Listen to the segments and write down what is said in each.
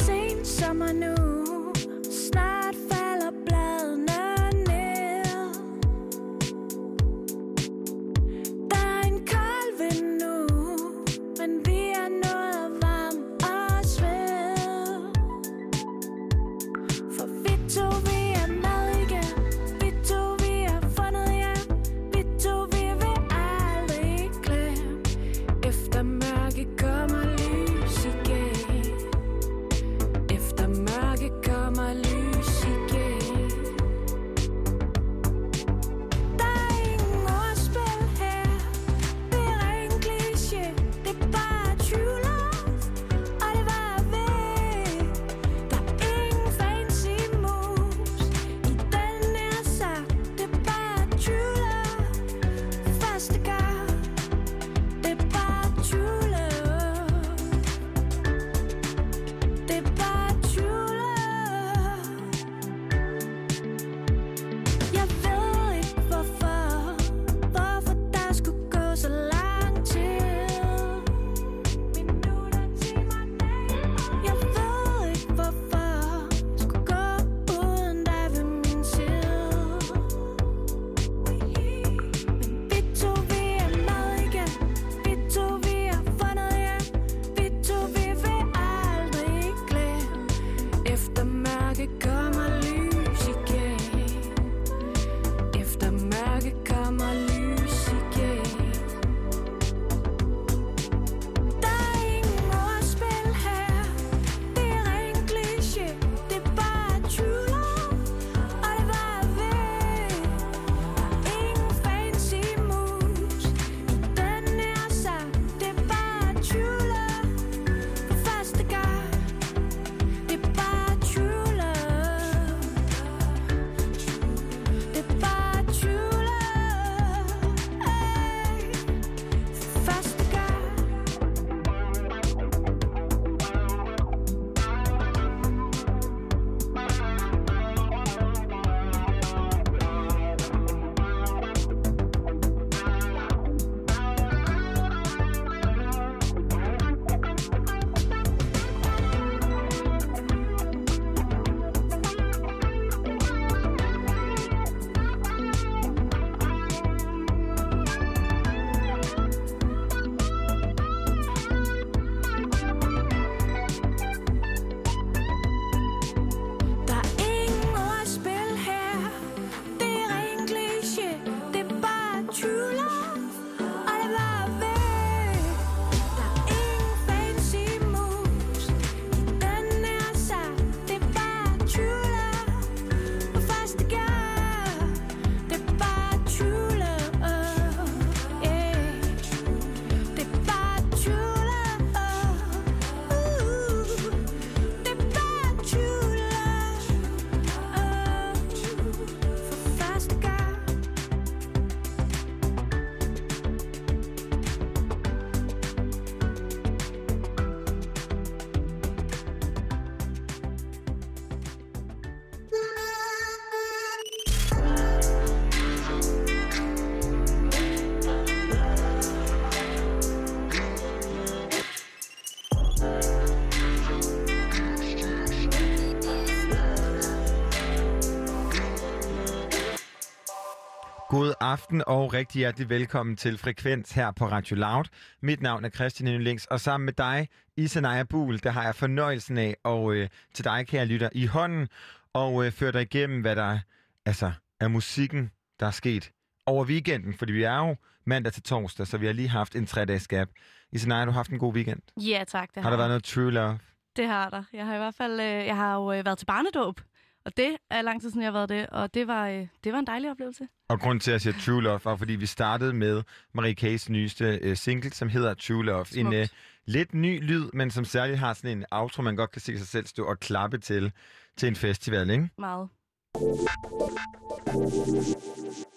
er sent sommer aften og rigtig hjertelig velkommen til Frekvens her på Radio Loud. Mit navn er Christian Yndlings, og sammen med dig, Isanaya Buhl, der har jeg fornøjelsen af, og øh, til dig kan jeg lytte i hånden og øh, føre dig igennem, hvad der altså, er musikken, der er sket over weekenden, fordi vi er jo mandag til torsdag, så vi har lige haft en tre-dages gap. Isanaya, du har haft en god weekend. Ja, tak. Det Har der været noget true love? Det har der. Jeg har i hvert fald øh, jeg har jo øh, været til barnedåb, og det er lang tid siden, jeg har været det, og det var, øh, det var en dejlig oplevelse. Og grund til, at jeg siger True Love, var, fordi vi startede med Marie K's nyeste øh, single, som hedder True Love. En Smukt. øh, lidt ny lyd, men som særligt har sådan en outro, man godt kan se sig selv stå og klappe til, til en festival, ikke? Meget.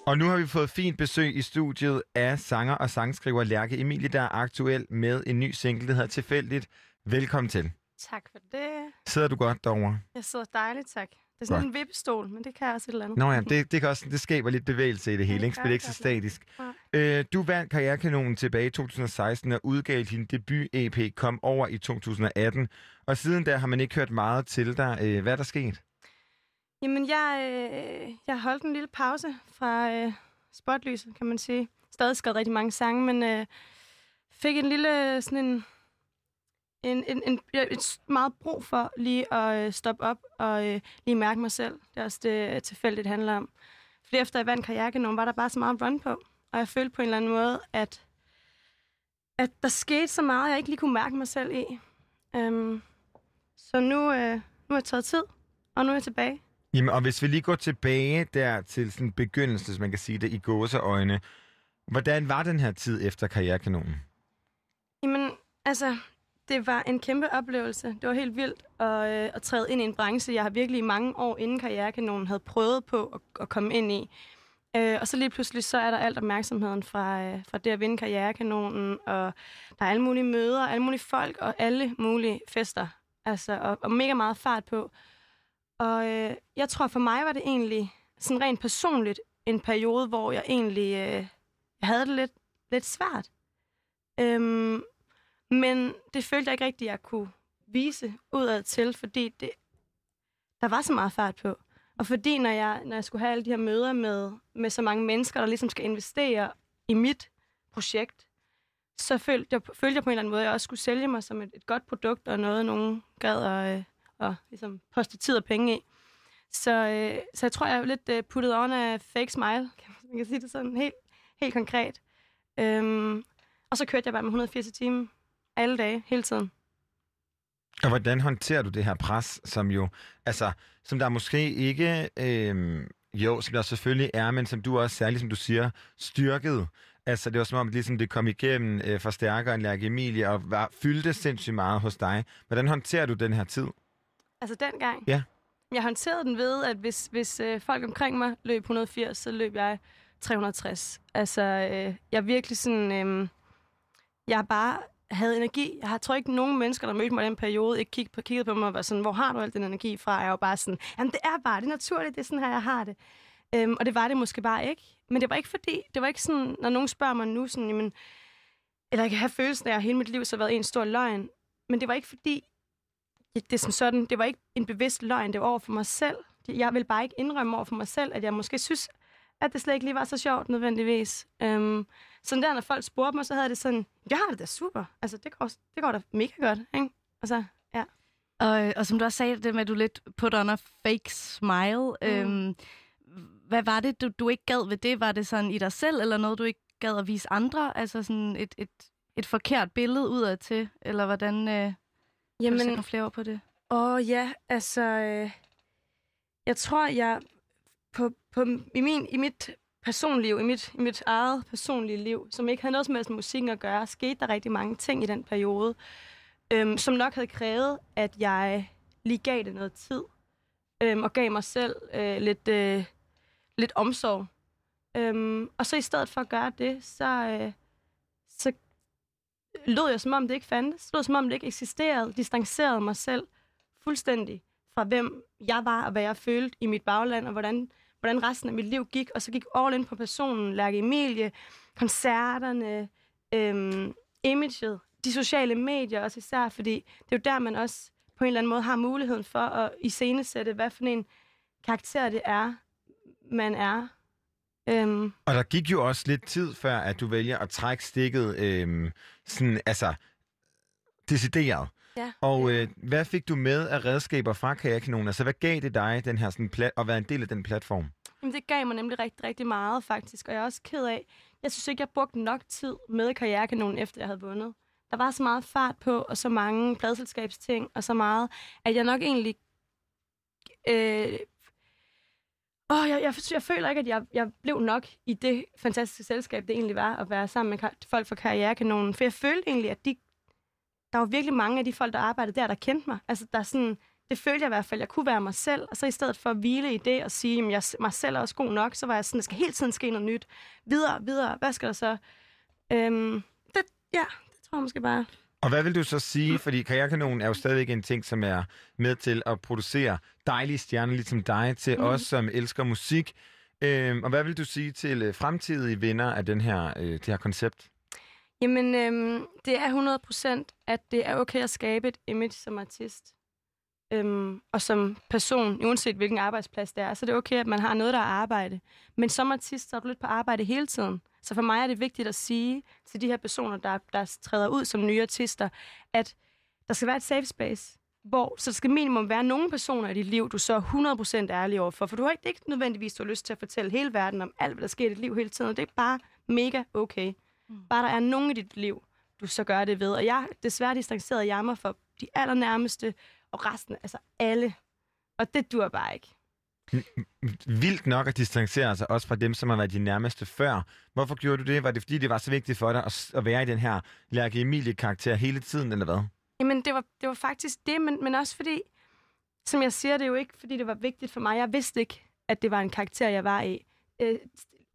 Og nu har vi fået fint besøg i studiet af sanger og sangskriver Lærke Emilie, der er aktuel med en ny single, der hedder Tilfældigt. Velkommen til. Tak for det. Sidder du godt derovre? Jeg sidder dejligt, tak. Det er sådan Godt. en vippestol, men det kan også et eller andet. Nå ja, det, det, kan også, det skaber lidt bevægelse i det hele, det ikke? gør Spil ikke så det. statisk. Nej. Øh, du vandt Karrierekanonen tilbage i 2016 og udgav din debut-EP Kom over i 2018. Og siden da har man ikke hørt meget til dig. Øh, hvad er der sket? Jamen, jeg, øh, jeg holdt en lille pause fra øh, spotlyset, kan man sige. Stadig skrevet rigtig mange sange, men øh, fik en lille sådan en, en, en, en et meget brug for lige at øh, stoppe op og øh, lige mærke mig selv. Det er også det, øh, tilfældigt handler om. Fordi efter jeg vandt karrierekanonen, var der bare så meget run på. Og jeg følte på en eller anden måde, at, at der skete så meget, jeg ikke lige kunne mærke mig selv i. Um, så nu, øh, nu er jeg taget tid, og nu er jeg tilbage. Jamen, og hvis vi lige går tilbage der til sådan begyndelsen, hvis man kan sige det, i gåseøjne. Hvordan var den her tid efter Karrierekanonen? Jamen, altså, det var en kæmpe oplevelse. Det var helt vildt at, øh, at træde ind i en branche, jeg har virkelig i mange år inden karrierekanonen havde prøvet på at, at komme ind i. Øh, og så lige pludselig, så er der alt opmærksomheden fra, øh, fra det at vinde karrierekanonen, og der er alle mulige møder, alle mulige folk og alle mulige fester. Altså, og, og mega meget fart på. Og øh, jeg tror, for mig var det egentlig sådan rent personligt en periode, hvor jeg egentlig øh, jeg havde det lidt, lidt svært. Øhm, men det følte jeg ikke rigtigt, jeg kunne vise udad til, fordi det, der var så meget fart på. Og fordi når jeg, når jeg skulle have alle de her møder med, med så mange mennesker, der ligesom skal investere i mit projekt, så følte jeg, følte jeg på en eller anden måde, at jeg også skulle sælge mig som et, et godt produkt, og noget, nogen gad at, øh, at ligesom poste tid og penge i. Så, øh, så jeg tror, jeg er lidt øh, puttet on af fake smile, kan man kan sige det sådan helt, helt konkret. Øhm, og så kørte jeg bare med 180 timer alle dage, hele tiden. Og hvordan håndterer du det her pres, som jo, altså, som der måske ikke, øhm, jo, som der selvfølgelig er, men som du også særligt, som du siger, styrket. Altså, det var som om, at ligesom det kom igennem øh, for stærkere end Lærke Emilie, og var, fyldte sindssygt meget hos dig. Hvordan håndterer du den her tid? Altså dengang? Ja. Jeg håndterede den ved, at hvis, hvis øh, folk omkring mig løb 180, så løb jeg 360. Altså, øh, jeg er virkelig sådan... Øh, jeg har bare havde energi. Jeg har, tror ikke, nogen mennesker, der mødte mig i den periode, ikke kig på, kiggede på mig og var sådan, hvor har du al den energi fra? Jeg var bare sådan, jamen det er bare, det er naturligt, det er sådan her, jeg har det. Øhm, og det var det måske bare ikke. Men det var ikke fordi, det var ikke sådan, når nogen spørger mig nu, sådan, jamen, eller jeg kan have følelsen af, at hele mit liv så har været en stor løgn. Men det var ikke fordi, det er sådan sådan, det var ikke en bevidst løgn, det var over for mig selv. Jeg vil bare ikke indrømme over for mig selv, at jeg måske synes, at det slet ikke lige var så sjovt nødvendigvis. Øhm, sådan der, når folk spurgte mig, så havde det sådan, jeg har det da super. Altså, det går, det går da mega godt, ikke? Altså, ja. Og, øh, og som du også sagde, det med, at du lidt put on a fake smile. Mm. Øhm, hvad var det, du, du ikke gad ved det? Var det sådan i dig selv, eller noget, du ikke gad at vise andre? Altså sådan et, et, et forkert billede udad til? Eller hvordan øh, kan du Jamen, nogle flere ord på det? åh ja, altså, øh, jeg tror, jeg på, på, i, min, i mit personliv, i mit, i mit eget personlige liv, som ikke havde noget som helst med musikken at gøre, skete der rigtig mange ting i den periode, øhm, som nok havde krævet, at jeg lige gav det noget tid, øhm, og gav mig selv øh, lidt, øh, lidt omsorg. Øhm, og så i stedet for at gøre det, så, øh, så lød jeg som om det ikke fandtes, lød som om det ikke eksisterede, distancerede mig selv fuldstændig fra hvem jeg var og hvad jeg følte i mit bagland, og hvordan, hvordan resten af mit liv gik. Og så gik all in på personen, Lærke Emilie, koncerterne, øhm, imaget, de sociale medier også især, fordi det er jo der, man også på en eller anden måde har muligheden for at iscenesætte, hvad for en karakter det er, man er. Øhm, Og der gik jo også lidt tid før, at du vælger at trække stikket øhm, sådan, altså, decideret ja. Og øh, hvad fik du med af redskaber fra Kajakanonen? Altså, hvad gav det dig, den her sådan, plat- at være en del af den platform? Jamen, det gav mig nemlig rigtig, rigtig meget, faktisk. Og jeg er også ked af, jeg synes ikke, jeg brugte nok tid med karrierekanonen, efter jeg havde vundet. Der var så meget fart på, og så mange pladselskabsting, og så meget, at jeg nok egentlig... Øh, åh, jeg, jeg, jeg føler ikke, at jeg, jeg blev nok i det fantastiske selskab, det egentlig var, at være sammen med folk fra karrierekanonen. For jeg følte egentlig, at de, der var virkelig mange af de folk, der arbejdede der, der kendte mig. Altså, der er sådan, det følte jeg i hvert fald, jeg kunne være mig selv. Og så i stedet for at hvile i det og sige, at jeg mig selv er også god nok, så var jeg sådan, der skal hele tiden ske noget nyt. Videre, videre, hvad skal der så? Øhm, det, ja, det tror jeg måske bare. Og hvad vil du så sige, fordi Karrierekanonen er jo stadigvæk en ting, som er med til at producere dejlige stjerner, ligesom dig, til mm. os, som elsker musik. Øhm, og hvad vil du sige til øh, fremtidige vinder af den her, øh, det her koncept? Jamen, øhm, det er 100%, at det er okay at skabe et image som artist. Øhm, og som person, uanset hvilken arbejdsplads det er, så det er okay, at man har noget, der er arbejde. Men som artist, så er du lidt på arbejde hele tiden. Så for mig er det vigtigt at sige til de her personer, der, der træder ud som nye artister, at der skal være et safe space, hvor så der skal minimum være nogle personer i dit liv, du så er 100% ærlig overfor. For du har ikke, det er ikke nødvendigvis, du har lyst til at fortælle hele verden om alt, hvad der sker i dit liv hele tiden. Og det er bare mega okay. Mm. Bare der er nogen i dit liv, du så gør det ved. Og jeg desværre distanceret jeg mig for de allernærmeste, og resten, altså alle. Og det dur bare ikke. Vildt nok at distancere sig også fra dem, som har været de nærmeste før. Hvorfor gjorde du det? Var det fordi, det var så vigtigt for dig at, at være i den her Lærke Emilie-karakter hele tiden, eller hvad? Jamen, det var, det var faktisk det, men, men også fordi, som jeg siger, det er jo ikke, fordi det var vigtigt for mig. Jeg vidste ikke, at det var en karakter, jeg var i. Øh,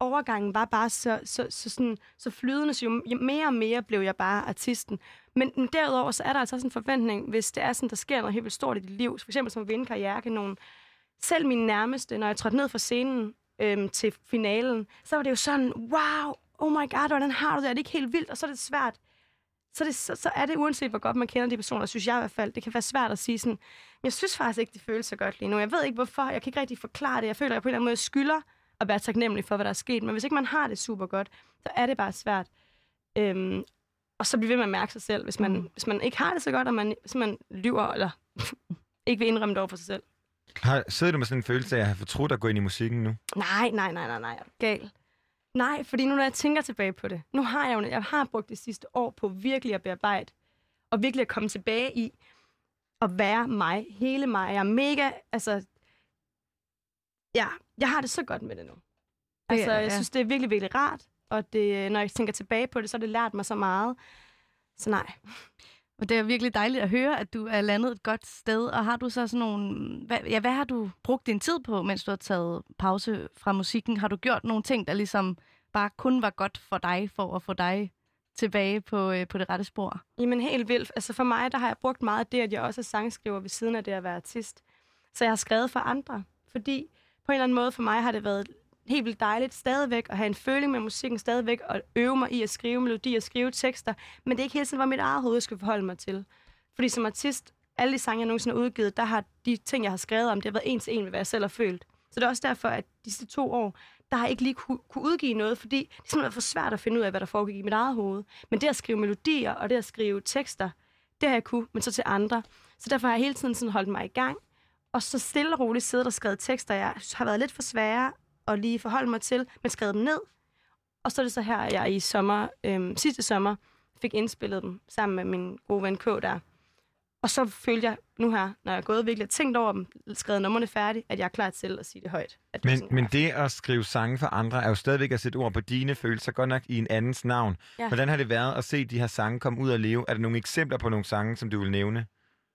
overgangen var bare så, så, så, sådan, så flydende, så jo mere og mere blev jeg bare artisten. Men, men derudover, så er der altså også en forventning, hvis det er sådan, der sker noget helt vildt stort i dit liv, for eksempel som at vinde karrierekanonen. Selv min nærmeste, når jeg trådte ned fra scenen øhm, til finalen, så var det jo sådan, wow, oh my god, hvordan har du det? Er det ikke helt vildt? Og så er det svært. Så, det, så, så er det, uanset hvor godt man kender de personer, synes jeg i hvert fald, det kan være svært at sige sådan, jeg synes faktisk ikke, det føles så godt lige nu. Jeg ved ikke hvorfor, jeg kan ikke rigtig forklare det. Jeg føler, at jeg på en eller anden måde skylder at være taknemmelig for, hvad der er sket. Men hvis ikke man har det super godt, så er det bare svært. Øhm, og så bliver ved med at mærke sig selv, hvis man, mm. hvis man ikke har det så godt, og man, hvis man lyver, eller ikke vil indrømme det over for sig selv. Har, sidder du med sådan en følelse af at have fortrudt at gå ind i musikken nu? Nej, nej, nej, nej, nej. Gal. Nej, fordi nu når jeg tænker tilbage på det, nu har jeg jo, jeg har brugt det sidste år på virkelig at bearbejde, og virkelig at komme tilbage i at være mig, hele mig. Jeg er mega, altså, ja, jeg har det så godt med det nu. Altså, jeg synes, det er virkelig, virkelig rart, og det, når jeg tænker tilbage på det, så har det lært mig så meget. Så nej. Og det er virkelig dejligt at høre, at du er landet et godt sted. Og har du så sådan nogle... Hvad, ja, hvad har du brugt din tid på, mens du har taget pause fra musikken? Har du gjort nogle ting, der ligesom bare kun var godt for dig, for at få dig tilbage på, øh, på det rette spor? Jamen helt vildt. Altså for mig, der har jeg brugt meget af det, at jeg også er sangskriver ved siden af det at være artist. Så jeg har skrevet for andre, fordi på en eller anden måde for mig har det været helt vildt dejligt stadigvæk at have en føling med musikken, stadigvæk og øve mig i at skrive melodier, skrive tekster, men det er ikke hele tiden, hvor mit eget hoved jeg forholde mig til. Fordi som artist, alle de sange, jeg nogensinde har udgivet, der har de ting, jeg har skrevet om, det har været en til en med, hvad jeg selv har følt. Så det er også derfor, at de sidste to år, der har jeg ikke lige kunne, kunne udgive noget, fordi det er simpelthen for svært at finde ud af, hvad der foregik i mit eget hoved. Men det at skrive melodier og det at skrive tekster, det har jeg kunne, men så til andre. Så derfor har jeg hele tiden sådan holdt mig i gang, og så stille og roligt siddet og skrevet tekster, jeg har været lidt for svære at lige forholde mig til, men skrevet dem ned. Og så er det så her, at jeg i sommer, øhm, sidste sommer fik indspillet dem sammen med min gode ven K der. Og så følte jeg nu her, når jeg er gået virkelig tænkt over dem, skrevet nummerne færdigt, at jeg er klar til at sige det højt. At men men det at skrive sange for andre er jo stadigvæk at sætte ord på dine følelser, godt nok i en andens navn. Ja. Hvordan har det været at se de her sange komme ud og leve? Er der nogle eksempler på nogle sange, som du vil nævne?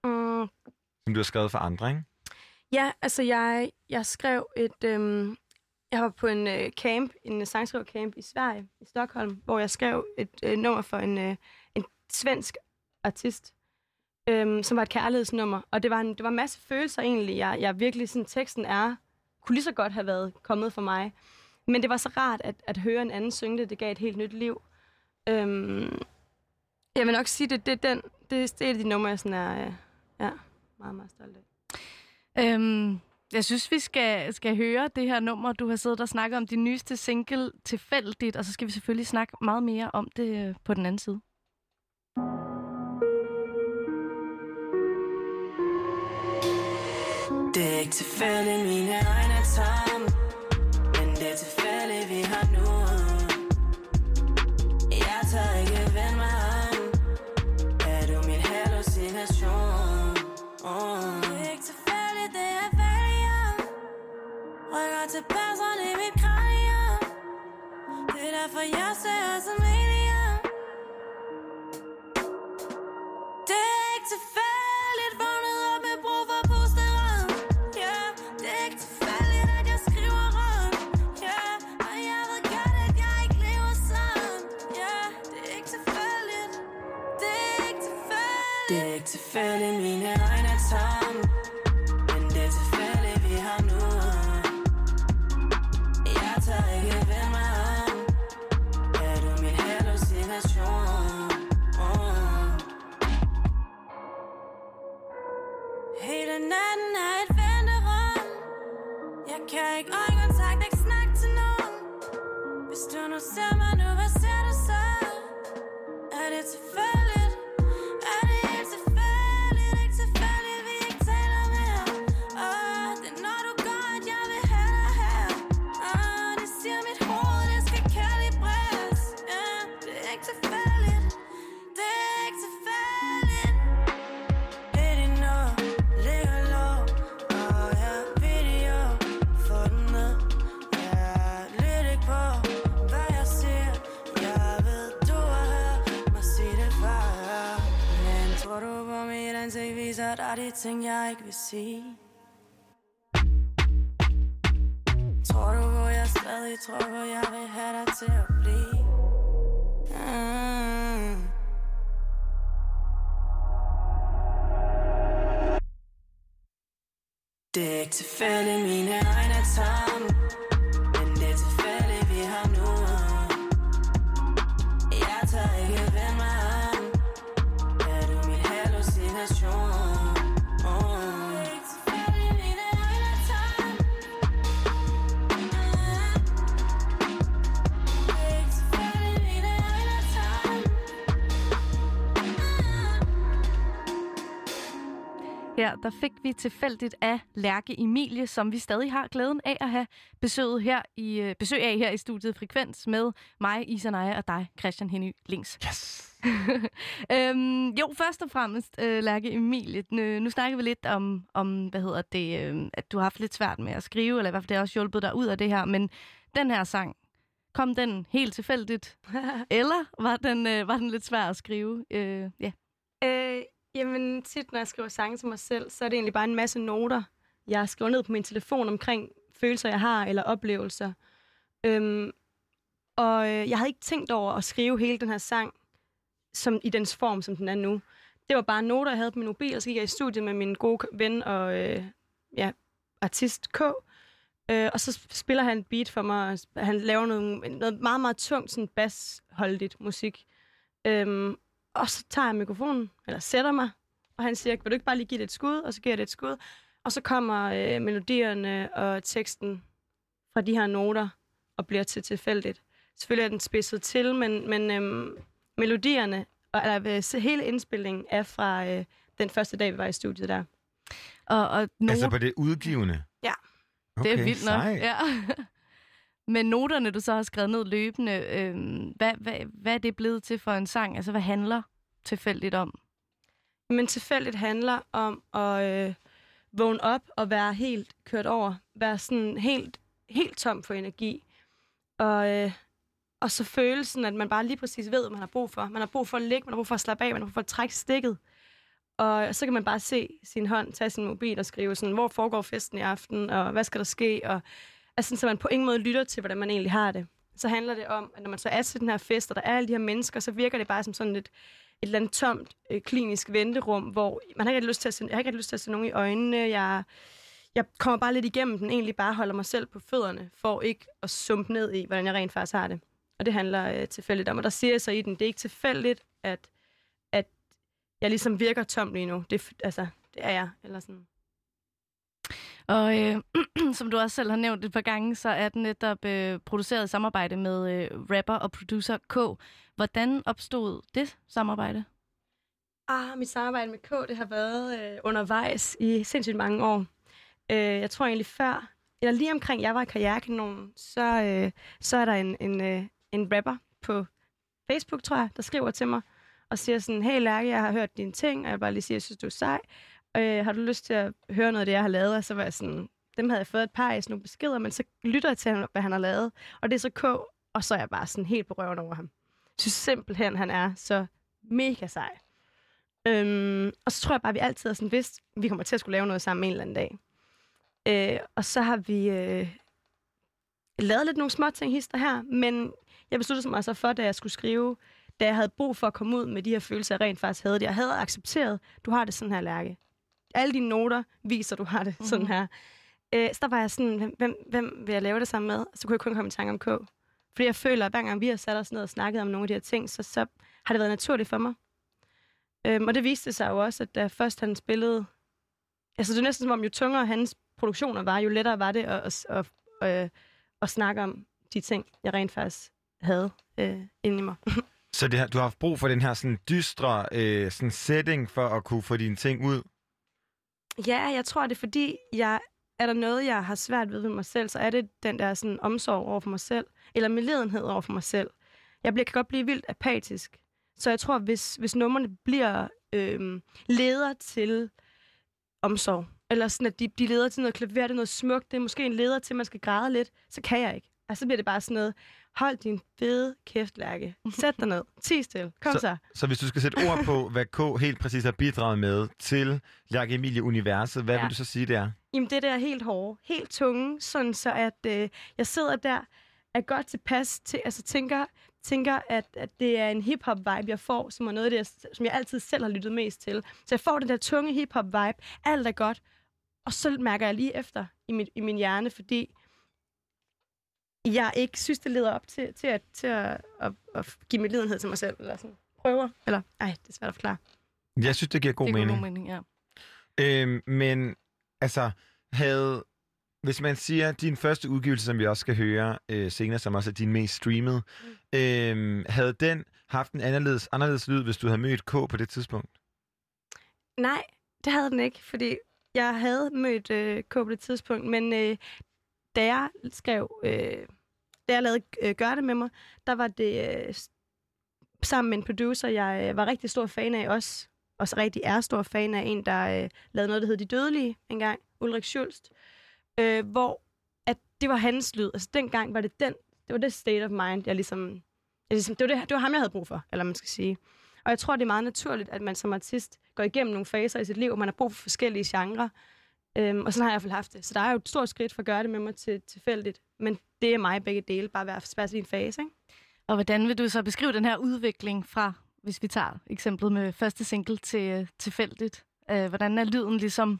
Mm. Som du har skrevet for andre, ikke? Ja, altså jeg, jeg skrev et... Øhm, jeg var på en øh, camp, en øh, sangskrivercamp i Sverige, i Stockholm, hvor jeg skrev et øh, nummer for en, øh, en svensk artist, øhm, som var et kærlighedsnummer. Og det var en, det var en masse følelser egentlig. Jeg, jeg virkelig sådan, teksten er, kunne lige så godt have været kommet for mig. Men det var så rart at, at høre en anden synge det. Det gav et helt nyt liv. Øhm, jeg vil nok sige, det, det, den, det, det er de numre, jeg sådan er øh, ja, meget, meget stolt af. Øhm, jeg synes, vi skal, skal høre det her nummer. Du har siddet og snakket om din nyeste single tilfældigt, og så skal vi selvfølgelig snakke meget mere om det øh, på den anden side. Det er ikke tilfældigt, mine øjne tager derfor, jeg ser som alien Det er ikke tilfældigt, vågnet op med brug for pusteren Yeah, det er ikke tilfældigt, at jeg skriver rundt. Yeah, og jeg ved godt, at jeg ikke lever sådan. Yeah, det er ikke tilfældigt. Det er ikke tilfældigt. Tilfældigt, mine øjne Hele natten er et venterum Jeg kan ikke øjenkontakt, ikke snakke til nogen. Hvis du nu ser mig viser de ting, jeg ikke vil sige. Tror du hvor jeg stadig tror hvor jeg vil have dig til at blive? Mm. Det er ikke tilfældigt, mine egne tanker. Her der fik vi tilfældigt af Lærke Emilie, som vi stadig har glæden af at have besøget her i, øh, besøg af her i studiet Frekvens med mig, Isa Naja, og dig, Christian Henny Links. Yes! øhm, jo, først og fremmest, øh, Lærke Emilie, nu, nu snakker vi lidt om, om hvad hedder det, øh, at du har haft lidt svært med at skrive, eller i hvert fald det har også hjulpet dig ud af det her, men den her sang, kom den helt tilfældigt, eller var den, øh, var den lidt svær at skrive? Øh, ja. Øh, jamen, tit når jeg skriver sange til mig selv, så er det egentlig bare en masse noter, jeg skriver ned på min telefon omkring følelser, jeg har, eller oplevelser. Øhm, og øh, jeg havde ikke tænkt over at skrive hele den her sang som, i dens form, som den er nu. Det var bare noter, jeg havde på min mobil, og så gik jeg i studiet med min gode ven og øh, ja, artist K. Øh, og så spiller han et beat for mig, og han laver noget, noget meget, meget tungt, sådan bassholdigt musik. Øhm, og så tager jeg mikrofonen, eller sætter mig, og han siger, vil du ikke bare lige give det et skud? Og så giver jeg det et skud. Og så kommer øh, melodierne og teksten fra de her noter, og bliver til tilfældigt. Selvfølgelig er den spidset til, men, men øhm, melodierne, og eller, øh, så hele indspillingen er fra øh, den første dag, vi var i studiet der. Og, og noter, Altså på det udgivende? Ja. Okay, det er vildt nok. sej. Ja. Men noterne, du så har skrevet ned løbende, øh, hvad, hvad, hvad er det blevet til for en sang? Altså, hvad handler tilfældigt om? Men tilfældigt handler om at øh, vågne op og være helt kørt over. Være sådan helt, helt tom for energi. Og, øh, og så følelsen, at man bare lige præcis ved, hvad man har brug for. Man har brug for at ligge, man har brug for at slappe af, man har brug for at trække stikket. Og så kan man bare se sin hånd, tage sin mobil og skrive sådan, hvor foregår festen i aften, og hvad skal der ske? Og, altså, så man på ingen måde lytter til, hvordan man egentlig har det. Så handler det om, at når man så er til den her fest, og der er alle de her mennesker, så virker det bare som sådan et, et eller andet tomt øh, klinisk venterum, hvor man har ikke lyst til at se, jeg har ikke lyst til at se nogen i øjnene. Jeg, jeg kommer bare lidt igennem den, egentlig bare holder mig selv på fødderne, for ikke at sumpe ned i, hvordan jeg rent faktisk har det. Og det handler øh, tilfældigt om. Og der siger jeg så i den, det er ikke tilfældigt, at, at jeg ligesom virker tom lige nu. Det, altså, det er jeg. Eller sådan. Og øh, som du også selv har nævnt et par gange, så er den netop øh, produceret i samarbejde med øh, rapper og producer K. Hvordan opstod det samarbejde? Ah, mit samarbejde med K, det har været øh, undervejs i sindssygt mange år. Øh, jeg tror egentlig før, eller lige omkring jeg var i karrierekanonen, så, øh, så er der en, en, øh, en rapper på Facebook, tror jeg, der skriver til mig og siger sådan, hey Lærke, jeg har hørt dine ting, og jeg bare lige siger, jeg synes, du er sej. Øh, har du lyst til at høre noget af det, jeg har lavet? Og så var jeg sådan, dem havde jeg fået et par af sådan nogle beskeder, men så lytter jeg til, hvad han har lavet. Og det er så K, og så er jeg bare sådan helt på røven over ham. Jeg synes simpelthen, han er så mega sej. Øhm, og så tror jeg bare, at vi altid har sådan vidst, at vi kommer til at skulle lave noget sammen en eller anden dag. Øh, og så har vi øh, lavet lidt nogle små ting hister her, men jeg besluttede mig så for, da jeg skulle skrive da jeg havde brug for at komme ud med de her følelser, jeg rent faktisk havde det. Jeg havde accepteret, du har det sådan her, Lærke. Alle dine noter viser, du har det mm-hmm. sådan her. Øh, så der var jeg sådan, hvem, hvem, hvem vil jeg lave det sammen med? Så kunne jeg kun komme i tanke om K. Fordi jeg føler, at hver gang vi har sat os ned og snakket om nogle af de her ting, så, så har det været naturligt for mig. Øhm, og det viste sig jo også, at da først han spillede... Altså det er næsten som om, jo tungere hans produktioner var, jo lettere var det at, at, at, at, at snakke om de ting, jeg rent faktisk havde øh, inde i mig. Så det, her- du har haft brug for den her sådan dystre øh, sådan setting for at kunne få dine ting ud? Ja, jeg tror, det er fordi, jeg, er der noget, jeg har svært ved ved mig selv, så er det den der sådan, omsorg over for mig selv, eller medledenhed over for mig selv. Jeg bliver, kan godt blive vildt apatisk. Så jeg tror, hvis, hvis numrene bliver øh, leder til omsorg, eller sådan, at de, de leder til noget klaver, det er noget smukt, det er måske en leder til, at man skal græde lidt, så kan jeg ikke. Altså, så bliver det bare sådan noget, hold din fede kæft, Lærke. Sæt dig ned. Ti stille. Kom så. så. Så hvis du skal sætte ord på, hvad K helt præcis har bidraget med til Lærke Emilie Universet, hvad ja. Vil du så sige, det er? Jamen, det der er helt hårde, helt tunge, sådan så at øh, jeg sidder der, er godt tilpas til, altså tænker, tænker at, at det er en hip-hop-vibe, jeg får, som er noget af det, jeg- som jeg altid selv har lyttet mest til. Så jeg får den der tunge hip-hop-vibe, alt er godt, og så mærker jeg lige efter i min, i min hjerne, fordi jeg ikke synes, det leder op til, til, at, til at, at, at give min lidenhed til mig selv, eller sådan prøver, eller, ej, det er svært at forklare. Jeg synes, det giver god det mening. god mening, ja. Øhm, men altså, havde, hvis man siger, din første udgivelse, som vi også skal høre øh, senere, som også er din mest streamede, mm. øhm, havde den haft en anderledes, anderledes lyd, hvis du havde mødt K på det tidspunkt? Nej, det havde den ikke, fordi jeg havde mødt øh, K på det tidspunkt, men øh, da jeg skrev, øh, da jeg lavede øh, Gør det med mig, der var det øh, sammen med en producer, jeg øh, var rigtig stor fan af også, og så rigtig er stor fan af en, der øh, lavede noget, der hed De Dødelige engang, Ulrik Schulst, øh, hvor at det var hans lyd. Altså dengang var det den, det var det state of mind, jeg ligesom, jeg ligesom det, var det, det var ham, jeg havde brug for, eller man skal sige. Og jeg tror, det er meget naturligt, at man som artist går igennem nogle faser i sit liv, og man har brug for forskellige genrer. Øhm, og sådan har jeg i hvert fald haft det. Så der er jo et stort skridt for at gøre det med mig til tilfældigt. Men det er mig begge dele, bare hver hver sin fase. Ikke? Og hvordan vil du så beskrive den her udvikling fra, hvis vi tager eksemplet med første single til øh, tilfældigt? Øh, hvordan er lyden ligesom...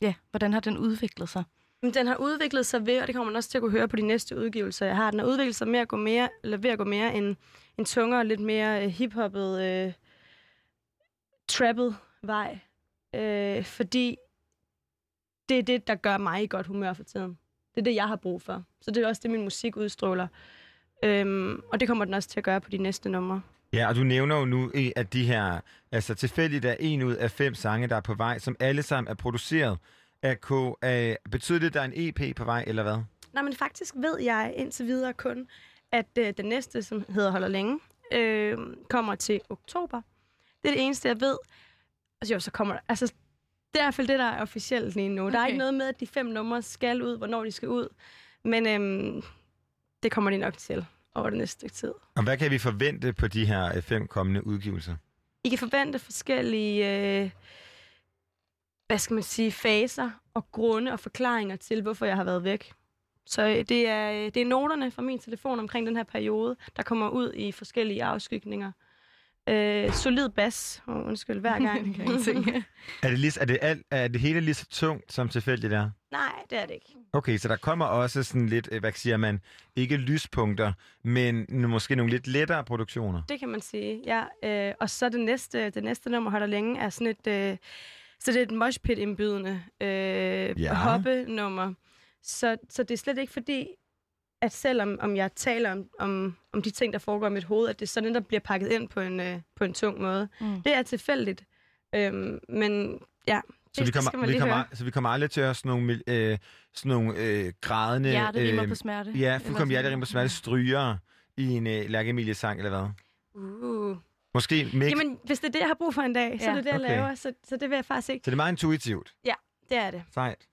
Ja, hvordan har den udviklet sig? Den har udviklet sig ved, og det kommer man også til at kunne høre på de næste udgivelser, jeg har. Den har udviklet sig med at gå mere, eller ved at gå mere en, en tungere, lidt mere øh, hiphoppet, øh, trappet vej. Øh, fordi det er det, der gør mig i godt humør for tiden. Det er det, jeg har brug for. Så det er også det, min musik udstråler. Øhm, og det kommer den også til at gøre på de næste numre. Ja, og du nævner jo nu, at de her, altså tilfældigt er en ud af fem sange, der er på vej, som alle sammen er produceret af K. Øh, betyder det, at der er en EP på vej, eller hvad? Nej, men faktisk ved jeg indtil videre kun, at øh, den næste, som hedder Holder Længe, øh, kommer til oktober. Det er det eneste, jeg ved. Altså jo, så kommer der... Altså, det er i hvert fald det, der er officielt lige nu. Okay. Der er ikke noget med, at de fem numre skal ud, hvornår de skal ud. Men øhm, det kommer de nok til over det næste stykke tid. Og hvad kan vi forvente på de her øh, fem kommende udgivelser? I kan forvente forskellige, øh, hvad skal man sige, faser og grunde og forklaringer til, hvorfor jeg har været væk. Så øh, det er, øh, det er noterne fra min telefon omkring den her periode, der kommer ud i forskellige afskygninger. Øh, solid bas, oh, undskyld, hver gang. Det kan jeg ikke. Er det, lige, er, det alt, er det hele lige så tungt, som tilfældigt er? Nej, det er det ikke. Okay, så der kommer også sådan lidt, øh, hvad siger man, ikke lyspunkter, men måske nogle lidt lettere produktioner. Det kan man sige, ja. Øh, og så det næste, det næste nummer, Holder Længe, er sådan et, øh, så det er et moshpit-indbydende øh, ja. hoppe-nummer. Så, så det er slet ikke fordi, at selvom om jeg taler om, om, om de ting, der foregår i mit hoved, at det sådan der bliver pakket ind på en, øh, på en tung måde. Mm. Det er tilfældigt. Øhm, men ja, Så vi det skal kommer, man vi kommer, høre. så vi kommer aldrig til at have sådan nogle, øh, sådan nogle øh, grædende... Hjerterimer øh, på smerte. Ja, fuldkommen sådan- hjerterim på smerte stryger i en øh, Lærke Emilie sang, eller hvad? Uh. Måske mix. Jamen, hvis det er det, jeg har brug for en dag, så Ja. er det det, jeg Okay. laver. Så, så det vil jeg faktisk ikke. Så det er meget intuitivt. Det er det. Sejt.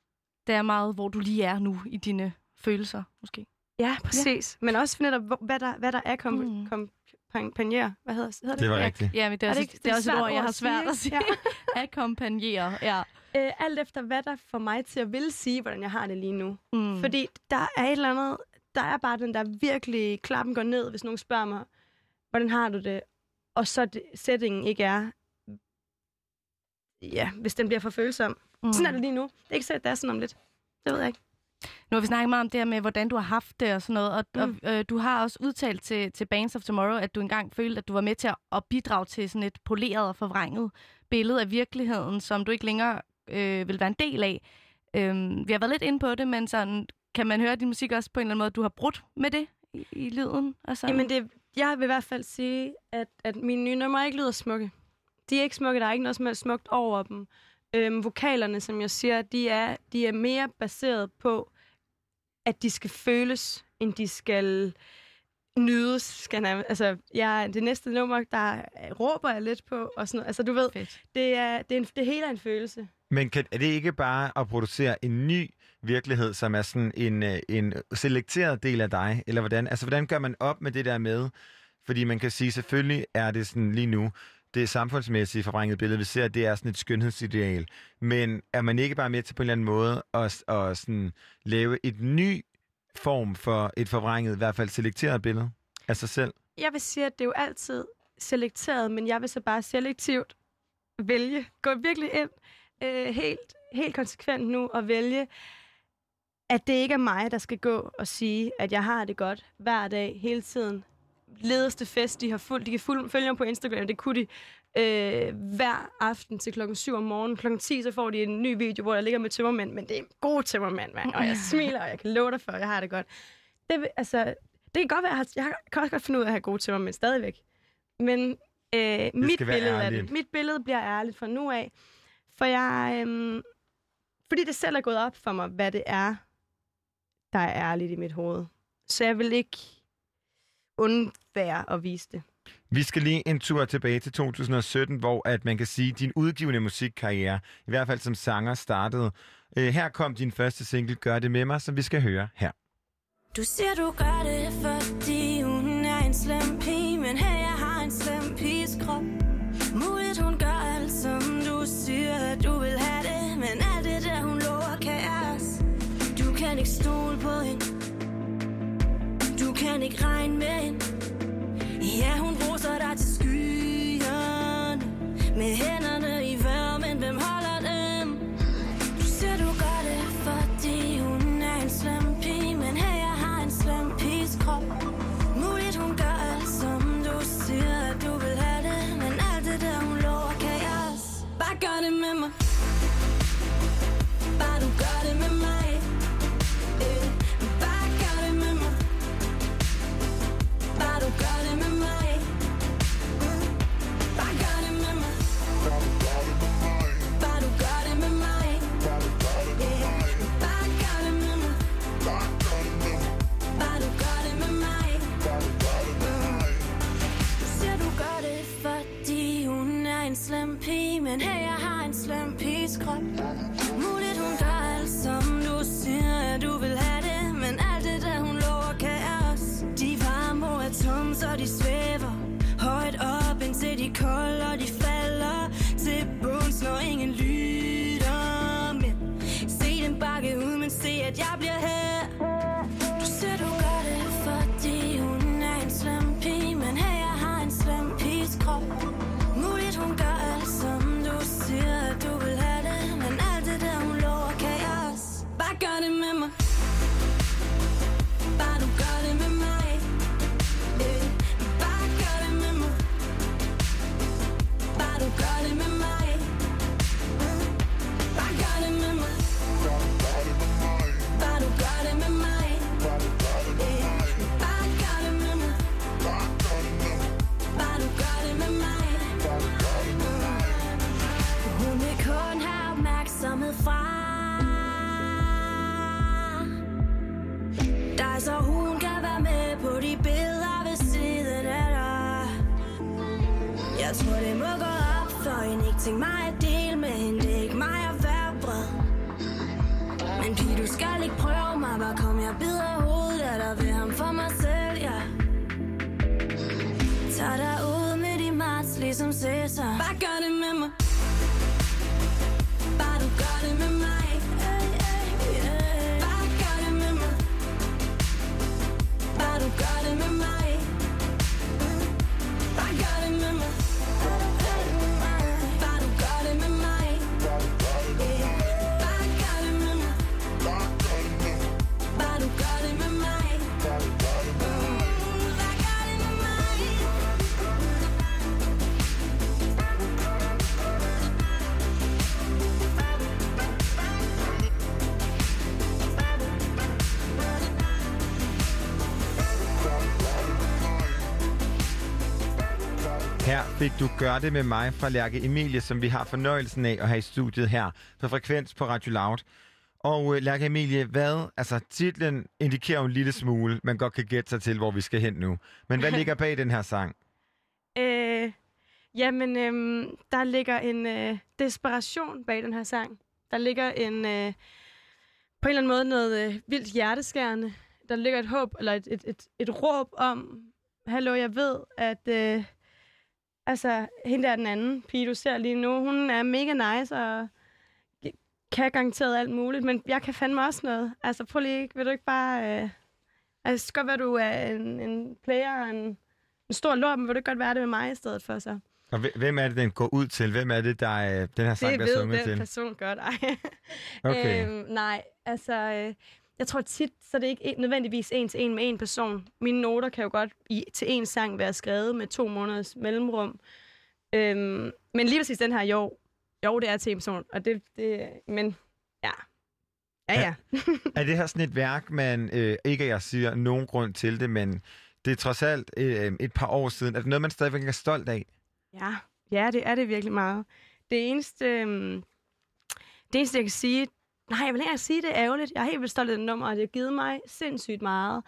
Det er meget, hvor du lige er nu i dine følelser, måske. Ja, præcis. Ja. Men også netop, hvad der, hvad der er kom, Mm. kom, kompagner. Hvad hedder, hedder det? Det var ja, rigtigt. Ja, men det er, Er det også, ikke- det er det er også et svært ord, jeg har at svært sige, at sige. ikke? Akkompagnere, ja. Øh, alt efter, hvad der får mig til at ville sige, hvordan jeg har det lige nu. Mm. Mm. Fordi der er et eller andet, der er bare den der virkelig, klappen går ned, hvis nogen spørger mig, hvordan har du det? Og så det, settingen ikke er, ja, hvis den bliver for følsom. Mm. Sådan er det lige nu. Det er ikke så, at det er sådan om lidt. Det ved jeg ikke. Nu har vi snakket meget om det her med, hvordan du har haft det og sådan noget, og, Mm. og øh, du har også udtalt til, til Bands of Tomorrow, at du engang følte, at du var med til at, at bidrage til sådan et poleret og forvrænget billede af virkeligheden, som du ikke længere øh, vil være en del af. Øhm, vi har været lidt inde på det, men sådan, kan man høre din musik også på en eller anden måde, at du har brudt med det i, i lyden? Og sådan? Jamen, det, jeg vil i hvert fald sige, at, at mine nye numre ikke lyder smukke. De er ikke smukke, der er ikke noget som helst smukt over dem. Øhm, vokalerne, som jeg siger, de er, de er mere baseret på, at de skal føles, end de skal nydes. Skal jeg, altså, jeg, det næste nummer, der råber jeg lidt på, og sådan noget. Altså, du ved, Fedt. det, er, det, er en, det hele er en følelse. Men kan, er det ikke bare at producere en ny virkelighed, som er sådan en, øh, en selekteret del af dig? Eller hvordan? Altså, hvordan gør man op med det der med? Fordi man kan sige, selvfølgelig er det sådan lige nu, det samfundsmæssige forvrænget billede, vi ser, det er sådan et skønhedsideal. Men er man ikke bare med til på en eller anden måde at, at sådan lave et ny form for et forvrænget, i hvert fald selekteret billede af sig selv? Jeg vil sige, at det er jo altid selekteret, men jeg vil så bare selektivt vælge, gå virkelig ind øh, helt, helt konsekvent nu og vælge, at det ikke er mig, der skal gå og sige, at jeg har det godt hver dag, hele tiden. Ledeste fest, de har fuldt, de kan fuld, følge mig på Instagram, det kunne de øh, hver aften til klokken 7 om morgenen. Klokken 10, så får de en ny video, hvor jeg ligger med tømmermænd, men det er en god tømmermand, mand. Og jeg smiler, og jeg kan love dig for, at jeg har det godt. Det, altså, det kan godt være, at jeg, har, jeg kan også godt finde ud af at have gode tømmermænd stadigvæk. Men øh, mit billede af det, mit billede bliver ærligt fra nu af. For jeg, øhm, fordi det selv er gået op for mig, hvad det er, der er ærligt i mit hoved. Så jeg vil ikke undvære at vise det. Vi skal lige en tur tilbage til 2017, hvor at man kan sige, at din udgivende musikkarriere, i hvert fald som sanger, startede. Øh, her kom din første single, Gør det med mig, som vi skal høre her. Du siger, du gør det, fordi hun er en slem pige Men hey, jeg har en slem piges krop kan ikke regne med hende. Ja, hun roser dig til skyerne. Med hænder hun er en slem pige Men hey jeg på de billeder ved siden af dig. Jeg tror det må gå op for en. Ikke tænk mig at dele med hende. Det er ikke mig at være bred Men pige du skal ikke prøve mig. Bare kom jeg bider hovedet af dig. Ved ham for mig selv, ja. Tag dig ud med de marts ligesom Cæsar. Bare gør det med mig. Bare du gør det med mig. Ey, Bare du gør det Her fik du Gør det med mig fra Lærke Emilie, som vi har fornøjelsen af at have i studiet her på Frekvens på Radio Loud. Og øh, Lærke Emilie, hvad? Altså, titlen indikerer jo en lille smule, man godt kan gætte sig til, hvor vi skal hen nu. Men hvad ligger bag den her sang? Øh, jamen, øh, der ligger en øh, desperation bag den her sang. Der ligger en, øh, på en eller anden måde noget øh, vildt hjerteskærende. Der ligger et håb, eller et, et, et, et råb om, hallo, jeg ved, at øh, altså, hende der den anden pige, du ser lige nu, hun er mega nice og kan garanteret alt muligt, men jeg kan fandme også noget. Altså, prøv lige, vil du ikke bare... Øh, altså, det skal godt være, du er en, en player, en, en stor lort, men vil du ikke godt være det med mig i stedet for så? Og hve- hvem er det, den går ud til? Hvem er det, der øh, den her sang det bliver ved sunget den til? person godt, ej. Okay. øhm, nej, altså, øh, jeg tror tit, så er det ikke en, nødvendigvis en til en med en person. Mine noter kan jo godt i, til en sang være skrevet med to måneders mellemrum. Øhm, men lige præcis den her, jo, jo, det er til en person, og det, det men ja. Ja, ja. Er det her sådan et værk, man øh, ikke at jeg siger nogen grund til det, men det er trods alt øh, et par år siden. Er det noget, man stadigvæk er stolt af? Ja, ja, det er det virkelig meget. Det eneste, øhm, det eneste, jeg kan sige, nej, jeg vil ikke sige, det er ærgerligt. Jeg er helt vildt stolt af det nummer, og det har givet mig sindssygt meget.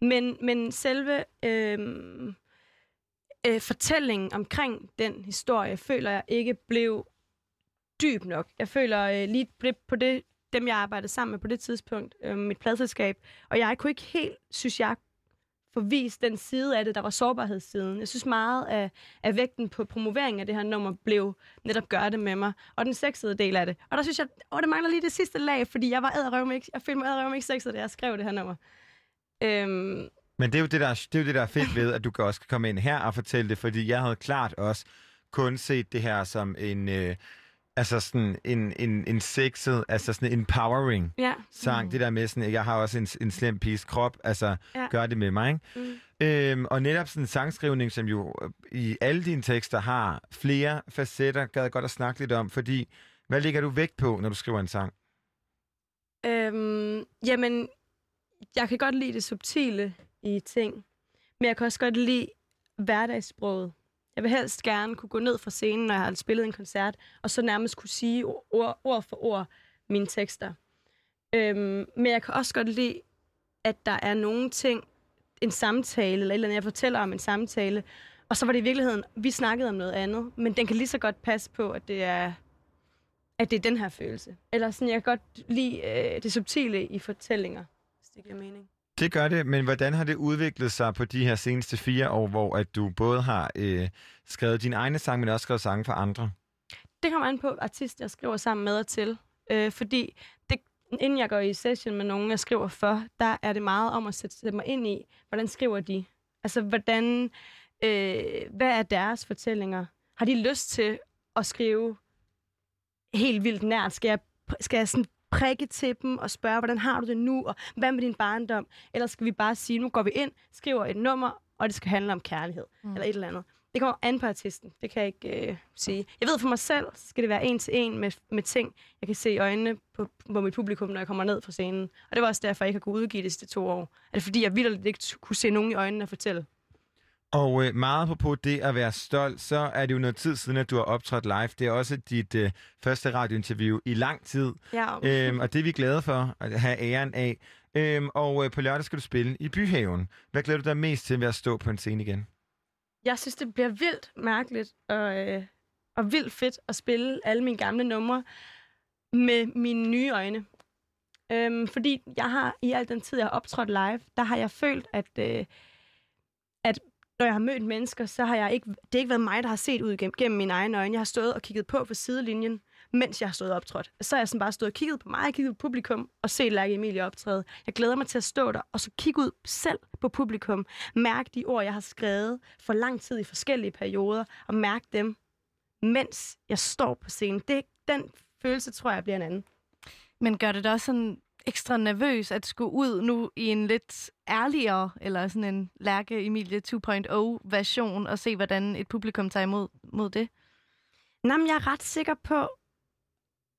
Men, men selve øh, øh, fortællingen omkring den historie, føler jeg ikke blev dyb nok. Jeg føler øh, lige på det, på det, dem, jeg arbejdede sammen med på det tidspunkt, øh, mit pladselskab, og jeg kunne ikke helt, synes jeg, få vist den side af det, der var sårbarhedssiden. Jeg synes meget af, af vægten på promovering af det her nummer blev netop gør det med mig. Og den sexede del af det. Og der synes jeg, åh, det mangler lige det sidste lag, fordi jeg var æderrøvme ikke, jeg følte mig æderrøvme ikke sexet, da jeg skrev det her nummer. Øhm, Men det er jo det, der, det er, jo det, der er fedt ved, at du kan også komme ind her og fortælle det, fordi jeg havde klart også kun set det her som en... Øh, altså sådan en, en, en sexet, altså sådan en empowering ja. sang. Mm. Det der med sådan, at jeg har også en, en slem piges krop, altså Ja. gør det med mig. Ikke? Mm. Øhm, og netop sådan en sangskrivning, som jo øh, i alle dine tekster har flere facetter, gad jeg godt at snakke lidt om, fordi hvad lægger du vægt på, når du skriver en sang? Øhm, jamen, jeg kan godt lide det subtile i ting, men jeg kan også godt lide hverdagssproget. Jeg vil helst gerne kunne gå ned fra scenen, når jeg har spillet en koncert, og så nærmest kunne sige ord, ord for ord mine tekster. Øhm, men jeg kan også godt lide, at der er nogle ting, en samtale, eller et eller andet, jeg fortæller om en samtale, og så var det i virkeligheden, vi snakkede om noget andet, men den kan lige så godt passe på, at det er, at det er den her følelse. Eller sådan, jeg kan godt lide øh, det subtile i fortællinger, hvis det giver mening. Det gør det, men hvordan har det udviklet sig på de her seneste fire år, hvor at du både har øh, skrevet dine egne sange, men også skrevet sange for andre? Det kommer an på artist, jeg skriver sammen med og til. Øh, fordi det, inden jeg går i session med nogen, jeg skriver for, der er det meget om at sætte, sætte mig ind i, hvordan skriver de? Altså, hvordan, øh, hvad er deres fortællinger? Har de lyst til at skrive helt vildt nært? Skal jeg, skal jeg sådan prikke til dem og spørge, hvordan har du det nu, og hvad med din barndom? Eller skal vi bare sige, nu går vi ind, skriver et nummer, og det skal handle om kærlighed, mm. eller et eller andet. Det kommer an på artisten, det kan jeg ikke øh, sige. Jeg ved for mig selv, skal det være en til en med, med ting, jeg kan se i øjnene på, på mit publikum, når jeg kommer ned fra scenen. Og det var også derfor, jeg ikke har kunnet udgive det sidste to år. Er det fordi, jeg vildt ikke kunne se nogen i øjnene og fortælle? Og øh, meget på det at være stolt, så er det jo noget tid siden, at du har optrådt live. Det er også dit øh, første radiointerview i lang tid, Ja, øhm, og det er vi glade for at have æren af. Øhm, og øh, på lørdag skal du spille i Byhaven. Hvad glæder du dig mest til ved at stå på en scene igen? jeg synes, det bliver vildt mærkeligt og, øh, og vildt fedt at spille alle mine gamle numre med mine nye øjne. Øhm, fordi jeg har i al den tid, jeg har optrådt live, der har jeg følt, at, øh, at når jeg har mødt mennesker, så har jeg ikke, det har ikke været mig, der har set ud gennem, gennem mine egne øjne. Jeg har stået og kigget på for sidelinjen, mens jeg har stået optrådt. Så har jeg sådan bare stået og kigget på mig, kigget på publikum og set Lærke Emilie optræde. Jeg glæder mig til at stå der og så kigge ud selv på publikum. Mærke de ord, jeg har skrevet for lang tid i forskellige perioder, og mærke dem, mens jeg står på scenen. Det, den følelse tror jeg bliver en anden. Men gør det da også sådan ekstra nervøs at skulle ud nu i en lidt ærligere, eller sådan en Lærke Emilie 2.0 version, og se, hvordan et publikum tager imod mod det? Nå, men jeg er ret sikker på,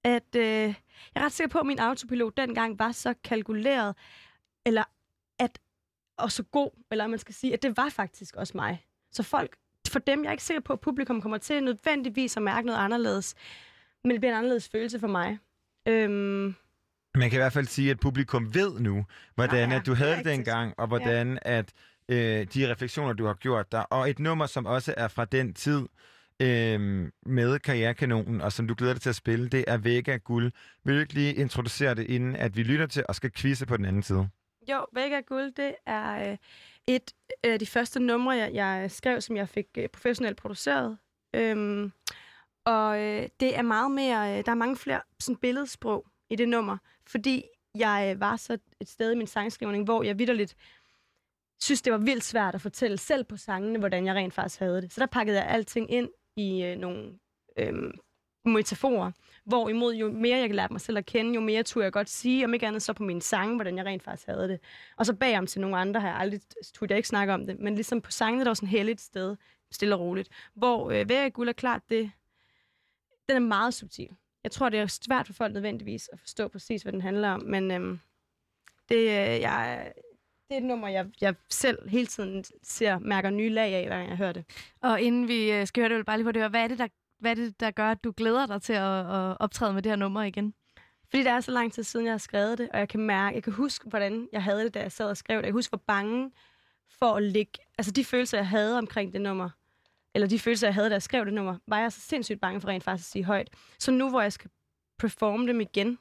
at øh, jeg er ret sikker på, at min autopilot dengang var så kalkuleret, eller at og så god, eller man skal sige, at det var faktisk også mig. Så folk for dem. Jeg er ikke sikker på, at publikum kommer til nødvendigvis at mærke noget anderledes. Men det bliver en anderledes følelse for mig. Øhm, man kan i hvert fald sige, at publikum ved nu, hvordan Nå ja, at du havde det dengang, og hvordan at øh, de refleksioner, du har gjort der, og et nummer, som også er fra den tid øh, med Karrierekanonen, og som du glæder dig til at spille, det er Vega Guld. Vil du ikke lige introducere det, inden at vi lytter til og skal quizze på den anden side? Jo, af guld, det er øh, et af de første numre, jeg, jeg skrev, som jeg fik øh, professionelt produceret. Øhm, og øh, det er meget mere, øh, der er mange flere sådan, billedsprog i det nummer, fordi jeg øh, var så et sted i min sangskrivning, hvor jeg vidderligt synes, det var vildt svært at fortælle selv på sangene, hvordan jeg rent faktisk havde det. Så der pakkede jeg alting ind i øh, nogle øh, metaforer, Hvorimod jo mere jeg kan lære mig selv at kende, jo mere turde jeg godt sige, om ikke andet så på mine sange, hvordan jeg rent faktisk havde det. Og så bagom til nogle andre har jeg aldrig, turde jeg ikke snakke om det, men ligesom på sangene, der var sådan et heldigt sted, stille og roligt. Hvor øh, hver Guld er klart, det, den er meget subtil. Jeg tror, det er svært for folk nødvendigvis at forstå præcis, hvad den handler om, men øhm, det, øh, jeg, det er et nummer, jeg, jeg selv hele tiden ser, mærker nye lag af, hver gang jeg hører det. Og inden vi øh, skal høre det, vil bare lige på det. Hvad er det, der, hvad er det, der gør, at du glæder dig til at, at optræde med det her nummer igen? Fordi det er så lang tid siden, jeg har skrevet det, og jeg kan mærke, jeg kan huske, hvordan jeg havde det, da jeg sad og skrev det. Jeg kan huske, hvor bange for at ligge... Altså de følelser, jeg havde omkring det nummer, eller de følelser, jeg havde, da jeg skrev det nummer, var jeg så sindssygt bange for rent faktisk at sige højt. Så nu, hvor jeg skal performe dem igen,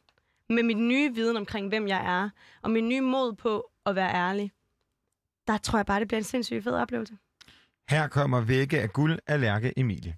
med min nye viden omkring, hvem jeg er, og min nye mod på at være ærlig, der tror jeg bare, det bliver en sindssygt fed oplevelse. Her kommer Vægge af guld af Lærke Emilie.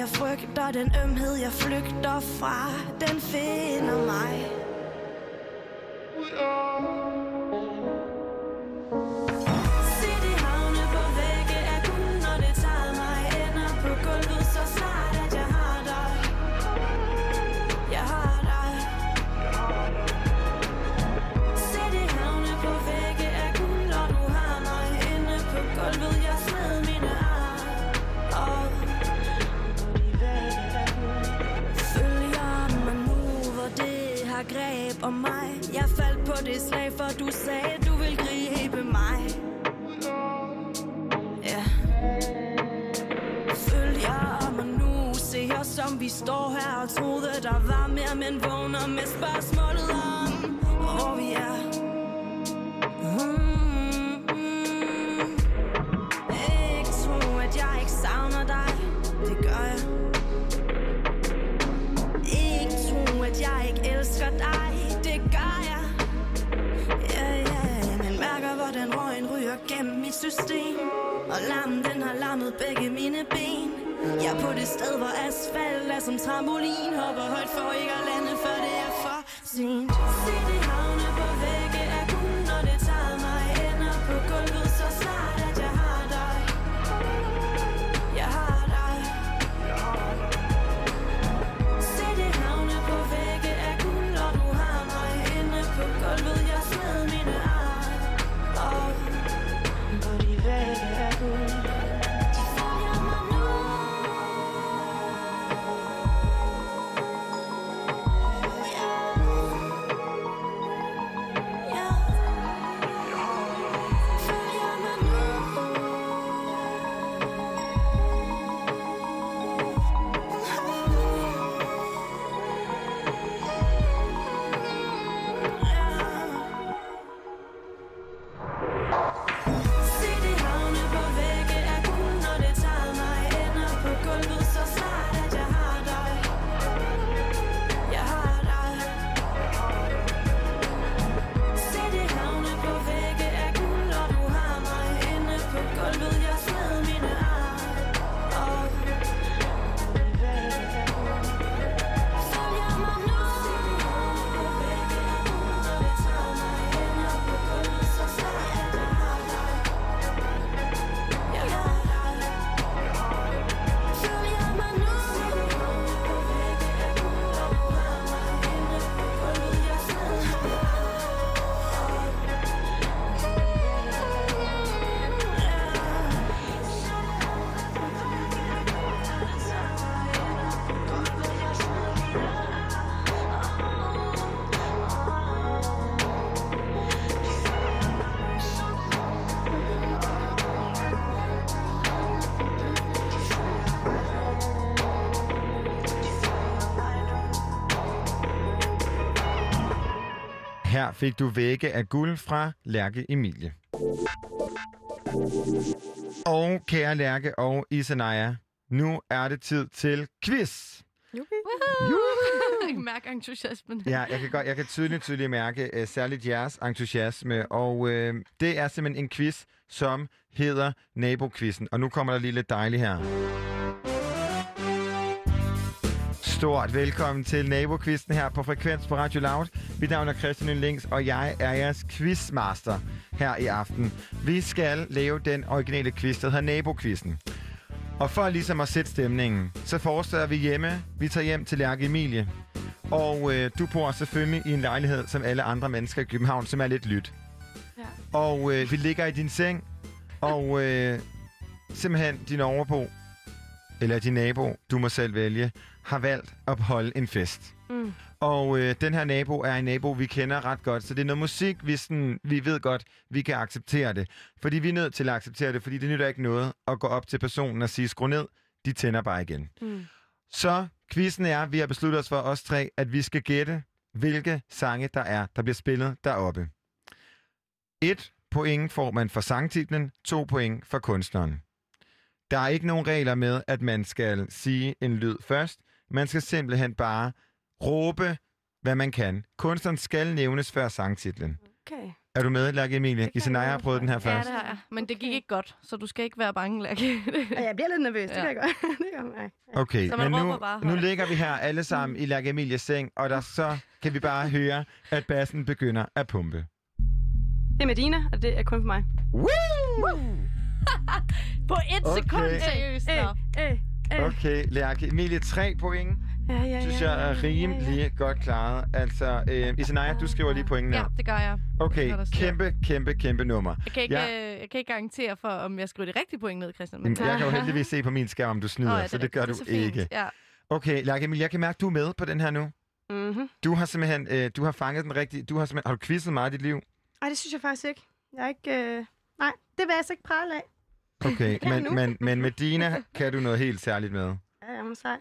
Jeg frygter Den ømhed jeg flygter fra Den finder mig. Se og mig. Jeg faldt på det slag For du sagde du vil gribe mig. Ja. Følger mig nu Se os som vi står her Og troede der var mere Men vågner med spørgsmålet om Hvor vi er. Mm. Ikke tro at jeg ikke savner dig. Det gør jeg. Ikke tro at jeg ikke elsker dig. Kører gennem mit system Og larmen den har lammet begge mine ben. Jeg er på det sted, hvor asfalt er som trampolin Hopper højt for ikke at lande, før det er for sent. Se det havne på væggen. Fik du vægge af guld fra Lærke Emilie. Og kære Lærke og Isanaya, nu er det tid til quiz. Jeg kan mærke entusiasmen. Ja, jeg kan, godt, jeg kan tydeligt, tydeligt mærke uh, særligt jeres entusiasme, og uh, det er simpelthen en quiz, som hedder Nabokvisten. Og nu kommer der lige lidt dejligt her. Stort velkommen til Nabokvisten her på Frekvens på Radio Loud. Mit navn er Christian Links, og jeg er jeres quizmaster her i aften. Vi skal lave den originale quiz, der hedder Nabokvisten. Og for ligesom at sætte stemningen, så forestiller vi hjemme. Vi tager hjem til Lærke Emilie. Og øh, du bor selvfølgelig i en lejlighed, som alle andre mennesker i København, som er lidt lyt. Ja. Og øh, vi ligger i din seng, og øh, simpelthen din overbo, eller din nabo, du må selv vælge, har valgt at holde en fest. Mm. Og øh, den her nabo er en nabo, vi kender ret godt, så det er noget musik, vi, sådan, vi ved godt, vi kan acceptere det. Fordi vi er nødt til at acceptere det, fordi det nytter ikke noget at gå op til personen og sige, skru ned, de tænder bare igen. Mm. Så quizzen er, vi har besluttet os for os tre, at vi skal gætte, hvilke sange der er, der bliver spillet deroppe. Et point får man for sangtitlen, to point for kunstneren. Der er ikke nogen regler med, at man skal sige en lyd først. Man skal simpelthen bare råbe, hvad man kan. Kunstneren skal nævnes før sangtitlen. Okay. Er du med, Lærke Emilie? Det Isenaya jeg har prøvet den her Ja, først. det har jeg. Men det gik Okay. ikke godt, så du skal ikke være bange, Lærke. Ja, jeg bliver lidt nervøs, det Ja. kan jeg godt. det gør mig. Okay, Så man men nu, bare nu ligger vi her alle sammen i Lærke Emilies seng, og der så kan vi bare høre, at bassen begynder at pumpe. Det er Medina, og det er kun for mig. På et Okay. sekund, seriøst. Øh, øh, øh. Okay, Lærke Emilie, tre point. Ja, ja, Synes ja, jeg er ja, rimelig ja, ja. godt klaret. Altså, øh, Isenaya, du skriver lige pointen Ja, det gør jeg. Okay, kæmpe, kæmpe, kæmpe nummer. Jeg kan ikke, Ja. ja. øh, jeg kan ikke garantere for, om jeg skriver det rigtige point ned, Christian. Men... Jeg kan jo heldigvis se på min skærm, om du snyder, Nå, ja, så det gør du. Det er så fint. ikke. Ja. Okay, Lærke Emilie, jeg kan mærke, du er med på den her nu. Mhm. Du har simpelthen, øh, du har fanget den rigtige, du har simpelthen, har du quizzet meget i dit liv? Ej, det synes jeg faktisk ikke. Jeg er ikke... Øh... Det vil jeg så ikke prale af. Okay, men, men, men med Dina kan du noget helt særligt med. Ja, jeg må sej.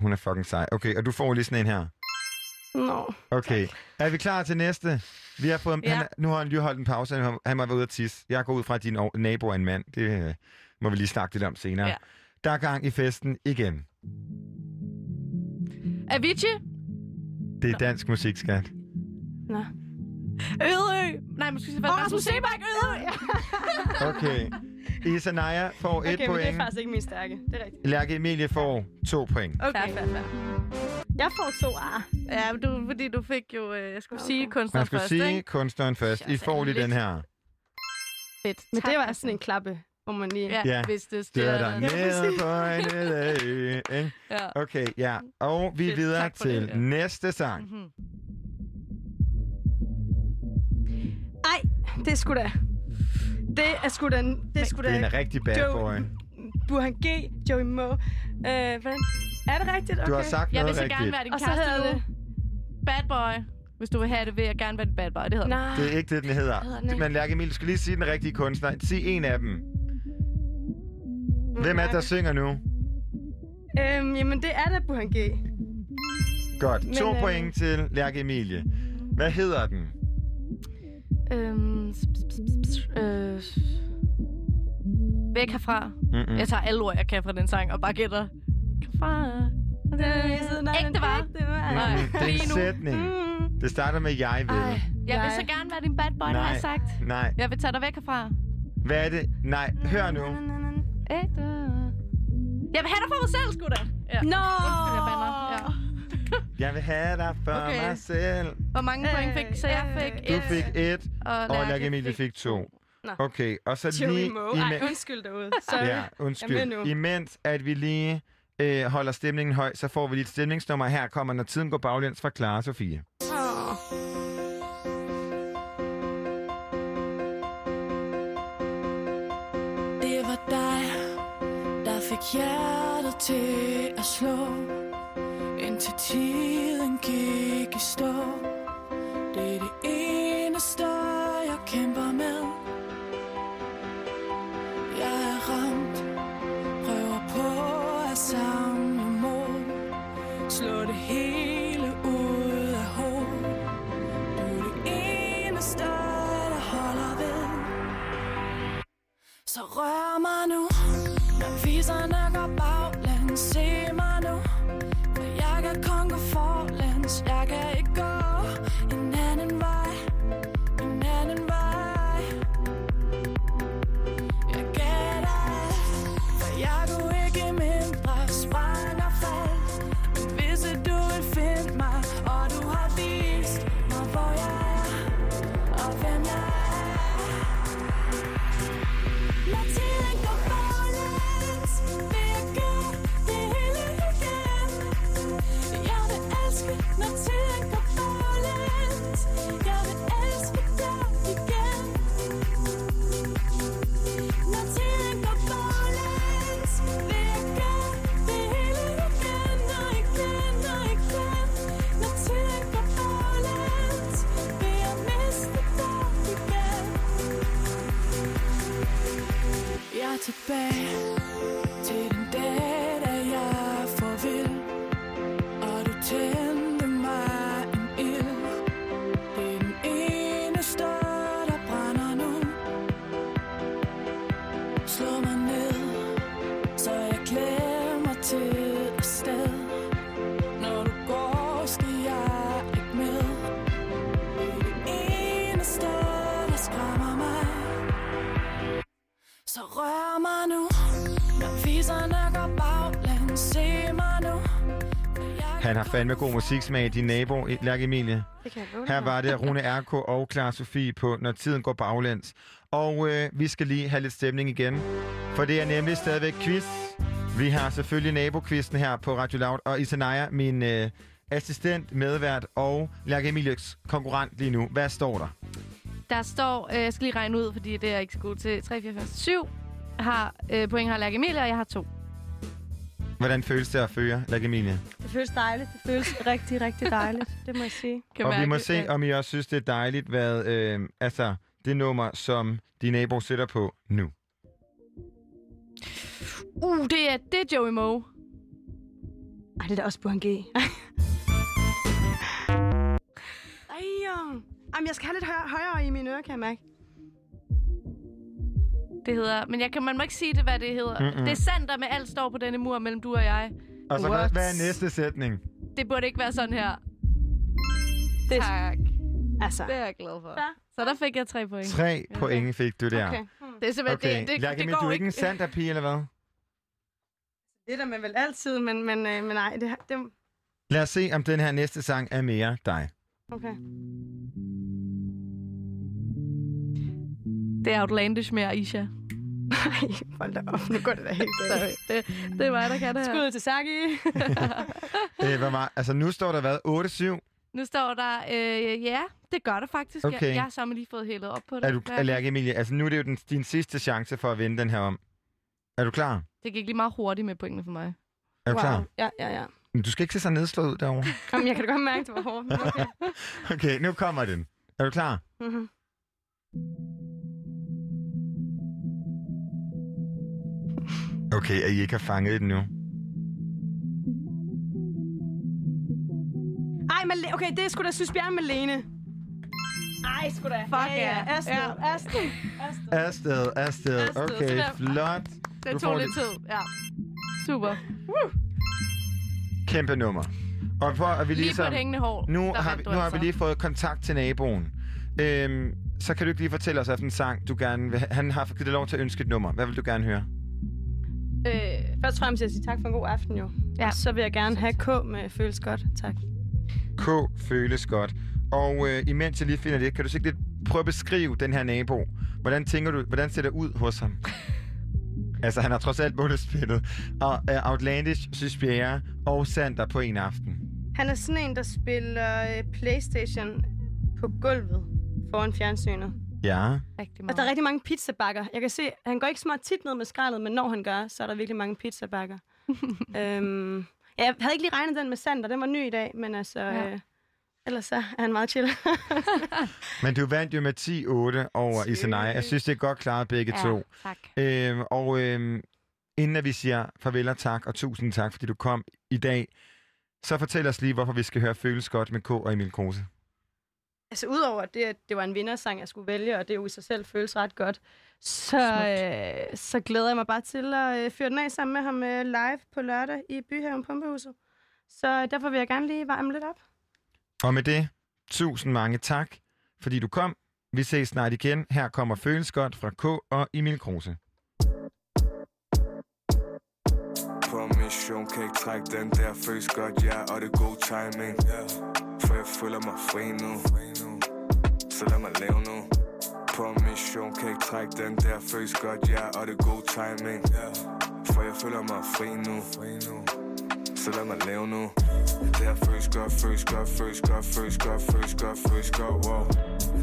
Hun er fucking sej. Okay, og du får lige sådan en her. Nå. Okay, er vi klar til næste? Vi har fået, Ja. han, nu har han lige holdt en pause, han, han må være ude at tisse. Jeg går ud fra, at din nabo er en mand. Det øh, må vi lige snakke lidt om senere. Ja. Der er gang i festen igen. Avicii? Det er dansk musik, skat. Nå. Ødeø? Nej, måske skal det være Rasmus Sebak. Ødeø! Okay. Isanaya får Okay, et men det er point. faktisk ikke min stærke. Det er rigtigt. Lærke Emilie får to point. Okay. Fair, fair, fair. Jeg får to ar. Ja, men du, fordi du fik jo... Øh, jeg skulle Okay. sige kunstner Man skulle først, sige ikke? kunstneren først. I får lige lidt. den her. Fedt. Men Tak, det var sådan en klappe, hvor man lige... Ja, Ja. hvis det Det er der der. nede på en lille ø. Okay, ja. Og vi er Fedt, videre tak for det, til ja. næste sang. Mhm. Det er sgu da... Det er sgu da... Det er sgu Det er da... en rigtig bad Joe- boy. Burhan G, Joey Moe. Øh, hvordan? Er det rigtigt? Okay. Du har sagt Jeg vil noget så rigtigt. gerne være din Og så kæreste hedder det... Bad boy. Hvis du vil have det, vil jeg gerne være din bad boy. Det hedder Nej. Det er ikke det, den hedder. hedder den? Men Lærke Emil, du skal lige sige den rigtige kunstner. Sig en af dem. Hvem er det, der synger nu? Øhm, jamen, det er da Burhan G. Godt. Men, To øh, point til Lærke Emilie. Hvad hedder den? Øhm, øh, væk herfra. Mm-mm. Jeg tager alle ord, jeg kan fra den sang, og bare gætter. Herfra. Ægte var. Det var... Nej. Det er en sætning. Mm. Det starter med jeg ved. Ej, Jeg vil så gerne være din bad boy, det har Nej. jeg sagt. Nej. Jeg vil tage dig væk herfra. Hvad er det? Nej, hør nu. Ægte. Jeg vil have dig for mig selv, sgu da. Ja. Nå! Undskyld, jeg bander. Ja. Jeg vil have dig for Okay. mig selv. Hvor mange point fik? Så jeg fik Øh, Du et, fik et, og og Lærke Emilie fik to. Nå. Okay, og så Joey lige... Moe. Ej, undskyld derude. Sorry. Ja, er undskyld. nu. Imens at vi lige øh, holder stemningen høj, så får vi lige et stemningsnummer. Her kommer, når tiden går baglæns fra Clara Sofie. Det var dig, der fik hjertet til at slå indtil tiden gik i stå. Det er det eneste, jeg kæmper med. Jeg er ramt, prøver på at samle mod. Slå det hele ud af hoved. Du er det eneste, der holder ved. Så rør mig nu, når viserne går bare Han har fandme god musiksmag, din nabo, Lærke Emilie. Det kan jeg Her var det Rune RK og Clara Sofie på Når tiden går baglæns. Og øh, vi skal lige have lidt stemning igen, for det er nemlig stadigvæk quiz. Vi har selvfølgelig nabokvisten her på Radio Loud, og Isanaya, min øh, assistent, medvært og Lærke Emilies konkurrent lige nu. Hvad står der? Der står, øh, jeg skal lige regne ud, fordi det er jeg ikke så god til, 3, 4, 5, 7 har, øh, point har Lærke Emilie, og jeg har to. Hvordan føles det at føre, Emilie? Det føles dejligt. Det føles rigtig, rigtig dejligt. Det må jeg sige. Kan Og vi må se, om I også synes, det er dejligt, hvad øh, altså, det nummer, som de naboer sætter på nu. Uh, det er, det er Joey Moe. Ej, det er da også Burhan G. Ej, jo. Jamen, jeg skal have lidt højere, højere i mine ører, kan jeg mærke. Det hedder, men jeg kan, man må ikke sige det, hvad det hedder. Mm-mm. Det er sandt, med alt står på denne mur mellem du og jeg. Og så, hvad, What? hvad er næste sætning? Det burde ikke være sådan her. Det er, Tak. altså, Det er jeg glad for. Ja. Så der fik jeg tre point. Tre point fik du der. okay. Hmm. Det er simpelthen, Okay, det, det, Lærke, det men går du er ikke. en Santa-pige, eller hvad? Det er der man vel altid, men, men, øh, men nej, det, det Lad os se, om den her næste sang er mere dig. okay. Det er outlandish med Aisha. Ej, hold da op. Nu går det da helt galt. Sorry. Det, det er mig, der kan det her. Skud til Saki. Øh, hvad var, altså, nu står der hvad? 8-7? Nu står der, øh, ja, det gør det faktisk. Okay. Jeg, jeg har så lige fået hældet op på det. Er du. Lærke Emilie, altså nu er det jo den, din sidste chance for at vinde den her om. Er du klar? Det gik lige meget hurtigt med pointene for mig. Er du wow. klar? Ja, ja, ja. Men Du skal ikke se så nedslået ud derovre. Jamen, jeg kan da godt mærke, det var hårdt. Okay. Okay, nu kommer den. Er du klar? Mm-hmm. Okay, at I ikke har fanget den nu. Ej, Mal- okay, det er sgu da Sys Bjerre Malene. Ej, sgu da. Fuck ja. ja. Astrid, Ja. Astrid, Astrid. Afsted. Afsted, Okay, der. flot. Det tog lidt tid. Ja. Super. Kæmpe nummer. Og for at vi Lige på ligesom... et hængende hår. Nu har, vi, nu har altså. vi lige fået kontakt til naboen. Øhm, så kan du ikke lige fortælle os, hvilken sang du gerne vil... Han har givet dig lov til at ønske et nummer. Hvad vil du gerne høre? Øh, først og fremmest vil jeg sige tak for en god aften, jo. Ja. Og så vil jeg gerne have K med Føles Godt. Tak. K føles godt. Og øh, imens jeg lige finder det, kan du så ikke lidt prøve at beskrive den her nabo? Hvordan tænker du, hvordan ser det ud hos ham? altså, han har trods alt både spillet og, uh, Outlandish, Suspiria og Sander på en aften. Han er sådan en, der spiller øh, Playstation på gulvet foran fjernsynet. Ja. Rigtig Og meget. der er rigtig mange pizzabakker. Jeg kan se, han går ikke så meget tit ned med skraldet, men når han gør, så er der virkelig mange pizzabakker. øhm, ja, jeg havde ikke lige regnet den med Sander. Den var ny i dag, men altså... Ja. Øh, ellers så er han meget chill. Men du vandt jo med 10-8 over Isanaya. Jeg synes, det er godt klaret begge ja, to. tak. Øhm, og øhm, inden at vi siger farvel og tak, og tusind tak, fordi du kom i dag, så fortæl os lige, hvorfor vi skal høre Føles Godt med K og Emil Kruse. Altså udover det, at det var en vindersang, jeg skulle vælge, og det jo i sig selv føles ret godt, så, øh, så glæder jeg mig bare til at øh, fyre den af sammen med ham øh, live på lørdag i Byhaven Pumpehuset. Så derfor vil jeg gerne lige varme lidt op. Og med det, tusind mange tak, fordi du kom. Vi ses snart igen. Her kommer Føles Godt fra K og Emil Kruse. På mission kan ikke trække den der føles godt, ja, og det er god timing For jeg føler mig fri nu Så lad mig leve nu På mission kan ikke trække den der føles godt, ja, og det er god timing For jeg føler mig fri nu Så lad mig leve nu Det her føles godt, føles godt, føles godt, føles godt, føles godt, føles godt, wow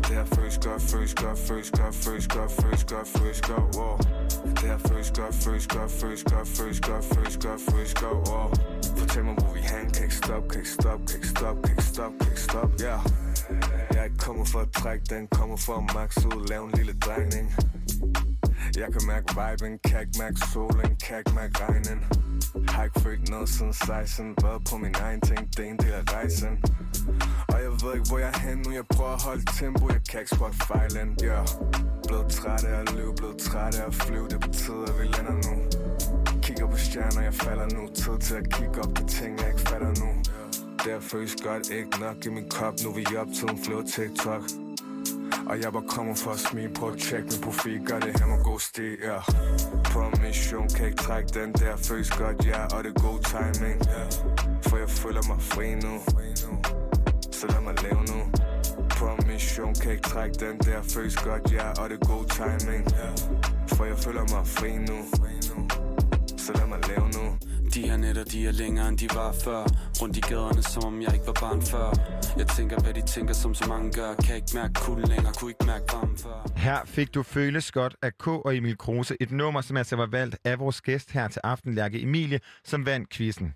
Det her føles godt, føles godt, føles godt, føles godt, føles godt, føles godt, wow det her føles godt, føles godt, føles godt, føles godt, føles godt, føles godt, wow Fortæl mig, hvor vi hen, kan ikke stoppe, kan ikke stoppe, kan ikke stoppe, kan ikke stoppe, kan ikke stoppe, ja Jeg er ikke kommet for at trække den, kommer for at max ud, Lav en lille drejning. Jeg kan mærke viben, kan ikke mærke solen, kan ikke mærke regnen. Har ikke følt noget siden 16, været på min egen ting, det er en del af rejsen. Og jeg ved ikke, hvor jeg er hen nu, jeg prøver at holde tempo, jeg kan ikke spotte fejlen, ja yeah. Blevet træt af at løbe, blevet træt af at flyve, det betyder, at vi lander nu. Kigger på stjerner, jeg falder nu. Tid til at kigge op på ting, jeg ikke fatter nu. Det føles godt, ikke nok i min kop Nu er vi op til en flow TikTok. Og jeg var kommet for at smile. På at tjekke min profil. Gør det her med god stil, ja. Yeah. På mission kan ikke trække den der. Føles godt, ja, yeah, og det er god timing. Yeah. For jeg føler mig fri nu. Så lad mig leve nu. På mission kan ikke trække den der. Føles godt, ja, yeah, og det er god timing. Yeah. For jeg føler mig fri nu. Så lad mig leve nu De her nætter, de er længere end de var før Rundt i gaderne, som om jeg ikke var barn før Jeg tænker, hvad de tænker, som så mange gør Kan ikke mærke kulden længere, kunne ikke mærke varmen før Her fik du Føles Godt af K og Emil Kruse. Et nummer, som altså var valgt af vores gæst her til aften, Lærke Emilie, som vandt quizzen.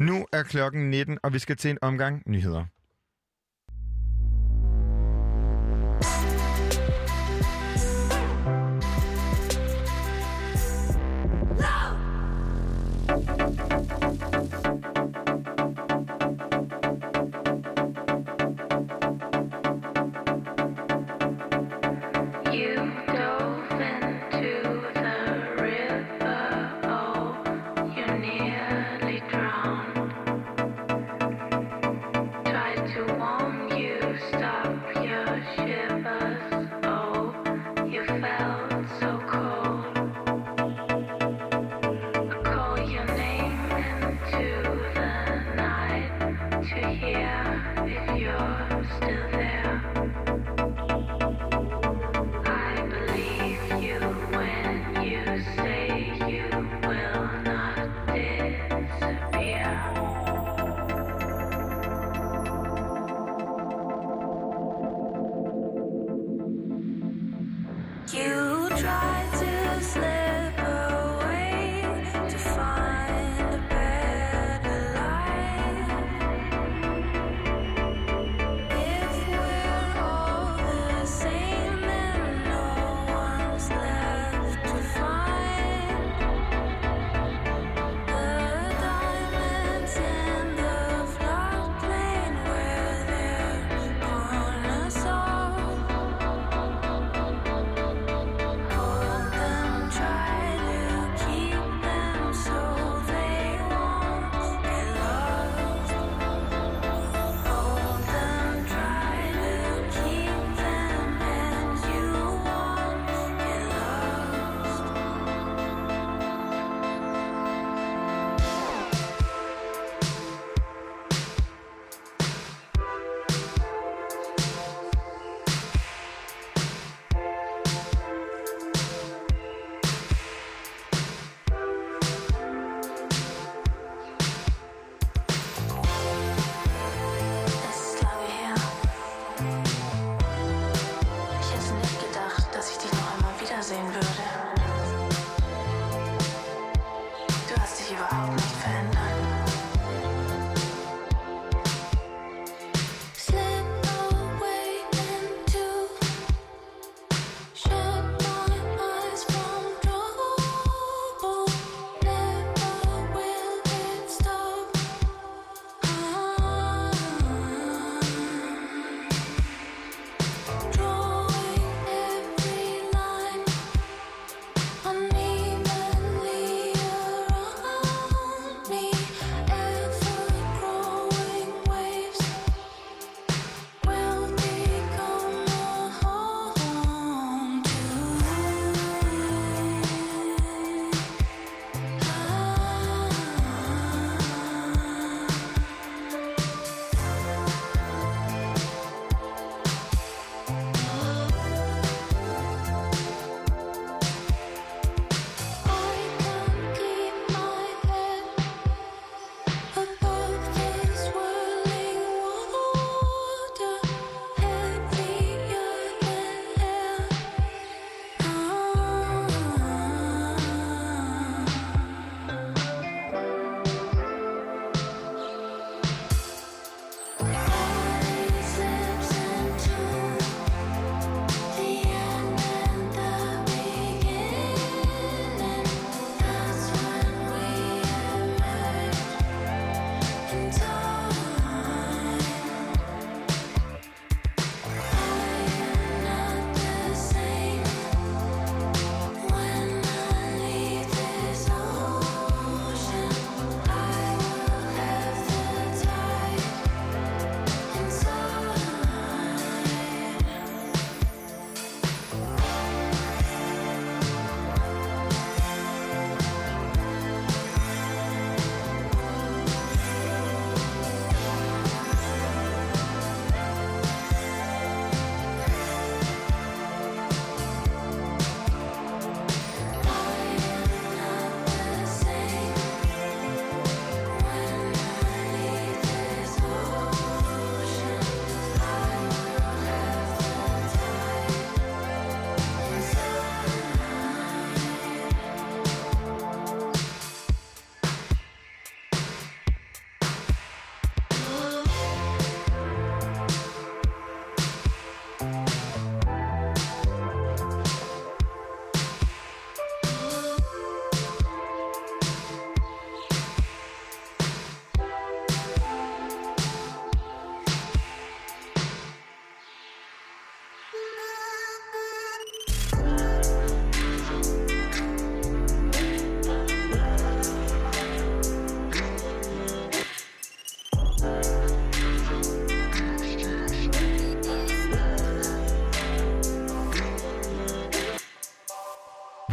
Nu er klokken 19, og vi skal til en omgang nyheder. You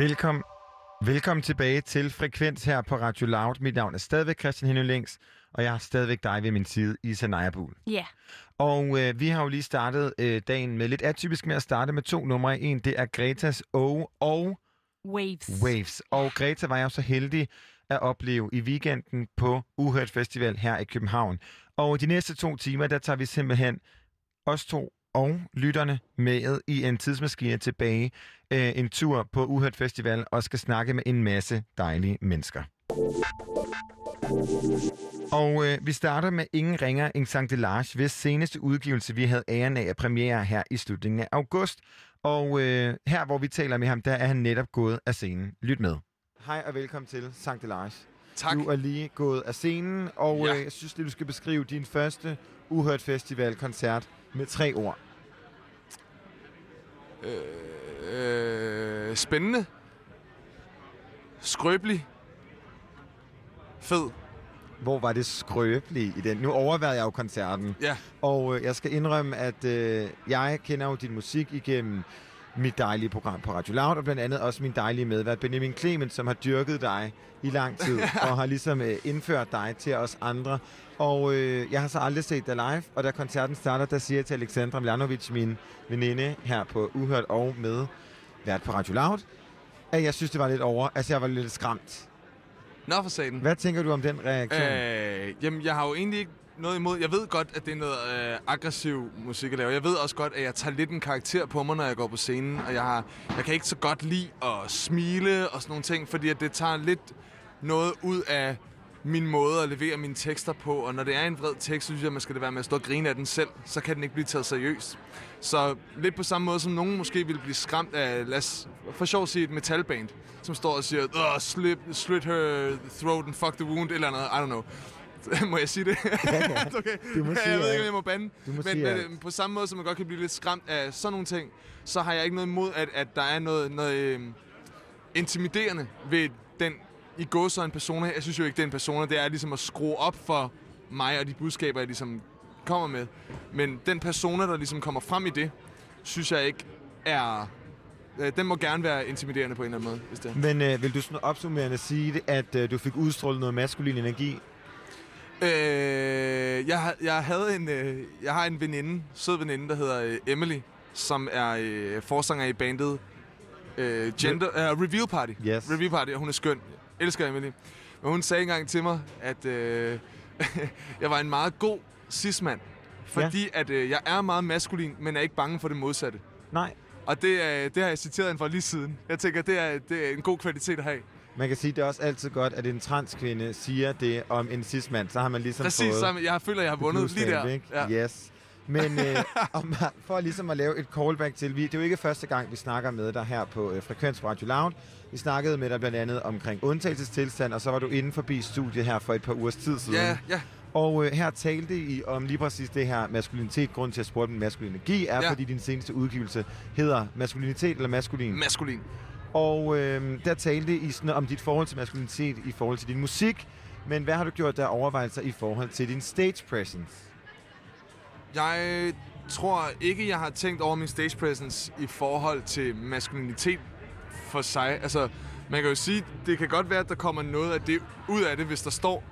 Velkommen. Velkommen tilbage til Frekvens her på Radio Loud. Mit navn er stadigvæk Christian Henning Længs, og jeg har stadigvæk dig ved min side, Isa Najabul. Ja. Og øh, vi har jo lige startet øh, dagen med lidt atypisk med at starte med to numre. En, det er Gretas O og Waves. Waves. Og Greta var jeg jo så heldig at opleve i weekenden på Uhørt Festival her i København. Og de næste to timer, der tager vi simpelthen os to og lytterne med i en tidsmaskine tilbage. Øh, en tur på Uhørt Festival og skal snakke med en masse dejlige mennesker. Og øh, vi starter med Ingen Ringer en Sankt Delage, hvis seneste udgivelse, vi havde æren af at premiere her i slutningen af august. Og øh, her, hvor vi taler med ham, der er han netop gået af scenen. Lyt med. Hej og velkommen til Sankt Delage. Tak. Du er lige gået af scenen, og Ja. øh, jeg synes, at du skal beskrive din første Uhørt Festival-koncert med tre ord. Øh, spændende. Skrøbelig. Fed. Hvor var det skrøbeligt i den? Nu overvejede jeg jo koncerten, Ja. og øh, jeg skal indrømme, at øh, jeg kender jo din musik igennem mit dejlige program på Radio Loud, og blandt andet også min dejlige medvært Benjamin Clement, som har dyrket dig i lang tid, og har ligesom øh, indført dig til os andre. Og øh, jeg har så aldrig set dig live, og da koncerten starter, der siger jeg til Alexandra Mljanovic, min veninde her på Uhørt og med vært på Radio Loud, at jeg synes, det var lidt over. Altså, jeg var lidt skræmt. Nå for satan. Hvad tænker du om den reaktion? Øh, jamen, jeg har jo egentlig ikke noget imod. Jeg ved godt, at det er noget øh, aggressiv musik at lave. Jeg ved også godt, at jeg tager lidt en karakter på mig, når jeg går på scenen. Og jeg, har, jeg kan ikke så godt lide at smile og sådan nogle ting, fordi at det tager lidt noget ud af min måde at levere mine tekster på. Og når det er en vred tekst, så synes jeg, at man skal det være med at stå og grine af den selv. Så kan den ikke blive taget seriøst. Så lidt på samme måde, som nogen måske ville blive skræmt af, lad os for sjov sige et metalband, som står og siger, slip, slit her throat and fuck the wound, eller andet, I don't know. må jeg sige det? Ja, ja. okay. Du må ja, sige jeg ved ikke, om jeg må bande. Du må men, sige men alt. øh, på samme måde, som man godt kan blive lidt skræmt af sådan nogle ting, så har jeg ikke noget imod, at, at der er noget, noget øh, intimiderende ved den i går så en persona. Jeg synes jo ikke, det er en persona. Det er ligesom at skrue op for mig og de budskaber, jeg ligesom kommer med. Men den persona, der ligesom kommer frem i det, synes jeg ikke er... Øh, den må gerne være intimiderende på en eller anden måde, hvis det er. Men øh, vil du sådan opsummerende sige, det, at øh, du fik udstrålet noget maskulin energi? Øh, jeg, jeg havde en, øh, jeg har en veninde, sød veninde, der hedder øh, Emily, som er øh, forsanger i bandet øh, Gender, uh, Reveal Party. Yes. Reveal Party, og hun er skøn. Jeg elsker Emily. Men hun sagde engang til mig, at øh, jeg var en meget god cis-mand. Fordi ja. at øh, jeg er meget maskulin, men er ikke bange for det modsatte. Nej. Og det, er, det har jeg citeret hende for lige siden. Jeg tænker, det er, det er en god kvalitet at have. Man kan sige, det er også altid godt, at en transkvinde siger det om en cis-mand. Så har man ligesom Præcis, fået... så jeg føler, jeg har vundet lige der. Ikke? Ja. Yes. Men øh, om, for ligesom at lave et callback til, vi, det er jo ikke første gang, vi snakker med dig her på øh, Frekvens Radio Loud. Vi snakkede med dig blandt andet omkring undtagelsestilstand, og så var du inde forbi studiet her for et par ugers tid siden. Ja, ja. Og øh, her talte I om lige præcis det her maskulinitet. Grunden til at spørge om maskulin energi er, Ja. fordi din seneste udgivelse hedder maskulinitet eller maskulin. Maskulin. Og øh, der talte I sådan om dit forhold til maskulinitet i forhold til din musik. Men hvad har du gjort der overvejelser i forhold til din stage presence? Jeg tror ikke, jeg har tænkt over min stage presence i forhold til maskulinitet for sig. Altså, man kan jo sige, det kan godt være, at der kommer noget af det ud af det, hvis der står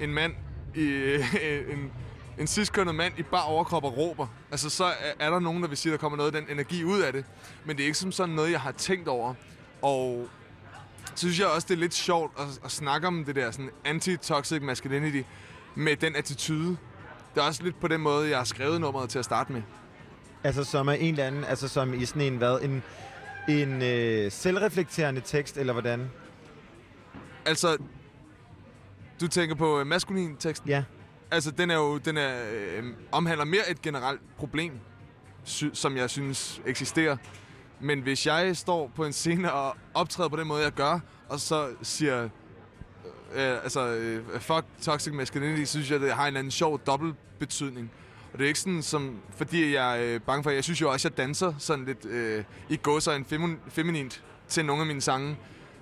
en mand i en, en sidstkønnet mand i bare overkrop og råber. Altså, så er, er der nogen, der vil sige, at der kommer noget af den energi ud af det. Men det er ikke som sådan noget, jeg har tænkt over. Og så synes jeg også, det er lidt sjovt at, at snakke om det der sådan anti-toxic masculinity med den attitude. Det er også lidt på den måde, jeg har skrevet nummeret til at starte med. Altså som er en eller anden, altså som i sådan en hvad, en, en øh, selvreflekterende tekst, eller hvordan? Altså, du tænker på øh, maskulin teksten? Ja. Altså, den er jo, den er, øh, omhandler mere et generelt problem, sy- som jeg synes eksisterer. Men hvis jeg står på en scene og optræder på den måde, jeg gør, og så siger, øh, altså, øh, fuck toxic masculinity, så synes jeg, det har en eller anden sjov dobbelt betydning. Og det er ikke sådan, som, fordi jeg er øh, bange for, jeg synes jo også, at jeg danser sådan lidt øh, i gåser en femi- feminint til nogle af mine sange,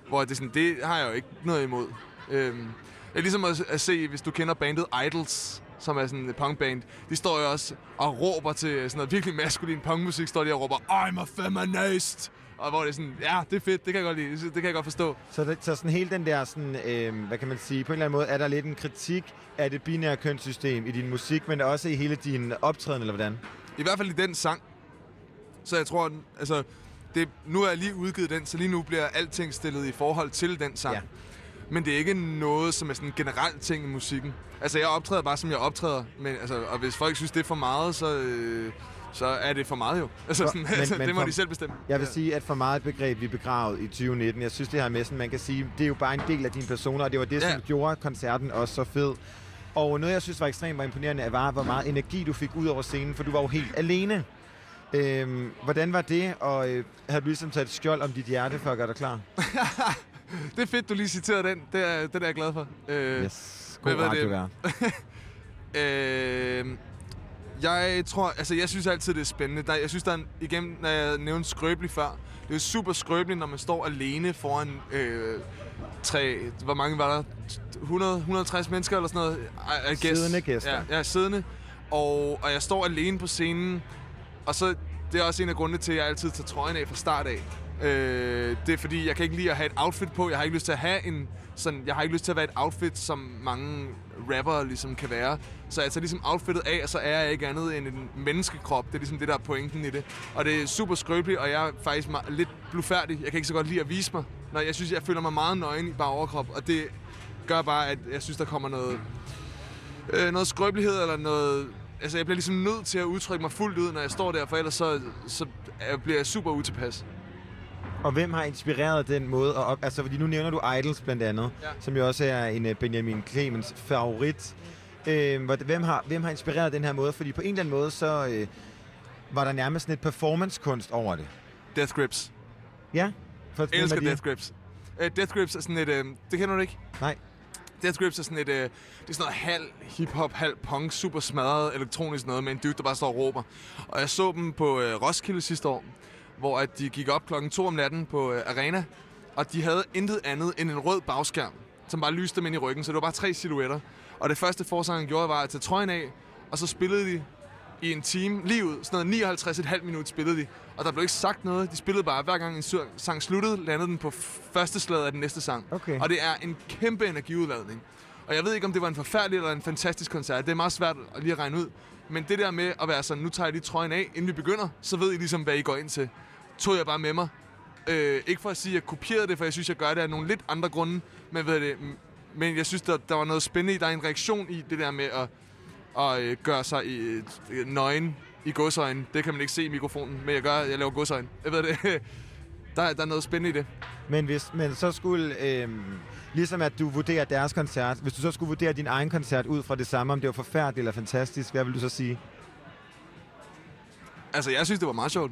hvor det, sådan, det har jeg jo ikke noget imod. Øh, det er ligesom at, at se, hvis du kender bandet Idols, som er sådan et punkband. De står jo også og råber til sådan noget virkelig maskulin punkmusik, står de og råber, I'm a feminist! Og hvor det er sådan, ja, det er fedt, det kan jeg godt lide, det kan jeg godt forstå. Så, det, så sådan hele den der, sådan, øh, hvad kan man sige, på en eller anden måde, er der lidt en kritik af det binære kønssystem i din musik, men også i hele din optræden, eller hvordan? I hvert fald i den sang. Så jeg tror, altså, det, nu er jeg lige udgivet den, så lige nu bliver alting stillet i forhold til den sang. Ja. Ja. Men det er ikke noget, som er sådan en generel ting i musikken. Altså, jeg optræder bare, som jeg optræder. Men, altså, og hvis folk synes, det er for meget, så, øh, så er det for meget jo. Altså, sådan, Men- men, altså, men det må for- de selv bestemme. Jeg vil sige, at for meget et begreb, vi begravet i 2019. Jeg synes, det her med, sådan, man kan sige, det er jo bare en del af din persona, og det var det, som Ja. gjorde koncerten også så fed. Og noget, jeg synes var ekstremt imponerende, var, hvor meget energi du fik ud over scenen, for du var jo helt alene. Øhm, hvordan var det, og øh, havde du ligesom taget et skjold om dit hjerte for at gøre dig klar? Det er fedt, du lige citerede den. Det er, det er jeg glad for. Øh, Yes, god var det? Øh, jeg tror, altså jeg synes altid, det er spændende. Der, jeg synes, der er en, igen, når jeg nævnte skrøbelig før, det er super skrøbeligt, når man står alene foran øh, tre, hvor mange var der? 100, 150 mennesker eller sådan noget? I, I guess. Siddende gæster. Ja, ja, siddende. Og, og jeg står alene på scenen, og så, det er også en af grundene til, at jeg altid tager trøjen af fra start af. Øh, det er fordi, jeg kan ikke lide at have et outfit på. Jeg har ikke lyst til at have en sådan, jeg har ikke lyst til at være et outfit, som mange rapper ligesom kan være. Så jeg tager ligesom outfittet af, og så er jeg ikke andet end en menneskekrop. Det er ligesom det, der er pointen i det. Og det er super skrøbeligt, og jeg er faktisk meget, lidt blufærdig. Jeg kan ikke så godt lide at vise mig. Når jeg synes, jeg føler mig meget nøgen i bare overkrop, og det gør bare, at jeg synes, der kommer noget, øh, noget skrøbelighed eller noget... Altså, jeg bliver ligesom nødt til at udtrykke mig fuldt ud, når jeg står der, for ellers så, så jeg bliver jeg super utilpas. Og hvem har inspireret den måde at op... Altså, fordi nu nævner du Idols blandt andet, Ja. som jo også er en øh, Benjamin Clemens favorit. Øh, hvem, har, hvem har inspireret den her måde? Fordi på en eller anden måde, så øh, var der nærmest sådan et performancekunst over det. Death Grips. Ja? For Jeg elsker Death Grips. Uh, Death Grips er sådan et... Uh, det kender du ikke? Nej. Death Grips er sådan et... Uh, det er sådan noget halv hip-hop, halv punk, super smadret elektronisk noget med en dude, der bare står og råber. Og jeg så dem på uh, Roskilde sidste år, hvor at de gik op klokken 2 om natten på uh, Arena, og de havde intet andet end en rød bagskærm, som bare lyste dem ind i ryggen, så det var bare tre silhuetter. Og det første forsangeren gjorde, var at tage trøjen af, og så spillede de i en time, lige ud, sådan noget 59,5 minut spillede de. Og der blev ikke sagt noget, de spillede bare, hver gang en sang sluttede, landede den på første slaget af den næste sang. Okay. Og det er en kæmpe energiudladning. Og jeg ved ikke, om det var en forfærdelig eller en fantastisk koncert. Det er meget svært at lige regne ud. Men det der med at være sådan, nu tager jeg lige trøjen af, inden vi begynder, så ved I ligesom, hvad I går ind til. Tog jeg bare med mig. Øh, ikke for at sige, at jeg kopierede det, for jeg synes, jeg gør det af nogle lidt andre grunde. Men, ved det, men jeg synes, der, der var noget spændende i. Der er en reaktion i det der med at, at øh, gøre sig i, øh, nøgen i godsøjne. Det kan man ikke se i mikrofonen, men jeg gør, jeg laver godsøjne. Jeg ved det. Der, er- der er noget spændende i det. Men, hvis, men så skulle, øh, ligesom at du vurderer deres koncert, hvis du så skulle vurdere din egen koncert ud fra det samme, om det var forfærdeligt eller fantastisk, hvad vil du så sige? Altså, jeg synes, det var meget sjovt.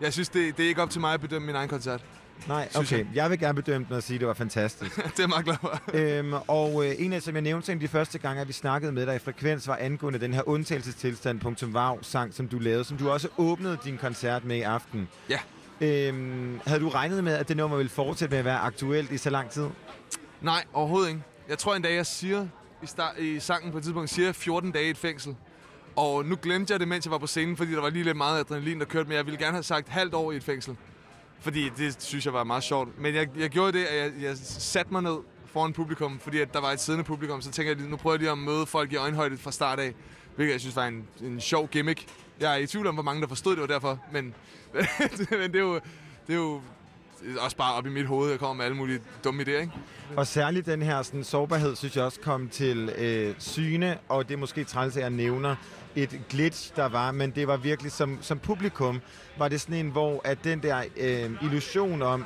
Jeg synes, det, det er ikke op til mig at bedømme min egen koncert. Nej, okay. Jeg vil gerne bedømme den og sige, at det var fantastisk. det er jeg meget glad for. øhm, og øh, en af, som jeg nævnte, en af de første gange, at vi snakkede med dig i Frekvens, var angående den her undtagelsestilstand.vav-sang, som du lavede, som du også åbnede din koncert med i aften. Ja. Øhm, havde du regnet med, at det nummer ville fortsætte med at være aktuelt i så lang tid? Nej, overhovedet ikke. Jeg tror en dag, jeg siger i, start, i sangen på et tidspunkt, siger jeg 14 dage i et fængsel. Og nu glemte jeg det, mens jeg var på scenen, fordi der var lige lidt meget adrenalin, der kørte, men jeg ville gerne have sagt halvt år i et fængsel. Fordi det synes jeg var meget sjovt. Men jeg, jeg gjorde det, at jeg, jeg satte mig ned foran publikum, fordi at der var et siddende publikum, så tænker jeg, nu prøver jeg lige at møde folk i øjenhøjde fra start af, hvilket jeg synes var en, en sjov gimmick. Jeg er i tvivl om, hvor mange der forstod det var derfor, men, men det, er jo, det er jo også bare op i mit hoved, jeg kommer med alle mulige dumme idéer, ikke? Og særligt den her sådan, sårbarhed, synes jeg også kom til øh, syne, og det er måske træls, at jeg nævner et glitch, der var, men det var virkelig som, som publikum, var det sådan en, hvor at den der øh, illusion om,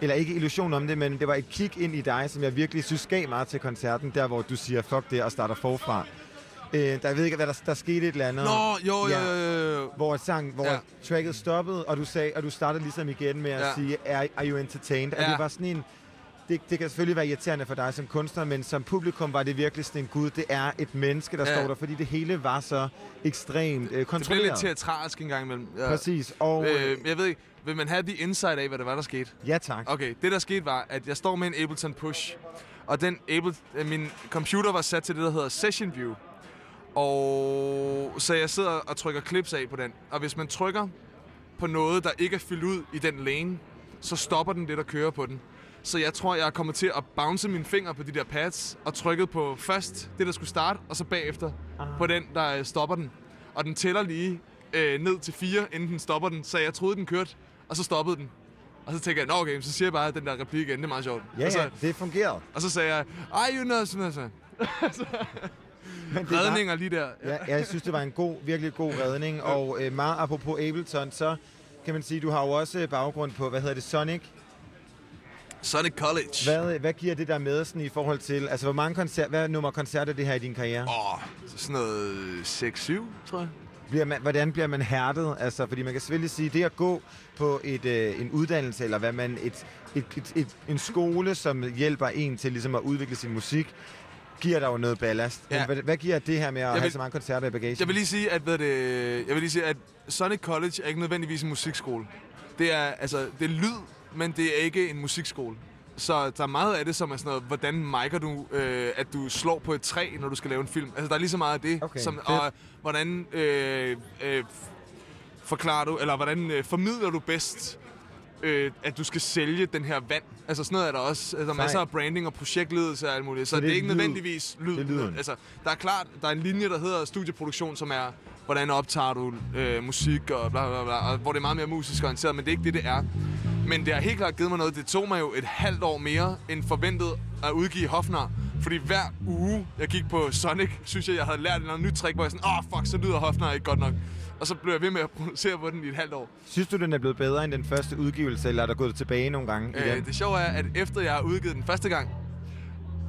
eller ikke illusion om det, men det var et kig ind i dig, som jeg virkelig synes gav meget til koncerten, der hvor du siger, fuck det, og starter forfra. Øh, der, jeg ved ikke, hvad der, der skete et eller andet. Nå, jo, Ja. jo, jo. Hvor, sang, hvor Ja. tracket stoppede, og du sagde, og du startede ligesom igen med at Ja. ja. sige, are, are you entertained? Og Ja. det var sådan en, det, det kan selvfølgelig være irriterende for dig som kunstner, men som publikum var det virkelig sådan en gud, det er et menneske, der Ja. står der, fordi det hele var så ekstremt øh, Det blev kontrolleret. lidt teatralsk en gang imellem. Ja. Præcis, og øh, Øh, jeg ved ikke, vil man have de insight af, hvad det var, der skete? ja tak. Okay, det der skete var, at jeg står med en Ableton Push, og den Able, øh, min computer var sat til det, der hedder Session View. Og så jeg sidder og trykker clips af på den. Og hvis man trykker på noget, der ikke er fyldt ud i den lane, så stopper den det, der kører på den. Så jeg tror, jeg er kommet til at bounce mine fingre på de der pads, og trykket på først det, der skulle starte, og så bagefter på den, der øh, stopper den. Og den tæller lige øh, ned til fire, inden den stopper den, så jeg troede, den kørte, og så stoppede den. Og så tænker jeg, nå okay, så siger jeg bare den der replik igen, det er meget sjovt. Ja, og, så, ja, det fungerede. og så sagde jeg, ej, you know, sådan, sådan. Men det var- Redninger lige der. Ja, jeg synes, det var en god, virkelig god redning. Og øh, meget apropos Ableton, så kan man sige, du har jo også øh, baggrund på, hvad hedder det, Sonic. Sonic College. Hvad, hvad giver det der med sådan, i forhold til, altså hvor mange koncerter, hvad nummer koncerter er det her i din karriere? Åh, oh, sådan noget 6-7, tror jeg. Bliver man, hvordan bliver man hærdet? Altså, fordi man kan selvfølgelig sige, det at gå på et, øh, en uddannelse, eller hvad man, et, et, et, et, en skole, som hjælper en til ligesom at udvikle sin musik, giver der jo noget ballast. Ja. Men hvad, hvad giver det her med at vil- have så mange koncerter i bagagen? Jeg vil lige sige, at, hvad det, jeg vil lige sige, at Sonic College er ikke nødvendigvis en musikskole. Det er, altså, det er lyd, men det er ikke en musikskole. Så der er meget af det, som er sådan noget, hvordan micer du, øh, at du slår på et træ, når du skal lave en film. Altså, der er lige så meget af det. Okay, som, fedt. og hvordan øh, øh, forklarer du, eller hvordan øh, formidler du bedst, øh, at du skal sælge den her vand. Altså sådan noget er der også. Altså, der er masser af branding og projektledelse og alt muligt. Så, Så det, det er ikke lyd. nødvendigvis lyd. Det lyden. Altså, der er klart, der er en linje, der hedder studieproduktion, som er, hvordan optager du øh, musik og bla bla bla, og hvor det er meget mere musisk orienteret, men det er ikke det, det er. Men det har helt klart givet mig noget. Det tog mig jo et halvt år mere end forventet at udgive Hofnar. Fordi hver uge, jeg gik på Sonic, synes jeg, jeg havde lært noget nyt trick, hvor jeg sådan, åh oh, fuck, så lyder Hofnar ikke godt nok. Og så blev jeg ved med at producere på den i et halvt år. Synes du, den er blevet bedre end den første udgivelse, eller er der gået tilbage nogle gange? Øh, det sjove er, at efter jeg har udgivet den første gang,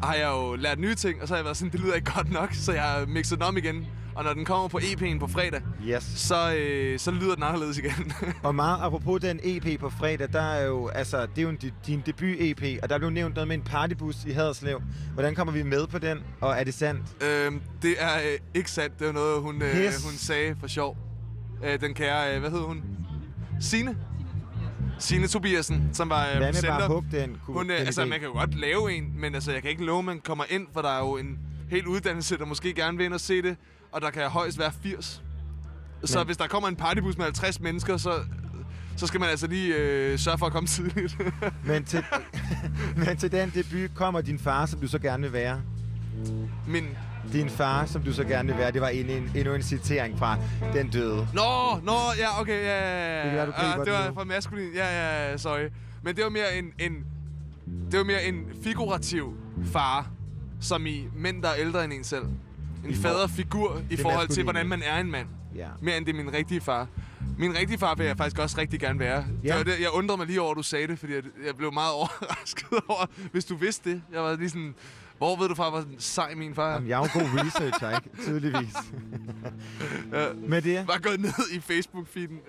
har jeg jo lært nye ting, og så har jeg været sådan, det lyder ikke godt nok, så jeg har mixet den om igen. Og når den kommer på EP'en på fredag, Yes. så, øh, så lyder den anderledes igen. Og meget apropos den EP på fredag, der er jo, altså, det er jo en, di- din debut-EP, og der blev nævnt noget med en partybus i Haderslev. Hvordan kommer vi med på den, og er det sandt? øhm, det er øh, ikke sandt. Det var noget, hun, øh, Pis. hun sagde for sjov. Øh, den kære, øh, hvad hed hun? Sine. Sine Tobiasen, som var øh, Hvad med bare hug den? Kunne, Hun, øh, den altså, idé? man kan jo godt lave en, men altså, jeg kan ikke love, at man kommer ind, for der er jo en hel uddannelse, der måske gerne vil ind og se det, og der kan højst være 80. Så Men- hvis der kommer en partybus med 50 mennesker, så, så skal man altså lige øh, sørge for at komme tidligt. Men til, men til den debut kommer din far, som du så gerne vil være. Men, Din far, som du så gerne vil være, det var en, en, endnu en citering fra Den Døde. nå, nå, ja, okay, ja, ja, ja. Det kan være, du griber Ah, det var fra maskulin, ja, ja, ja, sorry. Men det var mere en, en, det var mere en figurativ far, som i mænd, der er ældre end en selv. En faderfigur i forhold til, hvordan man er en mand. Ja. Mere end det er min rigtige far. Min rigtige far vil jeg faktisk også rigtig gerne være. Ja. Det var det, jeg undrede mig lige over, at du sagde det, fordi jeg, jeg blev meget overrasket over, hvis du vidste det. Jeg var lige sådan, hvor ved du fra, hvor sej min far er? Jamen, jeg er jo god researcher, ikke? Tydeligvis. Med det, Bare gået ned i Facebook-feeden.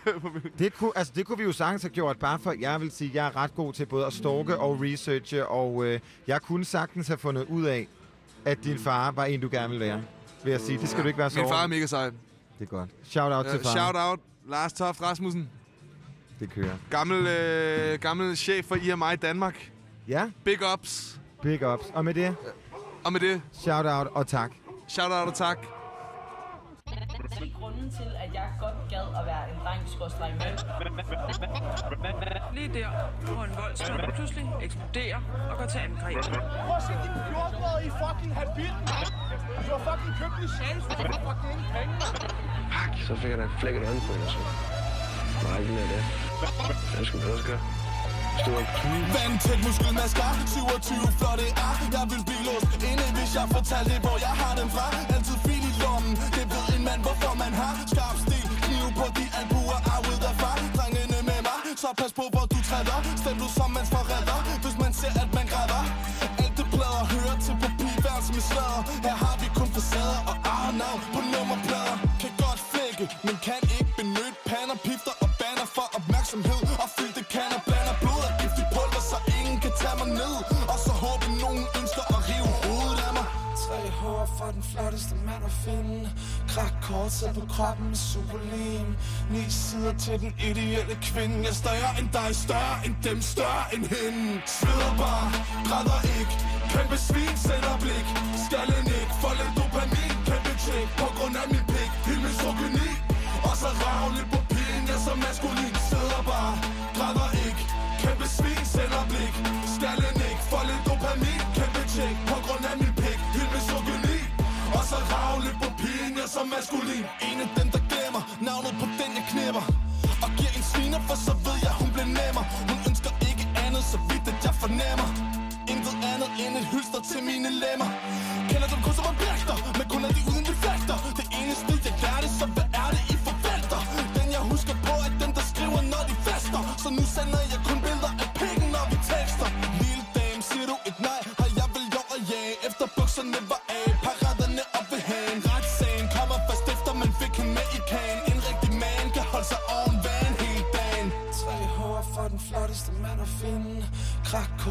det kunne, altså, det kunne vi jo sagtens have gjort, bare for, jeg vil sige, jeg er ret god til både at stalke og researche, og øh, jeg kunne sagtens have fundet ud af, at din far var en, du gerne vil være. Vil jeg sige. Det skal du ikke være så min far er mega sej. Det er godt. Shout out til Uh, far. shout out, Lars Toft Rasmussen. Det kører. Gammel, øh, gammel chef for IMI Danmark. Ja, Big ups. Big ups. Og med det, Og med det, shout out og tak. shout out og tak. Tre grunden til, at jeg godt gad at være en dreng, skorstræk mand. Lige der, hvor en voldsmand pludselig eksploderer og går til angreb. Prøv at se din 14-årige fucking habit, mand. Du har fucking købt en chance for fucking ingen penge, mand. Så fik jeg da flækket øjne på dig, så. Nej, ikke mere af det. Jeg skulle også gøre. Vandtæt muskelmasker, 27 flotte ar Jeg vil blive låst inde, hvis jeg fortalte hvor jeg har den fra. Altid fil i lommen, det ved en mand, hvorfor man har Skarp stil, kniv på de albuer, er ud af far Drengene med mig, så pas på hvor du træder. Stem du som mands forræder, hvis man ser at man græder. Alt det plader hører til på papirværelse med slader Her har vi kun facader og arnav på nummerplader. Kan godt flække, men kan ikke kvinde Krak korset på kroppen, superlim. Ni sider til den ideelle kvinde. Jeg større end dig, større end dem, større end hende. Sveder bare, græder ikke. Kæmpe svin, sender blik. Skallen ikke, for lidt dopamin. Kæmpe tjek, på grund af min pik. Himmelsogyni, og så rav lidt på pigen Jeg er så maskulin, sidder bare Græder ikke, kæmpe svin, sender blik. så maskulin. En af dem, der glemmer navnet på den, jeg knipper. Og giver en sviner, for så ved jeg, hun bliver nemmer Hun ønsker ikke andet, så vidt at jeg fornemmer. Intet andet end et hylster til mine lemmer. Kender dem kun som objekter, men kun er de uden defekter Det eneste, jeg gør det, så hvad er det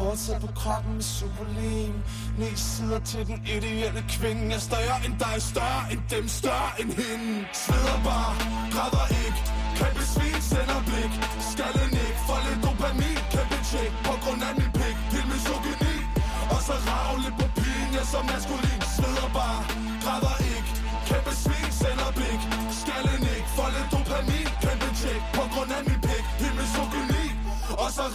Krak på kroppen med superlim Ni sider til den ideelle kvinde. Jeg er større end dig, større end dem, større end hende. Sveder bare, græder ikke. Kæmpe svin, sender blik. Skal Skallen ikke, for lidt dopamin. Kæmpe tjek, på grund af min pik. Helt misogyni Og så ravle på pigen, jeg er så maskulin.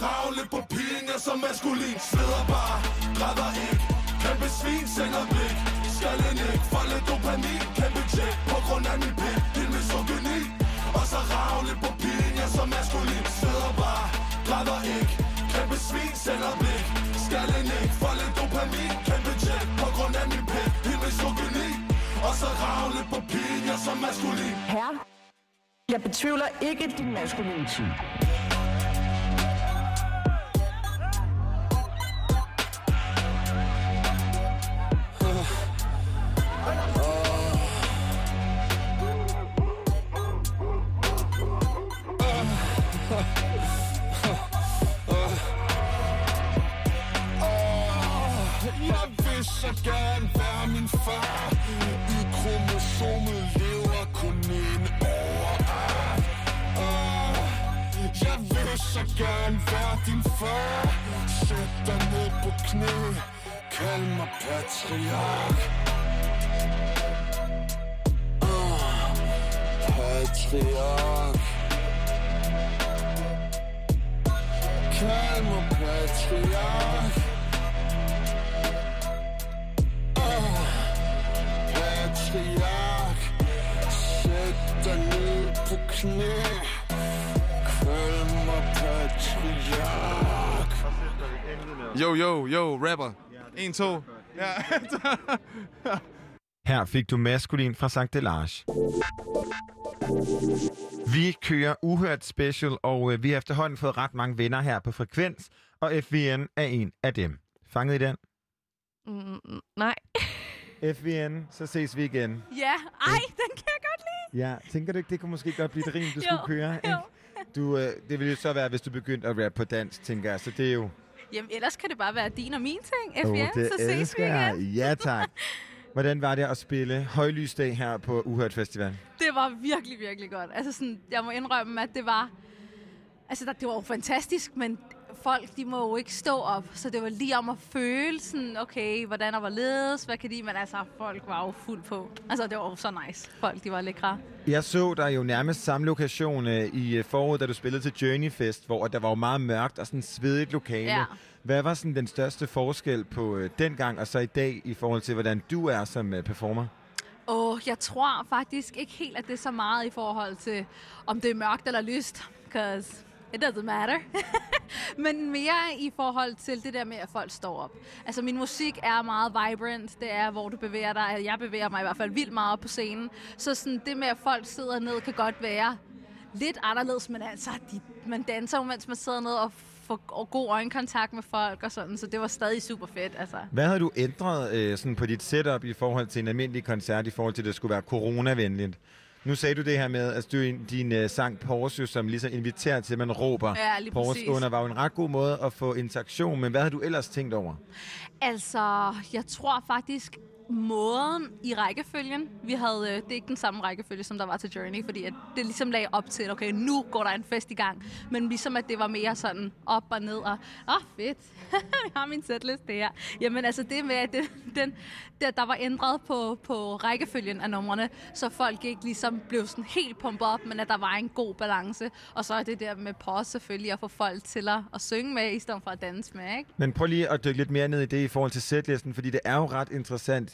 Ravle på pigen, jeg er så maskulin Sveder bare, græder ikke. Kæmpe svin, sender blik. Skallen ikke, for dopamin. Kæmpe tjek, på grund af min pik. Din misogyni Og så ravle på pigen, jeg er så maskulin Sveder bare, græder ikke. Kæmpe svin, sender blik. Skallen ikke, for dopamin. Kæmpe tjek, på grund af min pik. Din misogyni Og så ravle på pigen, jeg er så maskulin Herre, jeg betvivler ikke din maskulinitet. Rapper. En, to. Ja. Her fik du maskulin fra Sankt Delage. Vi kører Uhørt Special, og øh, vi har efterhånden fået ret mange venner her på Frekvens, og FVN er en af dem. Fanget i den? Mm, nej. FVN, så ses vi igen. Ja, ej, den kan jeg godt lide. Ja, tænker du ikke, det kunne måske godt blive et rim, du Jo, skulle køre? Ikke? jo. Du, øh, det ville jo så være, hvis du begyndte at rappe på dansk, tænker jeg. Så det er jo... Jamen, ellers kan det bare være din og min ting, FBN, det så ses vi jeg. igen. Ja, tak. Hvordan var det at spille Højlysdag her på Uhørt Festival? Det var virkelig, virkelig godt. Altså sådan, jeg må indrømme, at det var... Altså, det var jo fantastisk, men folk, de må jo ikke stå op. Så det var lige om at føle sådan, okay, hvordan der var ledes, hvad kan de... Men altså, folk var jo fuld på. Altså, det var jo så nice. Folk, de var lækre. Jeg så dig jo nærmest samme lokation øh, i øh, foråret, da du spillede til Journey Fest, hvor der var jo meget mørkt og sådan svedigt lokale. Ja. Hvad var sådan den største forskel på øh, dengang og så i dag i forhold til, hvordan du er som øh, performer? Og jeg tror faktisk ikke helt, at det er så meget i forhold til, om det er mørkt eller lyst. Because it doesn't matter. Men mere i forhold til det der med, at folk står op. Altså min musik er meget vibrant. Det er, hvor du bevæger dig. Altså, jeg bevæger mig i hvert fald vildt meget op på scenen. Så sådan det med, at folk sidder ned, kan godt være lidt anderledes. Men altså, de, man danser jo, mens man sidder ned og får god øjenkontakt med folk og sådan. Så det var stadig super fedt. Altså. Hvad havde du ændret øh, sådan på dit setup i forhold til en almindelig koncert, i forhold til, at det skulle være coronavenligt? Nu sagde du det her med, at du din øh, sang Porsche, som ligesom inviterer til, at man råber Ja, Porsche under, var jo en ret god måde at få interaktion. Men hvad havde du ellers tænkt over? Altså, jeg tror faktisk, måden i rækkefølgen, vi havde, øh, det er ikke den samme rækkefølge, som der var til Journey, fordi at det ligesom lagde op til, okay, nu går der en fest i gang, men ligesom at det var mere sådan op og ned, og åh, oh, fedt, jeg har min setliste her. Jamen altså det med, at det, den, der, der var ændret på, på rækkefølgen af numrene, så folk ikke ligesom blev sådan helt pumpet op, men at der var en god balance, og så er det der med pause selvfølgelig, at få folk til at, at synge med, i stedet for at danse med, ikke? Men prøv lige at dykke lidt mere ned i det i forhold til setlisten, fordi det er jo ret interessant.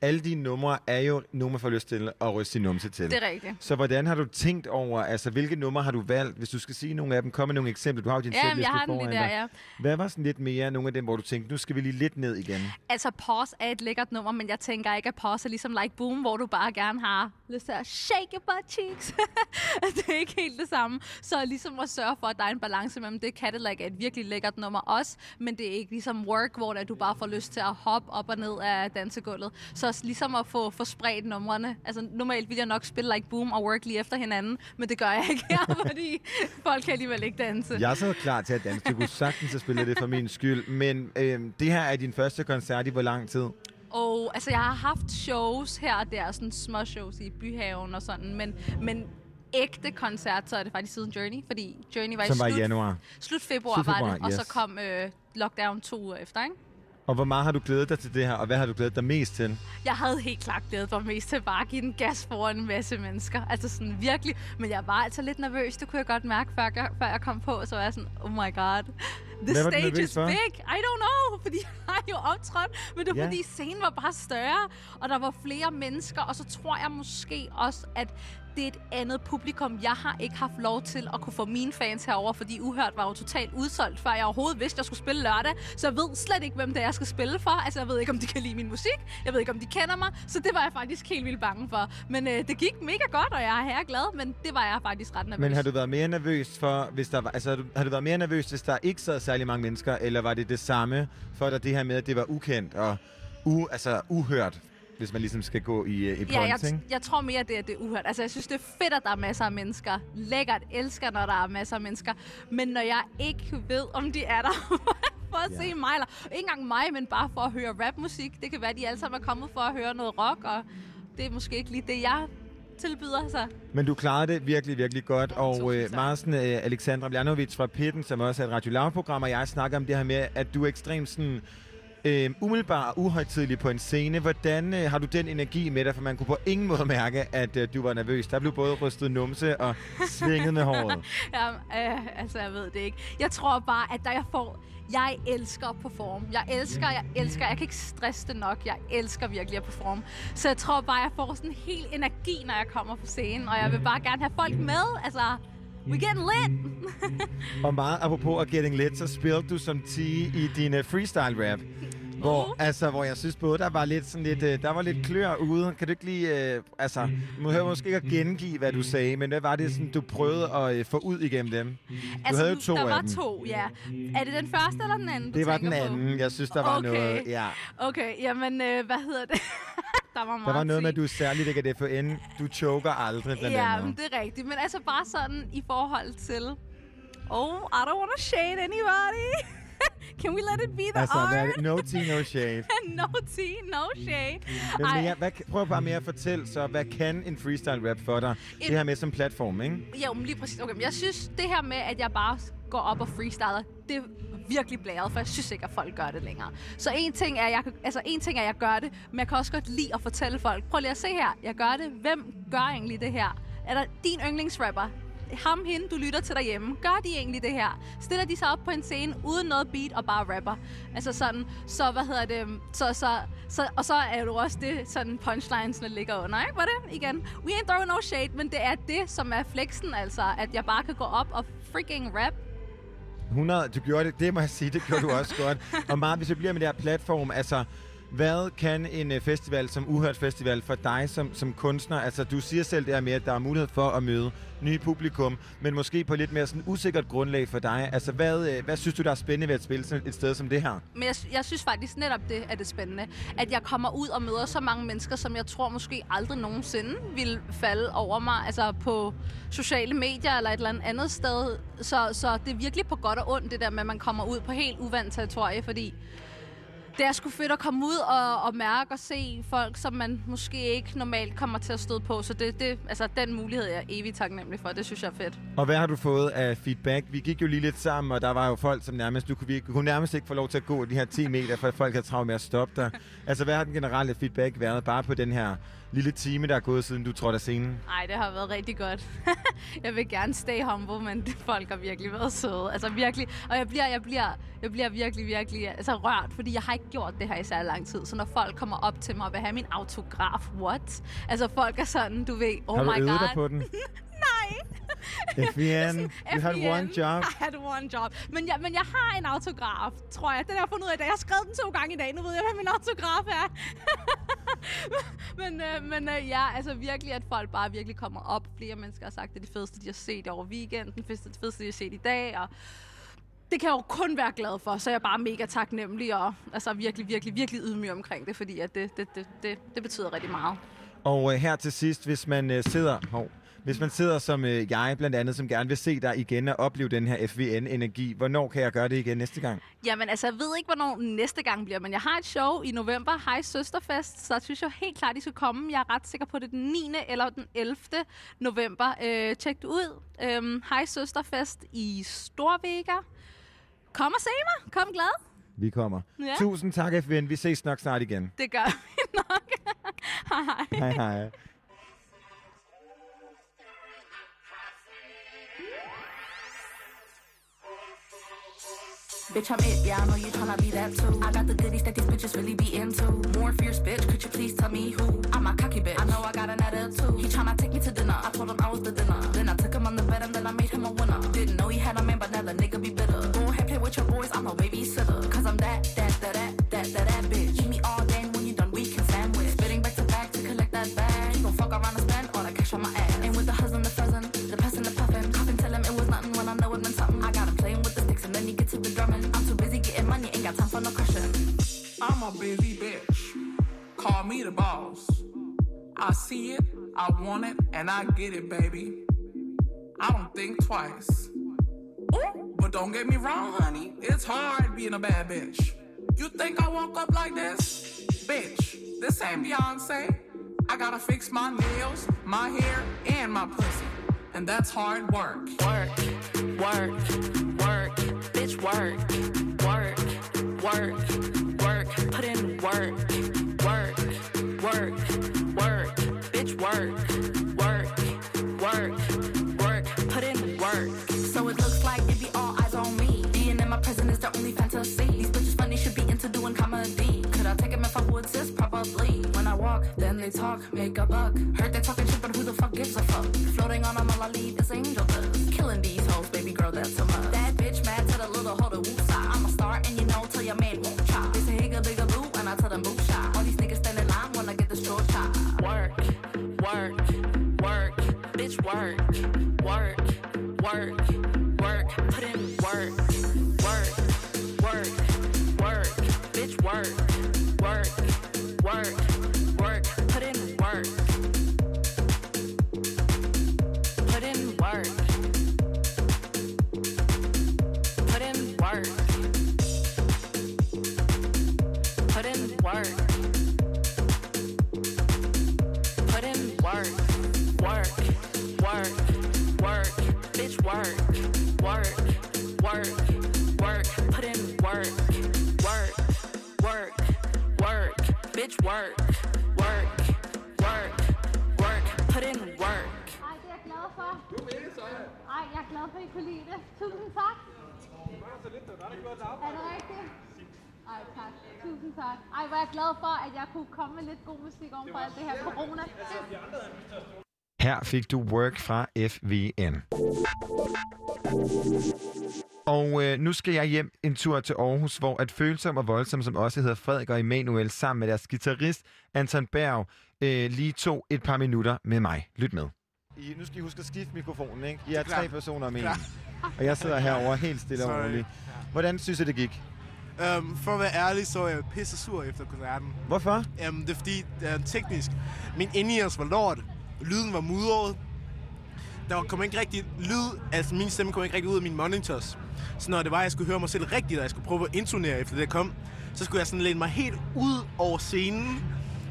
alle dine numre er jo numre, man får lyst til at ryste sin numse til. Det er rigtigt. Så hvordan har du tænkt over, altså hvilke numre har du valgt? Hvis du skal sige nogle af dem, kom med nogle eksempler. Du har jo din Ja, jeg har den lige der, ja. Hvad var sådan lidt mere nogle af dem, hvor du tænkte, nu skal vi lige lidt ned igen? Altså, Pause er et lækkert nummer, men jeg tænker ikke, at Pause er ligesom Like Boom, hvor du bare gerne har lyst til at shake your butt cheeks. det er ikke helt det samme. Så ligesom at sørge for, at der er en balance mellem det. Cadillac er et virkelig lækkert nummer også, men det er ikke ligesom Work, hvor du bare får lyst til at hoppe op og ned af dansegulvet. Så også ligesom at få, få spredt numrene. Altså, normalt vil jeg nok spille Like Boom og Work lige efter hinanden, men det gør jeg ikke her, fordi folk kan alligevel ikke danse. Jeg er så klar til at danse. Du kunne sagtens have spillet det for min skyld. Men øhm, det her er din første koncert i hvor lang tid? Og altså, jeg har haft shows her og der, sådan små shows i Byhaven og sådan, men, men ægte koncert, så er det faktisk siden Journey, fordi Journey var Som i var i slut, januar. slut februar, Slut var februar, det, og så yes. kom øh, lockdown to uger efter, ikke? Og hvor meget har du glædet dig til det her, og hvad har du glædet dig mest til? Jeg havde helt klart glædet mig mest til bare at give den gas foran en masse mennesker. Altså sådan virkelig. Men jeg var altså lidt nervøs. Det kunne jeg godt mærke, før jeg, før jeg kom på. Så var jeg sådan, oh my god. The Hvad stage is for? big. I don't know. Fordi jeg har jo optrådt. Men det var Ja. fordi scenen var bare større. Og der var flere mennesker. Og så tror jeg måske også, at det er et andet publikum. Jeg har ikke haft lov til at kunne få mine fans herover, fordi Uhørt var jo totalt udsolgt, før jeg overhovedet vidste, at jeg skulle spille lørdag. Så jeg ved slet ikke, hvem det er, jeg skal spille for. Altså, jeg ved ikke, om de kan lide min musik. Jeg ved ikke, om de kender mig. Så det var jeg faktisk helt vildt bange for. Men øh, det gik mega godt, og jeg er her glad, men det var jeg faktisk ret nervøs. Men har du været mere nervøs for, hvis der var, altså, har du- har du været mere nervøs, hvis der ikke sad særlig mange mennesker, eller var det det samme for dig, det her med, at det var ukendt og u, altså, uhørt, hvis man ligesom skal gå i, øh, i Ja, jeg, ikke? jeg tror mere, det er det uhørt. Altså, jeg synes, det er fedt, at der er masser af mennesker. Lækkert. Elsker, når der er masser af mennesker. Men når jeg ikke ved, om de er der for at Ja. se mig, eller ikke engang mig, men bare for at høre rapmusik. Det kan være, at de alle sammen er kommet for at høre noget rock, og det er måske ikke lige det, jeg tilbyder sig. Men du klarede det virkelig, virkelig godt. Og øh, Marsen øh, Alexandra Bljanovic fra Pitten, som også er et Radio Loud-program, og jeg snakker om det her med, at du er ekstremt sådan, øh, umiddelbar og uhøjtidlig på en scene. Hvordan øh, har du den energi med dig? For man kunne på ingen måde mærke, at øh, du var nervøs. Der blev både rystet numse og svinget med håret. ja, øh, altså, jeg ved det ikke. Jeg tror bare, at der jeg får... Jeg elsker at performe. Jeg elsker, jeg elsker. Jeg kan ikke stresse det nok. Jeg elsker virkelig at performe. Så jeg tror bare, jeg får sådan en hel energi, når jeg kommer på scenen. Og jeg vil bare gerne have folk med. Altså, we getting lit. Og meget apropos at getting lit, så spillede du som 10 i din uh, freestyle rap. Hvor, altså, hvor jeg synes både, der var lidt sådan lidt, øh, der var lidt klør ude. Kan du ikke lige, øh, altså, du behøver måske ikke at gengive, hvad du sagde, men hvad var det sådan, du prøvede at øh, få ud igennem dem? Du altså, havde jo to der af var dem. to, ja. Er det den første eller den anden, du Det var den tænker på? anden. Jeg synes, der var okay. noget, ja. Okay, jamen, øh, hvad hedder det? der var Der var noget med, at du er særligt ikke af FN. Du choker aldrig, blandt Ja, andet. men det er rigtigt. Men altså bare sådan i forhold til... Oh, I don't want to shade anybody. Can we let it be the Altså, hvad det? no tea, no shade. no tea, no shade. Men mere, hvad, prøv bare mere at fortælle, så hvad kan en freestyle rap for dig? Det her med som platform, ikke? Jo, men lige præcis. Okay, men jeg synes, det her med, at jeg bare går op og freestyler, det er virkelig blæret, for jeg synes ikke, at folk gør det længere. Så en ting er, jeg, altså en ting er, at jeg gør det, men jeg kan også godt lide at fortælle folk, prøv lige at se her, jeg gør det. Hvem gør egentlig det her? Er der din yndlingsrapper? Ham, hende, du lytter til derhjemme. Gør de egentlig det her? Stiller de sig op på en scene uden noget beat og bare rapper? Altså sådan, så hvad hedder det? Så, så, så, og så er det jo også det, sådan punchlinesene ligger under, ikke? Var det? Igen. We ain't throwing no shade, men det er det, som er flexen, altså. At jeg bare kan gå op og freaking rap 100, du gjorde det, det må jeg sige, det gjorde du også godt. Og meget, hvis vi bliver med det her platform, altså, hvad kan en øh, festival som Uhørt Festival for dig som, som kunstner? Altså, du siger selv det her med, at der er mulighed for at møde nye publikum, men måske på lidt mere sådan usikkert grundlag for dig. Altså, hvad, øh, hvad synes du, der er spændende ved at spille sådan et sted som det her? Men jeg, jeg synes faktisk netop det er det spændende. At jeg kommer ud og møder så mange mennesker, som jeg tror måske aldrig nogensinde vil falde over mig. Altså på sociale medier eller et eller andet andet sted. Så, så det er virkelig på godt og ondt, det der med, at man kommer ud på helt uvandt territorie, fordi det er sgu fedt at komme ud og, og mærke og se folk, som man måske ikke normalt kommer til at støde på. Så det, det, altså, den mulighed er jeg evigt taknemmelig for. Det synes jeg er fedt. Og hvad har du fået af feedback? Vi gik jo lige lidt sammen, og der var jo folk, som nærmest, du kunne, vi kunne nærmest ikke få lov til at gå de her 10 meter, for folk havde travlt med at stoppe dig. Altså, hvad har den generelle feedback været bare på den her lille time, der er gået, siden du trådte af scenen? Nej, det har været rigtig godt. jeg vil gerne stay humble, men folk har virkelig været søde. Altså virkelig. Og jeg bliver, jeg bliver, jeg bliver virkelig, virkelig altså, rørt, fordi jeg har ikke gjort det her i særlig lang tid. Så når folk kommer op til mig og vil have min autograf, what? Altså folk er sådan, du ved, oh Har du my god. dig på den? Nej. FVN, you had one job. I had one job. Men jeg, men jeg har en autograf, tror jeg. Den har jeg fundet ud af i dag. Jeg har skrevet den to gange i dag. Nu ved jeg, hvad min autograf er. men øh, men øh, ja, altså virkelig, at folk bare virkelig kommer op. Flere mennesker har sagt, det er det fedeste, de har set over weekenden. Det fedeste, det fedeste de har set i dag. Og det kan jeg jo kun være glad for, så er jeg bare mega taknemmelig og altså virkelig, virkelig, virkelig ydmyg omkring det, fordi at det, det, det, det, det betyder rigtig meget. Og øh, her til sidst, hvis man øh, sidder... Hov, hvis man sidder som øh, jeg blandt andet, som gerne vil se dig igen og opleve den her FVN-energi, hvornår kan jeg gøre det igen næste gang? Jamen, altså, jeg ved ikke, hvornår næste gang bliver, men jeg har et show i november, Hej Søsterfest, så jeg synes jeg helt klart, I skal komme. Jeg er ret sikker på, at det den 9. eller den 11. november. Øh, tjek det ud. Øhm, Hej Søsterfest i Storvega. Kom og se mig. Kom glad. Vi kommer. Ja. Tusind tak, FVN. Vi ses nok snart igen. Det gør vi nok. hej. Hej hej. Bitch, I'm it, yeah, I know you tryna be that too. I got the goodies that these bitches really be into. More fierce bitch, could you please tell me who? I'm a cocky bitch, I know I got an attitude. He tryna take me to dinner, I told him I was the dinner. Then I took him on the bed and then I made him a winner. Didn't know he had a man, but now the nigga be bitter. Go ahead, play with your boys, I'm a babysitter. Cause I'm that, Call me the boss. I see it, I want it, and I get it, baby. I don't think twice. Ooh, but don't get me wrong, honey. It's hard being a bad bitch. You think I woke up like this? Bitch, this ain't Beyonce. I gotta fix my nails, my hair, and my pussy. And that's hard work. Work, work, work, bitch, work, work, work, work, put in work, work, work, work, work, put in work. So it looks like it be all eyes on me. Being in my prison is the only fantasy. These bitches funny should be into doing comedy. Could I take him if I would, sis? Probably. When I walk, then they talk, make a buck. Heard they talking shit, but who the fuck gives a fuck? Floating on a is angel work, work, work, work. Work. Work. Work. Put in work. Ej, det er jeg glad for. Ej, jeg er glad for, at I kunne lide det. Tusind tak. Er det rigtigt? Ej, tak. Tusind tak. Ej, hvor er jeg glad for, at jeg kunne komme med lidt god musik oven på alt det her corona. Her fik du work fra FVN. Og øh, nu skal jeg hjem en tur til Aarhus, hvor at Følsom og Voldsom, som også hedder Frederik og Emanuel, sammen med deres guitarist Anton Berg, øh, lige tog et par minutter med mig. Lyt med. I, nu skal I huske at skifte mikrofonen, ikke? I er Klar. tre personer. Klar. Og jeg sidder herovre helt stille og Sorry. roligt. Hvordan synes I, det gik? Um, for at være ærlig, så er jeg pisse sur efter koncerten. Hvorfor? Um, det er fordi, uh, teknisk, min in-ears var lort. Lyden var mudret. Der var- kom ikke rigtig lyd, altså min stemme kom ikke rigtig ud af mine monitors. Så når det var, at jeg skulle høre mig selv rigtigt, og jeg skulle prøve at intonere efter det kom, så skulle jeg sådan læne mig helt ud over scenen,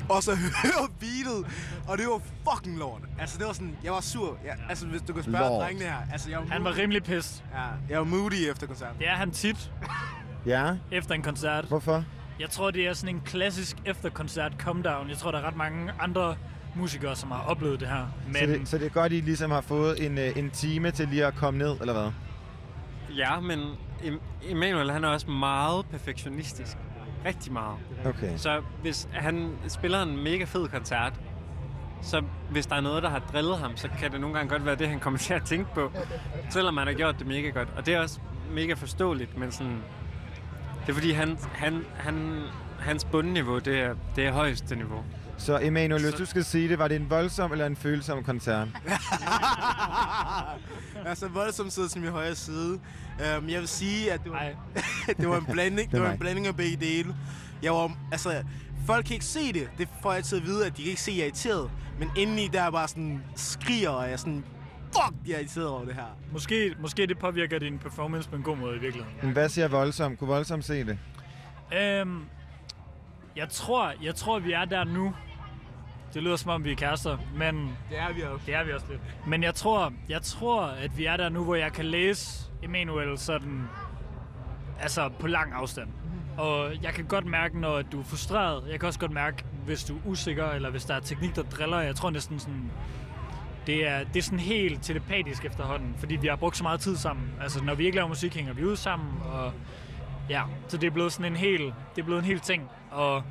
og så høre beatet, og det var fucking lort. Altså, det var sådan, jeg var sur. Ja, altså, hvis du kan spørge Lort. drengene her. Altså, jeg var Han var rimelig pissed. Ja, jeg var moody efter koncerten. Det er han tit Ja? efter en koncert. Hvorfor? Jeg tror, det er sådan en klassisk efterkoncert come down. Jeg tror, der er ret mange andre musikere, som har oplevet det her. Men Så, det, så det er godt, I ligesom har fået en, øh, en time til lige at komme ned, eller hvad? Ja, men Em- Emanuel han er også meget perfektionistisk. Rigtig meget. Okay. Så hvis han spiller en mega fed koncert, så hvis der er noget, der har drillet ham, så kan det nogle gange godt være det, han kommer til at tænke på. Selvom han har gjort det mega godt. Og det er også mega forståeligt, men sådan... Det er fordi, han, han, han, hans bundniveau, det er, det er højeste niveau. Så Emanuel, hvis du skal sige det, var det en voldsom eller en følsom koncert? altså voldsomt sidder til min højre side. Um, jeg vil sige, at det var, det var en blanding, det var en blanding af begge dele. Jeg var, altså, folk kan ikke se det. Det får jeg altid at vide, at de kan ikke se, at jeg er irriteret. Men indeni der er bare sådan skriger, og jeg er sådan, fuck, jeg er irriteret over det her. Måske, måske det påvirker din performance på en god måde i virkeligheden. Men Hvad siger voldsom? Kunne voldsom se det? Øhm, jeg tror, jeg tror, vi er der nu. Det lyder som om, vi er kærester, men... Det er vi også. Det er vi også lidt. Men jeg tror, jeg tror, at vi er der nu, hvor jeg kan læse Emanuel sådan... Altså på lang afstand. Og jeg kan godt mærke, når du er frustreret. Jeg kan også godt mærke, hvis du er usikker, eller hvis der er teknik, der driller. Jeg tror næsten sådan... Det er, det er sådan helt telepatisk efterhånden, fordi vi har brugt så meget tid sammen. Altså, når vi ikke laver musik, hænger vi ud sammen, og ja, så det er blevet sådan en hel, det er blevet en hel ting. Og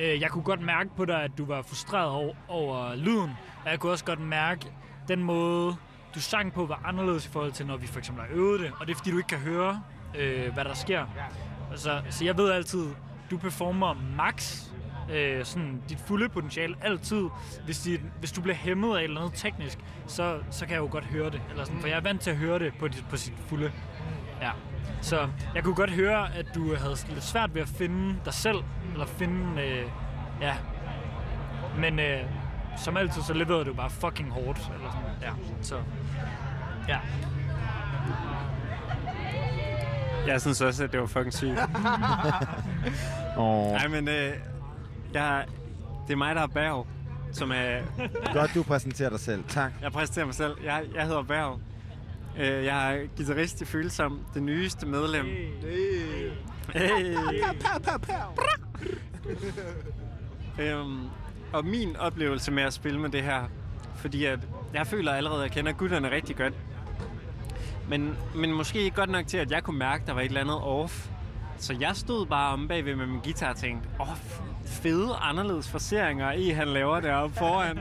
Øh, jeg kunne godt mærke på dig, at du var frustreret over, over lyden, og jeg kunne også godt mærke den måde, du sang på, var anderledes i forhold til, når vi for eksempel har øvet det, og det er fordi, du ikke kan høre, øh, hvad der sker. Altså, så jeg ved altid, du performer max øh, sådan dit fulde potentiale altid. Hvis, de, hvis du bliver hæmmet af et eller andet teknisk, så, så kan jeg jo godt høre det. Eller sådan, for jeg er vant til at høre det på, dit, på sit fulde. Ja. Så jeg kunne godt høre, at du havde lidt svært ved at finde dig selv, eller finde, øh, ja. Men øh, som altid, så leverede du bare fucking hårdt, eller sådan, ja. Så, ja. Jeg synes også, at det var fucking sygt. Åh. Nej, men øh, jeg, det er mig, der er Berg, som er... Godt, du præsenterer dig selv. Tak. Jeg præsenterer mig selv. Jeg, jeg hedder Berg. Øh, jeg er guitarist i Følsom, det nyeste medlem. Hey. Øhm, og min oplevelse med at spille med det her, fordi at jeg føler allerede, at jeg kender gutterne rigtig godt. Men, men måske ikke godt nok til, at jeg kunne mærke, at der var et eller andet off. Så jeg stod bare om bagved med min guitar og tænkte, åh, oh, fede, anderledes forseringer i, han laver deroppe foran.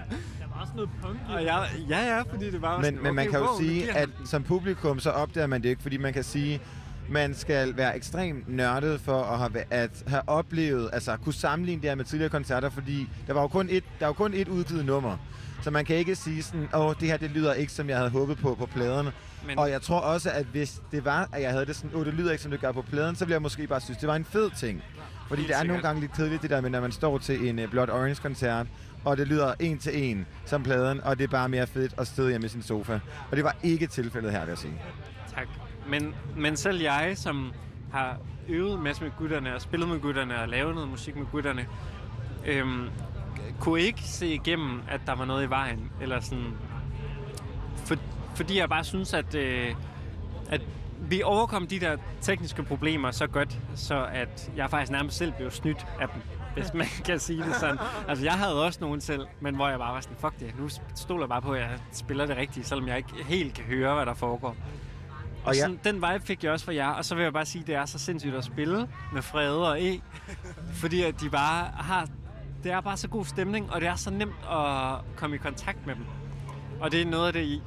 Noget punk i Og jeg, ja, ja, fordi det var Men, sådan, men man okay, kan jo wow, det sige, at som publikum, så opdager man det ikke, fordi man kan sige, man skal være ekstremt nørdet for at have, at have oplevet, altså kunne sammenligne det her med tidligere koncerter, fordi der var jo kun et, der var kun et udgivet nummer. Så man kan ikke sige sådan, åh, det her det lyder ikke, som jeg havde håbet på på pladerne. Men-. Og jeg tror også, at hvis det var, at jeg havde det sådan, åh, det lyder ikke, som det gør på pladen, så ville jeg måske bare synes, det var en fed ting. Fordi Helt det er nogle sikkert. gange lidt kedeligt, det der med, når man står til en uh, Blood Orange-koncert, og det lyder en til en som pladen, og det er bare mere fedt at sidde hjemme i sin sofa. Og det var ikke tilfældet her, vil jeg sige. Tak. Men, men selv jeg, som har øvet en masse med gutterne, og spillet med gutterne, og lavet noget musik med gutterne, øhm, kunne ikke se igennem, at der var noget i vejen. Eller sådan, for, fordi jeg bare synes, at, øh, at vi overkom de der tekniske problemer så godt, så at jeg faktisk nærmest selv blev snydt af dem, hvis man kan sige det sådan. Altså, jeg havde også nogen selv, men hvor jeg bare var sådan, fuck det, nu stoler jeg bare på, at jeg spiller det rigtigt, selvom jeg ikke helt kan høre, hvad der foregår. Og, sådan, den vibe fik jeg også fra jer, og så vil jeg bare sige, at det er så sindssygt at spille med Frede og E, fordi at de bare har, det er bare så god stemning, og det er så nemt at komme i kontakt med dem. Og det er noget af det,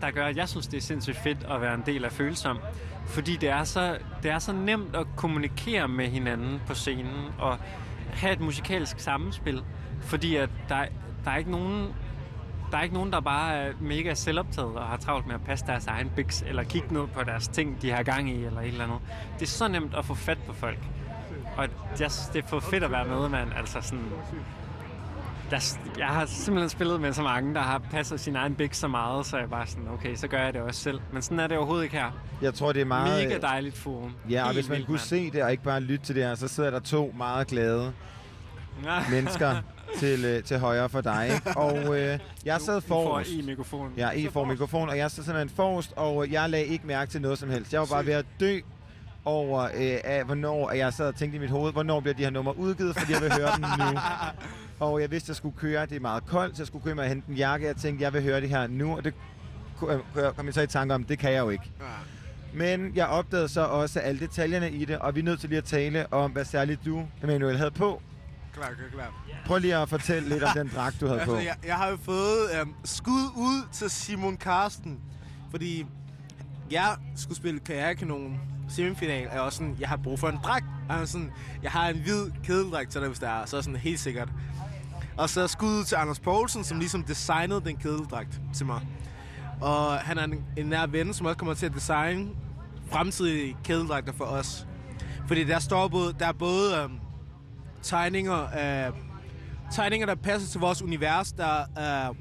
der gør, at jeg synes, det er sindssygt fedt at være en del af følsom. Fordi det er så, det er så nemt at kommunikere med hinanden på scenen, og have et musikalsk sammenspil. Fordi at der, der er ikke nogen der er ikke nogen, der bare er mega selvoptaget og har travlt med at passe deres egen biks, eller kigge ned på deres ting, de har gang i, eller et eller andet. Det er så nemt at få fat på folk. Og jeg synes, det er for fedt at være med, mand. Altså sådan... Jeg, jeg har simpelthen spillet med så mange, der har passet sin egen biks så meget, så jeg bare sådan, okay, så gør jeg det også selv. Men sådan er det overhovedet ikke her. Jeg tror, det er meget... Mega dejligt forum. Ja, og Helt hvis man vildt, kunne mand. se det, og ikke bare lytte til det her, så sidder der to meget glade mennesker til, øh, til højre for dig. Og øh, jeg sad Du får forrest. i-mikrofon. Ja, I får mikrofon, og jeg sad simpelthen forrest, og øh, jeg lagde ikke mærke til noget som helst. Jeg var bare ved at dø over, øh, af, hvornår jeg sad og tænkte i mit hoved, hvornår bliver de her numre udgivet, fordi jeg vil høre dem nu. Og jeg vidste, at jeg skulle køre. Det er meget koldt, så jeg skulle køre med at hente en jakke. Jeg tænkte, jeg vil høre det her nu. Og det øh, kom jeg så i tanke om, det kan jeg jo ikke. Men jeg opdagede så også alle detaljerne i det, og vi er nødt til lige at tale om, hvad særligt du, Emanuel, havde på. Klar, klar, klar. Prøv lige at fortælle lidt om den dragt, du havde på. altså, jeg, jeg har jo fået øhm, skud ud til Simon Karsten, fordi jeg skulle spille karrierekanon semifinal, er også sådan, jeg har brug for en dragt. Og er sådan, jeg har en hvid kædeldragt til dig, hvis der er, så er sådan helt sikkert. Og så skud ud til Anders Poulsen, som ligesom designede den kædeldragt til mig. Og han er en, en nær ven, som også kommer til at designe fremtidige kædeldragter for os. Fordi der står både, der er både øhm, tegninger af tegninger, der passer til vores univers. Der er,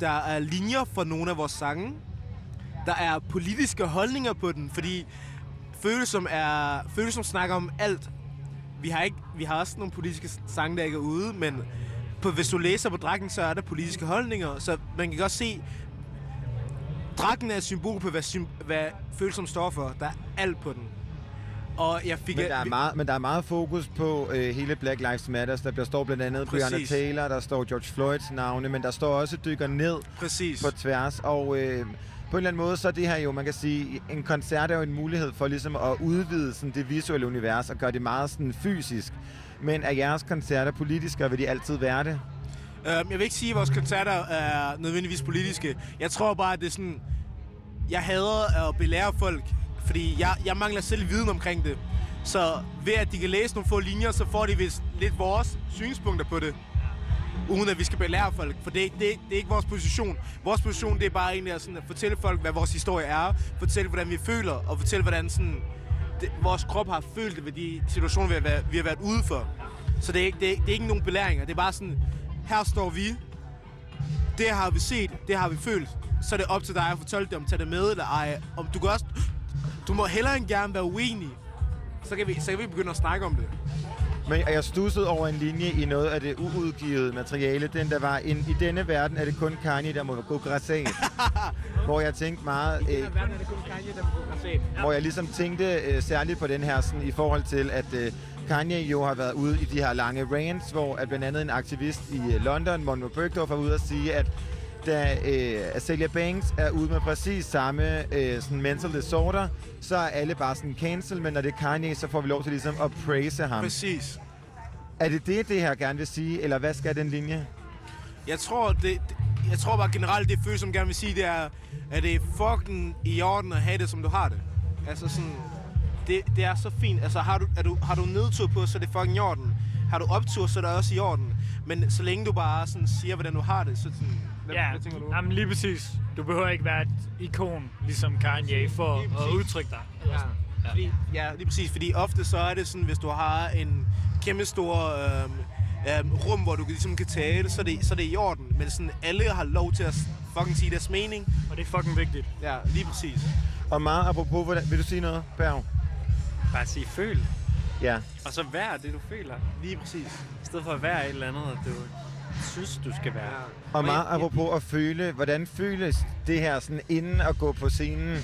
der er linjer for nogle af vores sange. Der er politiske holdninger på den, fordi Følelsom, er, Følelsom snakker om alt. Vi har, ikke, vi har også nogle politiske sange, der ikke er ude, men på, hvis du læser på drakken, så er der politiske holdninger. Så man kan godt se, drakken er et symbol på, hvad, sym, hvad Følelsom står for. Der er alt på den. Og jeg fik... Men der, er meget, men der er meget fokus på øh, hele Black Lives Matter. Der bliver står blandt andet Præcis. Breonna Taylor, der står George Floyds navne, men der står også dykker ned Præcis. på tværs. Og øh, på en eller anden måde, så er det her jo, man kan sige, en koncert er jo en mulighed for ligesom at udvide sådan, det visuelle univers og gøre det meget sådan, fysisk. Men er jeres koncerter politiske, og vil de altid være det? Øhm, jeg vil ikke sige, at vores koncerter er nødvendigvis politiske. Jeg tror bare, at det er sådan... Jeg hader at belære folk, fordi jeg, jeg mangler selv viden omkring det. Så ved at de kan læse nogle få linjer, så får de vist lidt vores synspunkter på det. Uden at vi skal belære folk, for det, det, det er ikke vores position. Vores position det er bare egentlig at, sådan, at fortælle folk, hvad vores historie er, fortælle, hvordan vi føler, og fortælle, hvordan sådan, det, vores krop har følt det ved de situationer, vi har været, vi har været ude for. Så det er, ikke, det, er, det er ikke nogen belæringer. Det er bare sådan, her står vi, det har vi set, det har vi følt. Så er det op til dig at fortælle det, om tage det med eller ej. Om du kan også, du må hellere end gerne være uenig. Så kan vi, så kan vi begynde at snakke om det. Men jeg stussede over en linje i noget af det uudgivede materiale. Den der var, en, i denne verden er det kun Kanye, der må gå græsat. hvor jeg tænkte meget... Øh, hvor jeg ligesom tænkte øh, særligt på den her, sådan, i forhold til, at øh, Kanye jo har været ude i de her lange rants, hvor at blandt andet en aktivist i øh, London, Monroe Bergdorf, var ude at sige, at da øh, Azalea Banks er ude med præcis samme øh, sådan mental disorder, så er alle bare sådan cancel, men når det er Kanye, så får vi lov til ligesom at praise ham. Præcis. Er det det, det her gerne vil sige, eller hvad skal den linje? Jeg tror, det, jeg tror bare generelt, det føles som gerne vil sige, det er, at det er fucking i orden at have det, som du har det. Altså sådan, det, det er så fint. Altså har du, er du, har du nedtur på, så er det fucking i orden. Har du optur, så er det også i orden. Men så længe du bare sådan siger, hvordan du har det, så sådan, hvad, Ja, hvad tænker du? jamen lige præcis. Du behøver ikke være et ikon, ligesom Kanye, for at udtrykke dig. Ja. Fordi, ja, lige præcis. Fordi ofte så er det sådan, hvis du har en kæmpe stor øhm, øhm, rum, hvor du ligesom kan tale, så er, det, så er det i orden. Men sådan, alle har lov til at fucking sige deres mening. Og det er fucking vigtigt. Ja, lige præcis. Og meget apropos, hvordan, vil du sige noget, Berg? Bare sige føl. Ja. Og så vær det, du føler. Lige præcis. I stedet for at være et eller andet, du synes, du skal være. Og meget apropos at føle, hvordan føles det her sådan inden at gå på scenen?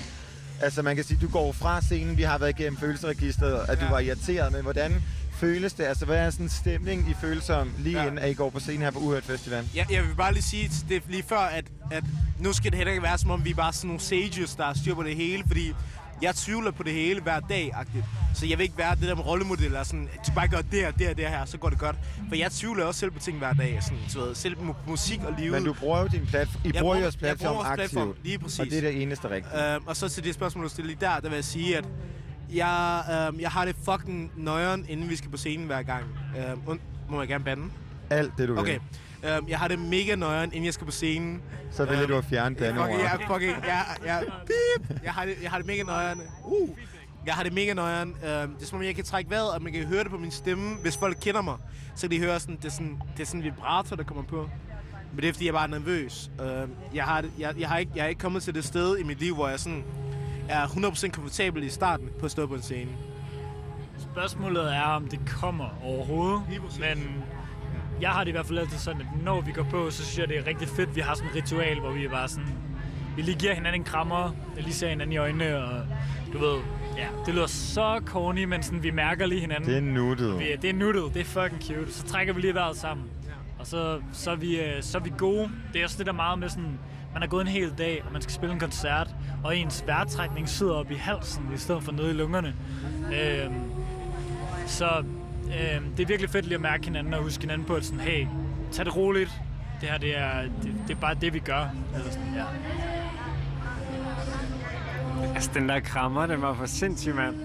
Altså man kan sige, du går fra scenen, vi har været igennem følelseregisteret, at du Ja. var irriteret, men hvordan føles det? Altså hvad er sådan en stemning, I føler om lige Ja. inden, at I går på scenen her på Uhørt Festival? Ja, jeg vil bare lige sige, det er lige før, at, at nu skal det heller ikke være, som om vi er bare sådan nogle sages, der styr på det hele, fordi jeg tvivler på det hele hver dag -agtigt. Så jeg vil ikke være det der med rollemodeller, sådan, du bare gør det her, det her, det her, så går det godt. For jeg tvivler også selv på ting hver dag, sådan, så ved, selv mu- musik og livet. Men du bruger jo din platform, I Jeg bruger bruger- jeres jeg platform bruger platform, aktivt. lige præcis. Og det er det eneste rigtige. Øhm, og så til det spørgsmål, du stiller lige der, der vil jeg sige, at jeg, øhm, jeg har det fucking nøjeren, inden vi skal på scenen hver gang. Øhm, und, må jeg gerne bande? Alt det, du vil. Øhm, jeg har det mega nøjeren, inden jeg skal på scenen. Så vælger du at fjerne bandeord. Fucking, jeg, fucking, jeg, jeg, beep. jeg, har det, jeg har det mega nøjeren. Uh. Jeg har det mega nøjeren. Øhm, det er som om, jeg kan trække vejret, og man kan høre det på min stemme. Hvis folk kender mig, så kan de høre sådan, det er sådan, det er sådan en vibrator, der kommer på. Men det er, fordi jeg bare er nervøs. Øhm, jeg, har, jeg, jeg, har ikke, jeg er ikke kommet til det sted i mit liv, hvor jeg sådan er 100% komfortabel i starten på at stå på en scene. Spørgsmålet er, om det kommer overhovedet. Men jeg har det i hvert fald altid sådan, at når vi går på, så synes jeg, det er rigtig fedt. Vi har sådan et ritual, hvor vi er bare sådan... Vi lige giver hinanden en krammer, jeg lige ser hinanden i øjnene, og du ved... Ja, det lyder så corny, men sådan, vi mærker lige hinanden. Det er nuttet. Vi, det er nuttet, det er fucking cute. Så trækker vi lige vejret sammen. Og så, så, er vi, øh, så er vi gode. Det er også det der meget med sådan, man har gået en hel dag, og man skal spille en koncert, og ens vejrtrækning sidder op i halsen, i stedet for nede i lungerne. Øhm, så øhm, det er virkelig fedt lige at mærke hinanden og huske hinanden på, at sådan, hey, tag det roligt. Det her, det er, det, det er bare det, vi gør. Eller sådan, ja. Altså, den der krammer, den var for sindssyg, mand.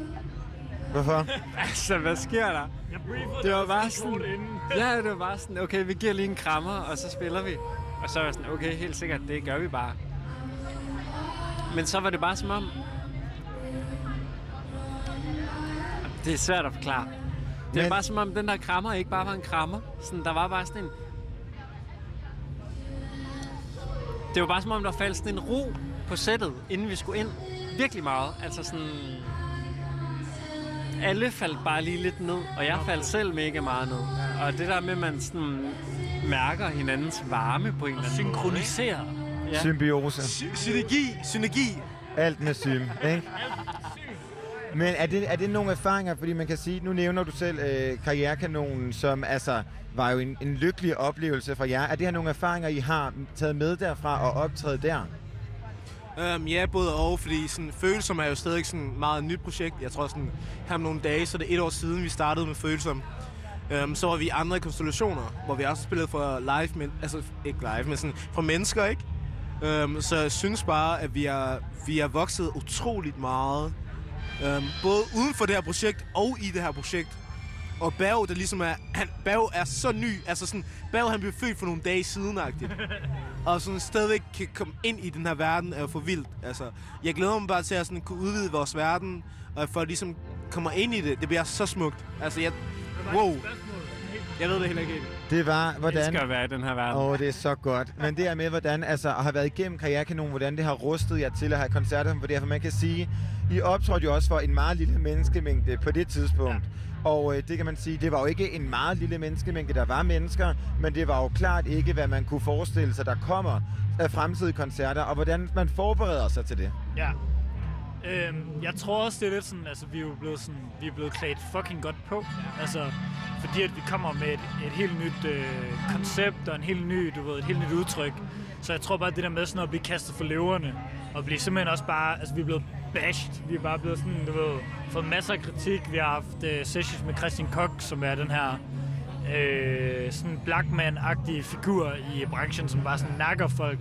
Hvorfor? altså, hvad sker der? Jeg briefede Det var bare sådan, ja, det var bare sådan, okay, vi giver lige en krammer, og så spiller vi. Og så var jeg sådan, okay, helt sikkert, det gør vi bare. Men så var det bare som om... Det er svært at forklare. Det er Men- bare som om, den der krammer ikke bare var en krammer. Sådan, der var bare sådan en... Det var bare som om, der faldt sådan en ro på sættet, inden vi skulle ind. Virkelig meget. Altså sådan... Alle faldt bare lige lidt ned, og jeg faldt selv mega meget ned. Og det der med, at man sådan mærker hinandens varme på en eller anden måde. Synkroniserer. Ja. Symbiose. Synergi, synergi. Alt med sym, ikke? Men er det, er det nogle erfaringer, fordi man kan sige, nu nævner du selv øh, Karrierekanonen, som altså var jo en, en lykkelig oplevelse for jer. Er det her nogle erfaringer, I har taget med derfra og optrædet der? Um, ja, både og, fordi sådan, Følsom er jo stadig sådan et meget nyt projekt. Jeg tror sådan, her om nogle dage, så er det et år siden, vi startede med Følsom. Um, så var vi i andre konstellationer, hvor vi også spillede for live, men, altså ikke live, men sådan for mennesker, ikke? Um, så jeg synes bare, at vi er, vi er vokset utroligt meget. Um, både uden for det her projekt og i det her projekt. Og Berg, der ligesom er, han, Berg er så ny, altså sådan, Berg han blev født for nogle dage siden og sådan stadigvæk kan komme ind i den her verden, er jo for vildt. Altså, jeg glæder mig bare til at sådan kunne udvide vores verden, og at folk ligesom kommer ind i det. Det bliver så smukt. Altså, jeg... Wow. Jeg ved det heller ikke helt. Det var, hvordan... Jeg elsker at være i den her verden. Åh, oh, det er så godt. Men det er med, hvordan, altså, at have været igennem Karrierekanonen, hvordan det har rustet jer til at have koncerter, for det for man kan sige, i optrådte jo også for en meget lille menneskemængde på det tidspunkt. Ja. Og øh, det kan man sige, det var jo ikke en meget lille menneskemængde, der var mennesker, men det var jo klart ikke, hvad man kunne forestille sig, der kommer af fremtidige koncerter, og hvordan man forbereder sig til det. Ja. Øhm, jeg tror også, det er lidt sådan, altså vi er jo blevet, sådan, vi er blevet klædt fucking godt på. Altså, fordi at vi kommer med et, et helt nyt øh, koncept og en helt ny, du ved, et helt nyt udtryk. Så jeg tror bare, det der med sådan at blive kastet for leverne, og blive simpelthen også bare, altså vi er blevet bashed. Vi er bare blevet sådan, du ved, fået masser af kritik. Vi har haft øh, sessions med Christian Koch, som er den her øh, sådan Blackman-agtige figur i branchen, som bare sådan nakker folk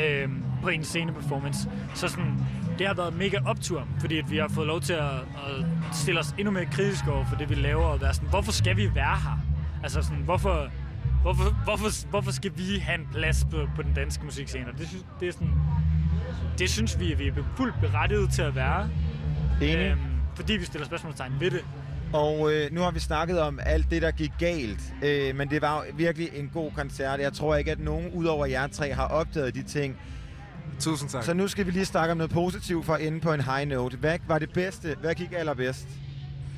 øh, på en sceneperformance. Så sådan, det har været mega optur, fordi at vi har fået lov til at, at stille os endnu mere kritisk over for det, vi laver, og være sådan, hvorfor skal vi være her? Altså sådan, hvorfor, hvorfor, hvorfor, hvorfor skal vi have en plads på, på den danske musikscene? Og Det, synes, det, er sådan, det synes vi, at vi er fuldt berettiget til at være. Enig. fordi vi stiller spørgsmålstegn ved det. Og øh, nu har vi snakket om alt det, der gik galt, øh, men det var virkelig en god koncert. Jeg tror ikke, at nogen udover jer tre har opdaget de ting. Tusind tak. Så nu skal vi lige snakke om noget positivt for at ende på en high note. Hvad var det bedste? Hvad gik allerbedst?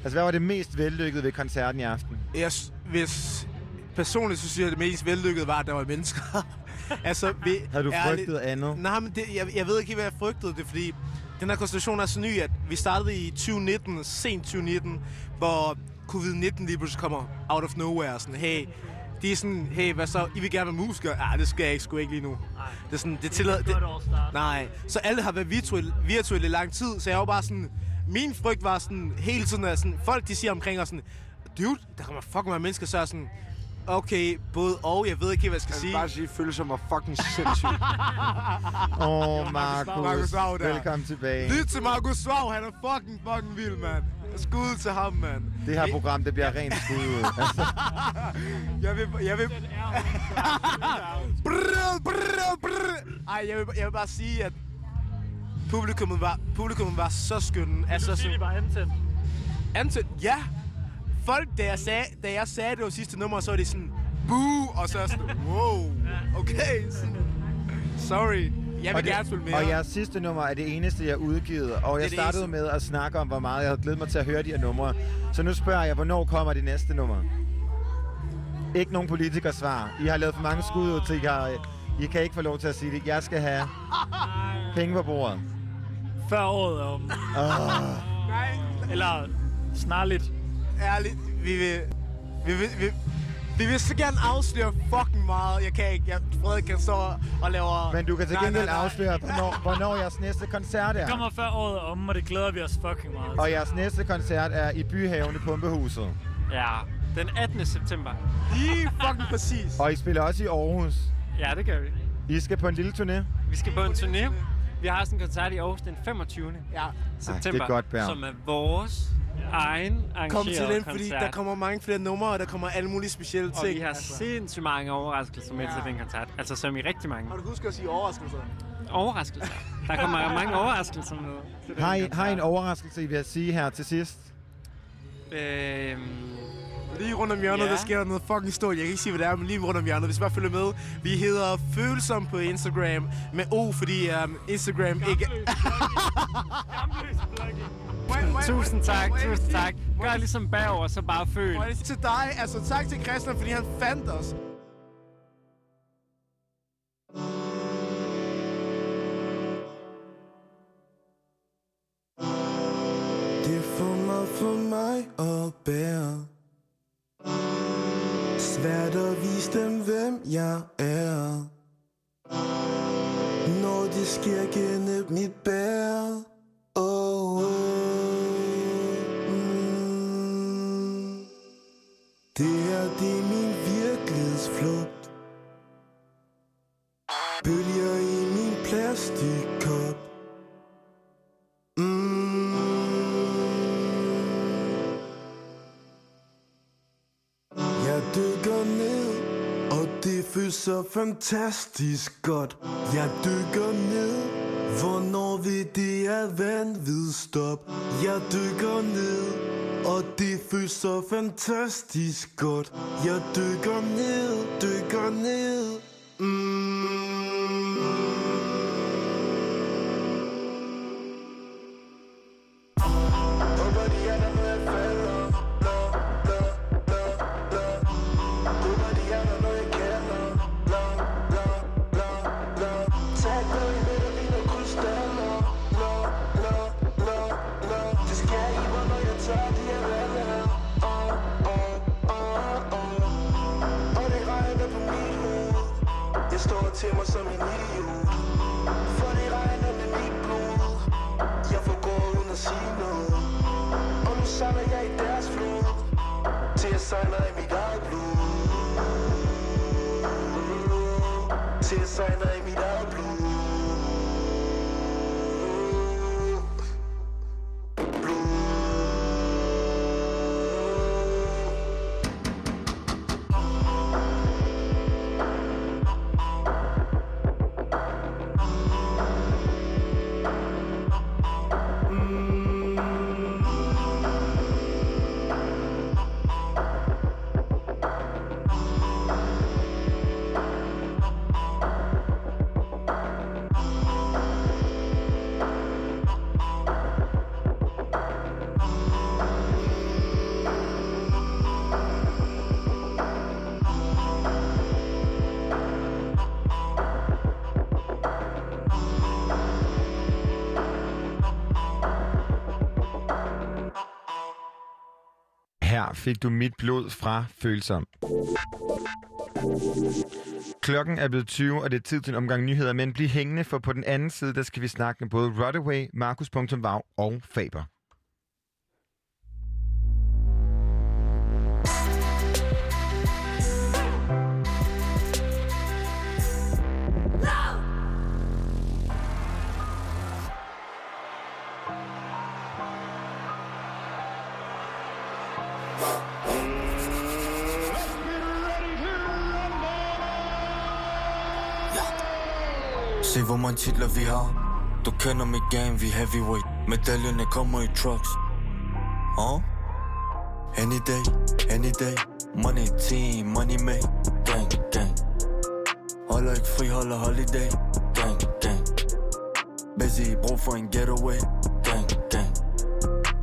Altså, hvad var det mest vellykkede ved koncerten i aften? Jeg, hvis personligt så synes jeg, at det mest vellykkede var, at der var mennesker. altså, vi, Havde du ærligt- frygtet andet? Nej, men det, jeg, jeg ved ikke, hvad jeg frygtede det, fordi den her konstellation er så ny, at vi startede i 2019, sent 2019, hvor covid-19 lige pludselig kommer out of nowhere. Sådan, hey, de er sådan, hey, hvad så? I vil gerne være musikere? Ah, det skal jeg ikke, sgu ikke lige nu. Det er sådan, det tillader... Det, nej, så alle har været virtuelle, virtuelle i lang tid, så jeg var bare sådan... Min frygt var sådan, hele tiden, at sådan, folk de siger omkring os sådan, dude, der kommer fucking mange mennesker, så er sådan, okay, både og, jeg ved ikke, hvad jeg skal sige. bare sige, følelser mig fucking sindssygt. Åh, oh, Markus. Markus Vav der. Velkommen tilbage. Lyt til Markus Svav, han er fucking, fucking vild, mand. Skud til ham, mand. Det her program, det bliver rent skud ud. Altså, Jeg vil... Jeg vil... brrr, brrr, brrr. Ej, jeg vil, jeg vil bare sige, at publikummet var, publikummet var så skønne. Altså, sige, de var antændt. Antændt? Ja. Folk, da jeg sagde, da jeg sagde det var sidste nummer, så var det sådan, boo, og så er sådan, wow, okay. Sådan, Sorry, jeg vil og det- gerne spille mere. Og jeres sidste nummer er det eneste, jeg har udgivet. Og jeg startede med at snakke om, hvor meget jeg havde glædet mig til at høre de her numre. Så nu spørger jeg, hvornår kommer det næste nummer? Ikke nogen politikersvar. I har lavet for mange skud ud til, I, har, I kan ikke få lov til at sige det. Jeg skal have penge på bordet. Før året er om. Nej. Eller snarligt. Ærligt, vi vil... Vi vil, vi, Vi vil så gerne afsløre fucking meget. Jeg kan ikke. Jeg, Frederik kan stå og lave... Men du kan til Nej, gengæld nej, nej. afsløre, hvornår, hvornår jeres næste koncert Det er. kommer før året om, og det glæder vi os fucking meget Og jeres næste koncert er i Byhaven i Pumpehuset. Ja, den 18. september. Lige fucking præcis. Og I spiller også i Aarhus. Ja, det gør vi. I skal på en lille turné. Vi skal på en turné. Vi har også en koncert i Aarhus den 25. Ja. september, det er godt, Berg. som er vores egen Kom til den, koncert. fordi der kommer mange flere numre, og der kommer alle mulige specielle og ting. vi har sindssygt mange overraskelser med Ja. til den koncert. Altså som i rigtig mange. Har du husket at sige overraskelser? Overraskelser. Der kommer mange overraskelser med. Har I, har I en overraskelse, I vil sige her til sidst? Øhm, Lige rundt om hjørnet, Ja. der sker der noget fucking stort. Jeg kan ikke sige, hvad det er, men lige rundt om hjørnet. Hvis I bare følger med. Vi hedder Følsom på Instagram med O, fordi um, Instagram ikke... tusind tak, tusind tak. Gør ligesom bagover, så bare føl. Til dig, altså tak til Christian, fordi han fandt os. Det er for meget for mig at bære Svært at vise dem, hvem jeg er. Når det sker gennem mit bær. Oh, oh, det så fantastisk godt. Jeg dykker ned, hvornår vi det er vanvid stop. Jeg dykker ned, og det føles så fantastisk godt. Jeg dykker ned, dykker ned. Mm. Til mig som en idiot. For det regner med mit blod. Jeg får gå uden at sige noget. Og nu samler jeg i deres flod. Til jeg sejler i mit eget blod. Til jeg sejler i Her fik du mit blod fra Følsom. Klokken er blevet 20, og det er tid til en omgang nyheder, men bliv hængende, for på den anden side, der skal vi snakke med både Rodaway, Markus.vav og Faber. Hvor mange titler vi har Du kender mit game, vi heavyweight. Medaljerne kommer i trucks. Huh? Any day, any day. Money team, money made Gang, gang. Holder ikke fri, holder holiday. Gang, gang. Busy, brug for en getaway. Gang, gang.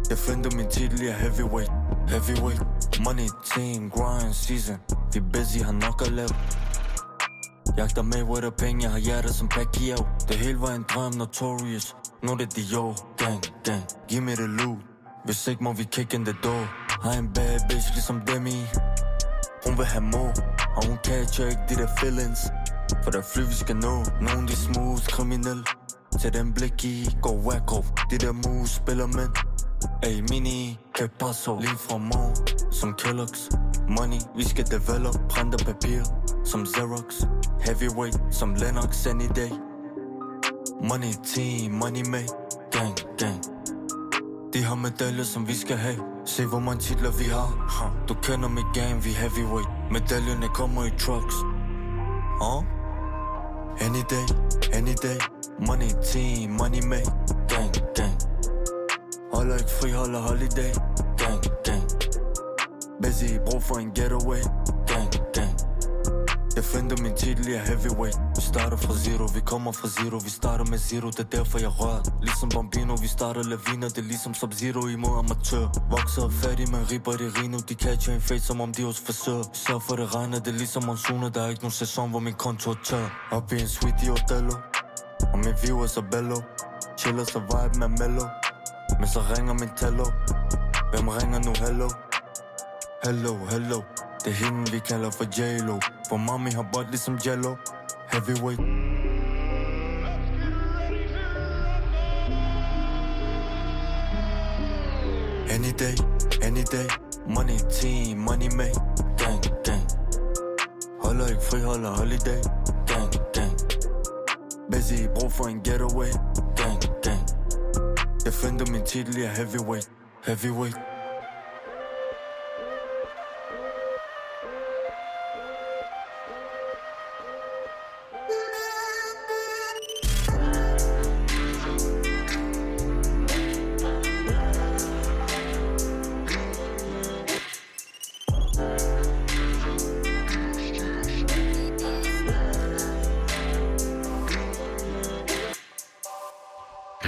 Jeg finder min titel, jeg heavyweight. Heavyweight. Money team, grind season. Vi busy, har nok at lave Jagter med with a penge, jeg har hjertet som Pacquiao Det hele var en drøm, notorious. Nu er det Dior, gang, gang. Giv mig det loot. Hvis ikke må vi kick in the door. Har en bad bitch ligesom Demi. Hun vil have more, og hun catcher ikke de der feelings. For der fly, vi skal nå. Nogen de smooth kriminelle Til den blik i går wacko. De der moves spiller mænd. Ey, mini, que paso Lige fra morgen, som Kellogg's. Money, vi skal develop Print papir, som Xerox Heavyweight, som Lennox any day. Money team, money made Gang, gang. De har medaljer, som vi skal have Se hvor mange titler vi har Du kender mit game, vi heavyweight. Medaljerne kommer i trucks. Uh? Any day, any day. Money team, money made Gang, gang. Holder ikke fri, holder holiday Gang, gang Busy, brug for en getaway. Gang, gang. Jeg finder min titel, jeg er heavyweight. Vi starter fra zero, vi kommer fra zero. Vi starter med zero, det er derfor jeg rører Ligesom Bambino, vi starter laviner Det er ligesom Sub-Zero imod amatør Vokser og fattig, men ribber det rino De catcher en fade, som om de hos frisør Så for det regner, det er ligesom monsuner Der er ikke nogen sæson, hvor min konto er tør Op i en suite i Otello. Og min view er så bello Chiller så vibe med mellow. Men så ringer min tello. Hvem ringer nu, hello? Hello, hello. Det er hende, vi kalder for J-Lo. For mommy har bot ligesom Jello. Heavyweight. Any day, any day. Money team, money made Gang, gang. Holder ikke fri, holder holiday. Gang, gang. Busy, brug for en getaway. Gang, gang. Jeg finder min titel, jeg er heavyweight. Heavyweight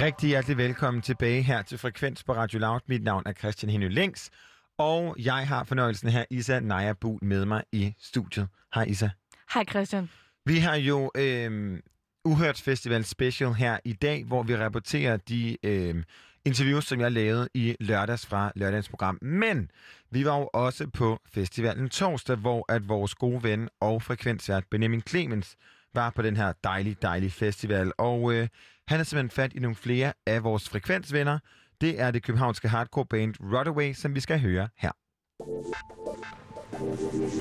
Rigtig hjertelig velkommen tilbage her til Frekvens på Radio Loud. Mit navn er Christian Henny Links, og jeg har fornøjelsen her, Isa Naja Buhl, med mig i studiet. Hej Isa. Hej Christian. Vi har jo øh, Uhørt Festival Special her i dag, hvor vi rapporterer de øh, interviews, som jeg lavede i lørdags fra lørdagens program. Men vi var jo også på festivalen torsdag, hvor at vores gode ven og frekvensvært Benjamin Clemens var på den her dejlige, dejlige festival. Og øh, han har simpelthen fat i nogle flere af vores frekvensvenner. Det er det københavnske hardcore band Rodaway, som vi skal høre her.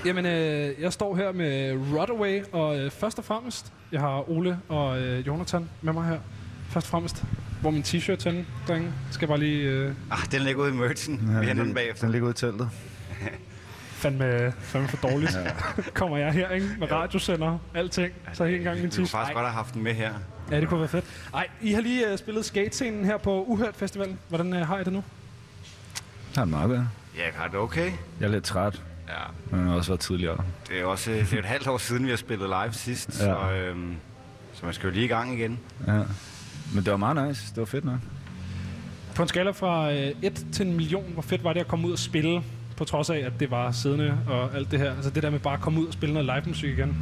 Jamen, øh, jeg står her med Rodaway, og øh, først og fremmest, jeg har Ole og øh, Jonathan med mig her. Først og fremmest, hvor er min t-shirt henne, drenge? Skal jeg bare lige... Øh... Ah, den ligger ude i merchen. Ja, Vi henter den bagefter. Den ligger ude i teltet. Fandme, fandme for dårligt. Ja. Kommer jeg her, ikke? Med radiosender, alting. Så helt engang min Du kunne t-shirt. faktisk godt have haft den med her. Ja, det kunne være fedt. Ej, I har lige uh, spillet skatescenen her på Uhørt Festivalen. Hvordan uh, har I det nu? Det er meget godt. Ja, jeg har det okay. Jeg er lidt træt. Ja. Men jeg har også været tidligere. Det er også det er et halvt år siden, vi har spillet live sidst, Ja. så, øhm, så man skal jo lige i gang igen. Ja. Men det var meget nice. Det var fedt nok. På en skala fra 1 til en million, hvor fedt var det at komme ud og spille, på trods af, at det var siddende og alt det her. Altså det der med bare at komme ud og spille noget live musik igen.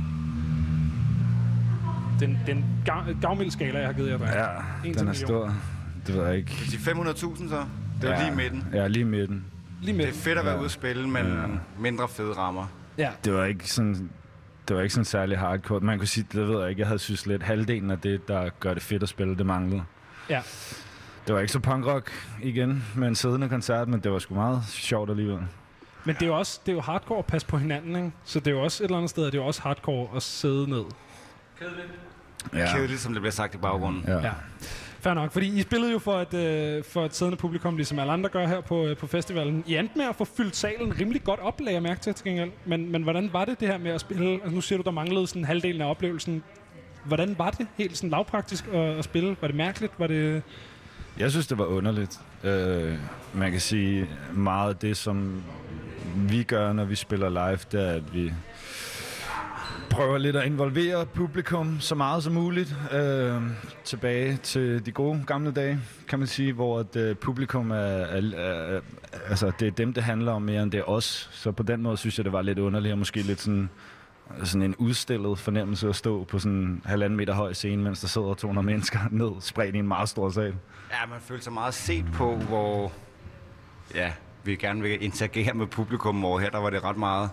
Den, den gav, gavmild skala, jeg har givet jer, drenge. Ja, den en er million. stor. Det ved jeg ikke. Vi sige 500.000 så? Det er ja. lige midten. Ja, lige midten. Lige Det er fedt at være Ja. ude at spille, men Ja. mindre fede rammer. Ja. Det var ikke sådan... Det var ikke sådan særlig hardcore. Man kunne sige, det ved jeg ikke. Jeg havde synes lidt, halvdelen af det, der gør det fedt at spille, det manglede. Ja. Det var ikke så punkrock igen med en siddende koncert, men det var sgu meget sjovt alligevel. Men det er jo også det er jo hardcore at passe på hinanden, ikke? Så det er jo også et eller andet sted, at det er jo også hardcore at sidde ned. Ja. Kedeligt, som det bliver sagt i baggrunden. Ja. Ja. Fair nok, fordi I spillede jo for et, øh, for et siddende publikum, ligesom alle andre gør her på, øh, på festivalen. I endte med at få fyldt salen rimelig godt op, lagde jeg mærke til til gengæld. Men, men hvordan var det det her med at spille? Altså, nu siger du, der manglede sådan halvdelen af oplevelsen. Hvordan var det helt sådan lavpraktisk at, at spille? Var det mærkeligt? Var det... Jeg synes, det var underligt. Øh, man kan sige, meget af det, som vi gør, når vi spiller live, det er, at vi prøver lidt at involvere publikum så meget som muligt. Øh, tilbage til de gode gamle dage, kan man sige, hvor at, øh, publikum er, er, er, altså, det er dem, det handler om mere end det er os. Så på den måde synes jeg, det var lidt underligt og måske lidt sådan sådan en udstillet fornemmelse at stå på sådan en halvanden meter høj scene, mens der sidder 200 mennesker ned, spredt i en meget stor sal. Ja, man følte sig meget set på, hvor ja, vi gerne vil interagere med publikum, hvor her der var det ret meget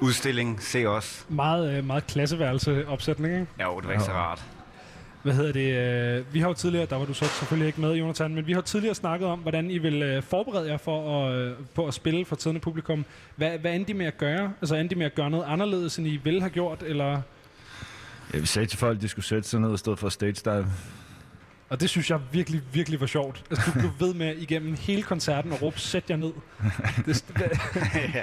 udstilling. Se os. Meget, øh, meget klasseværelse opsætning, ikke? Ja, jo, det var ikke så rart. Hvad hedder det? øh, Vi har jo tidligere, der var du så selvfølgelig ikke med, Jonathan, men vi har tidligere snakket om, hvordan I vil øh, forberede jer for at, på at spille for tidende publikum. Hvad, hvad endte I med at gøre? Altså endte I med at gøre noget anderledes, end I ville have gjort, eller... Ja, vi sagde til folk, at de skulle sætte sig ned i stedet for stage dive. Og det synes jeg virkelig, virkelig var sjovt. Altså, du blev ved med igennem hele koncerten at råbe, sæt jer ned. Det, ja,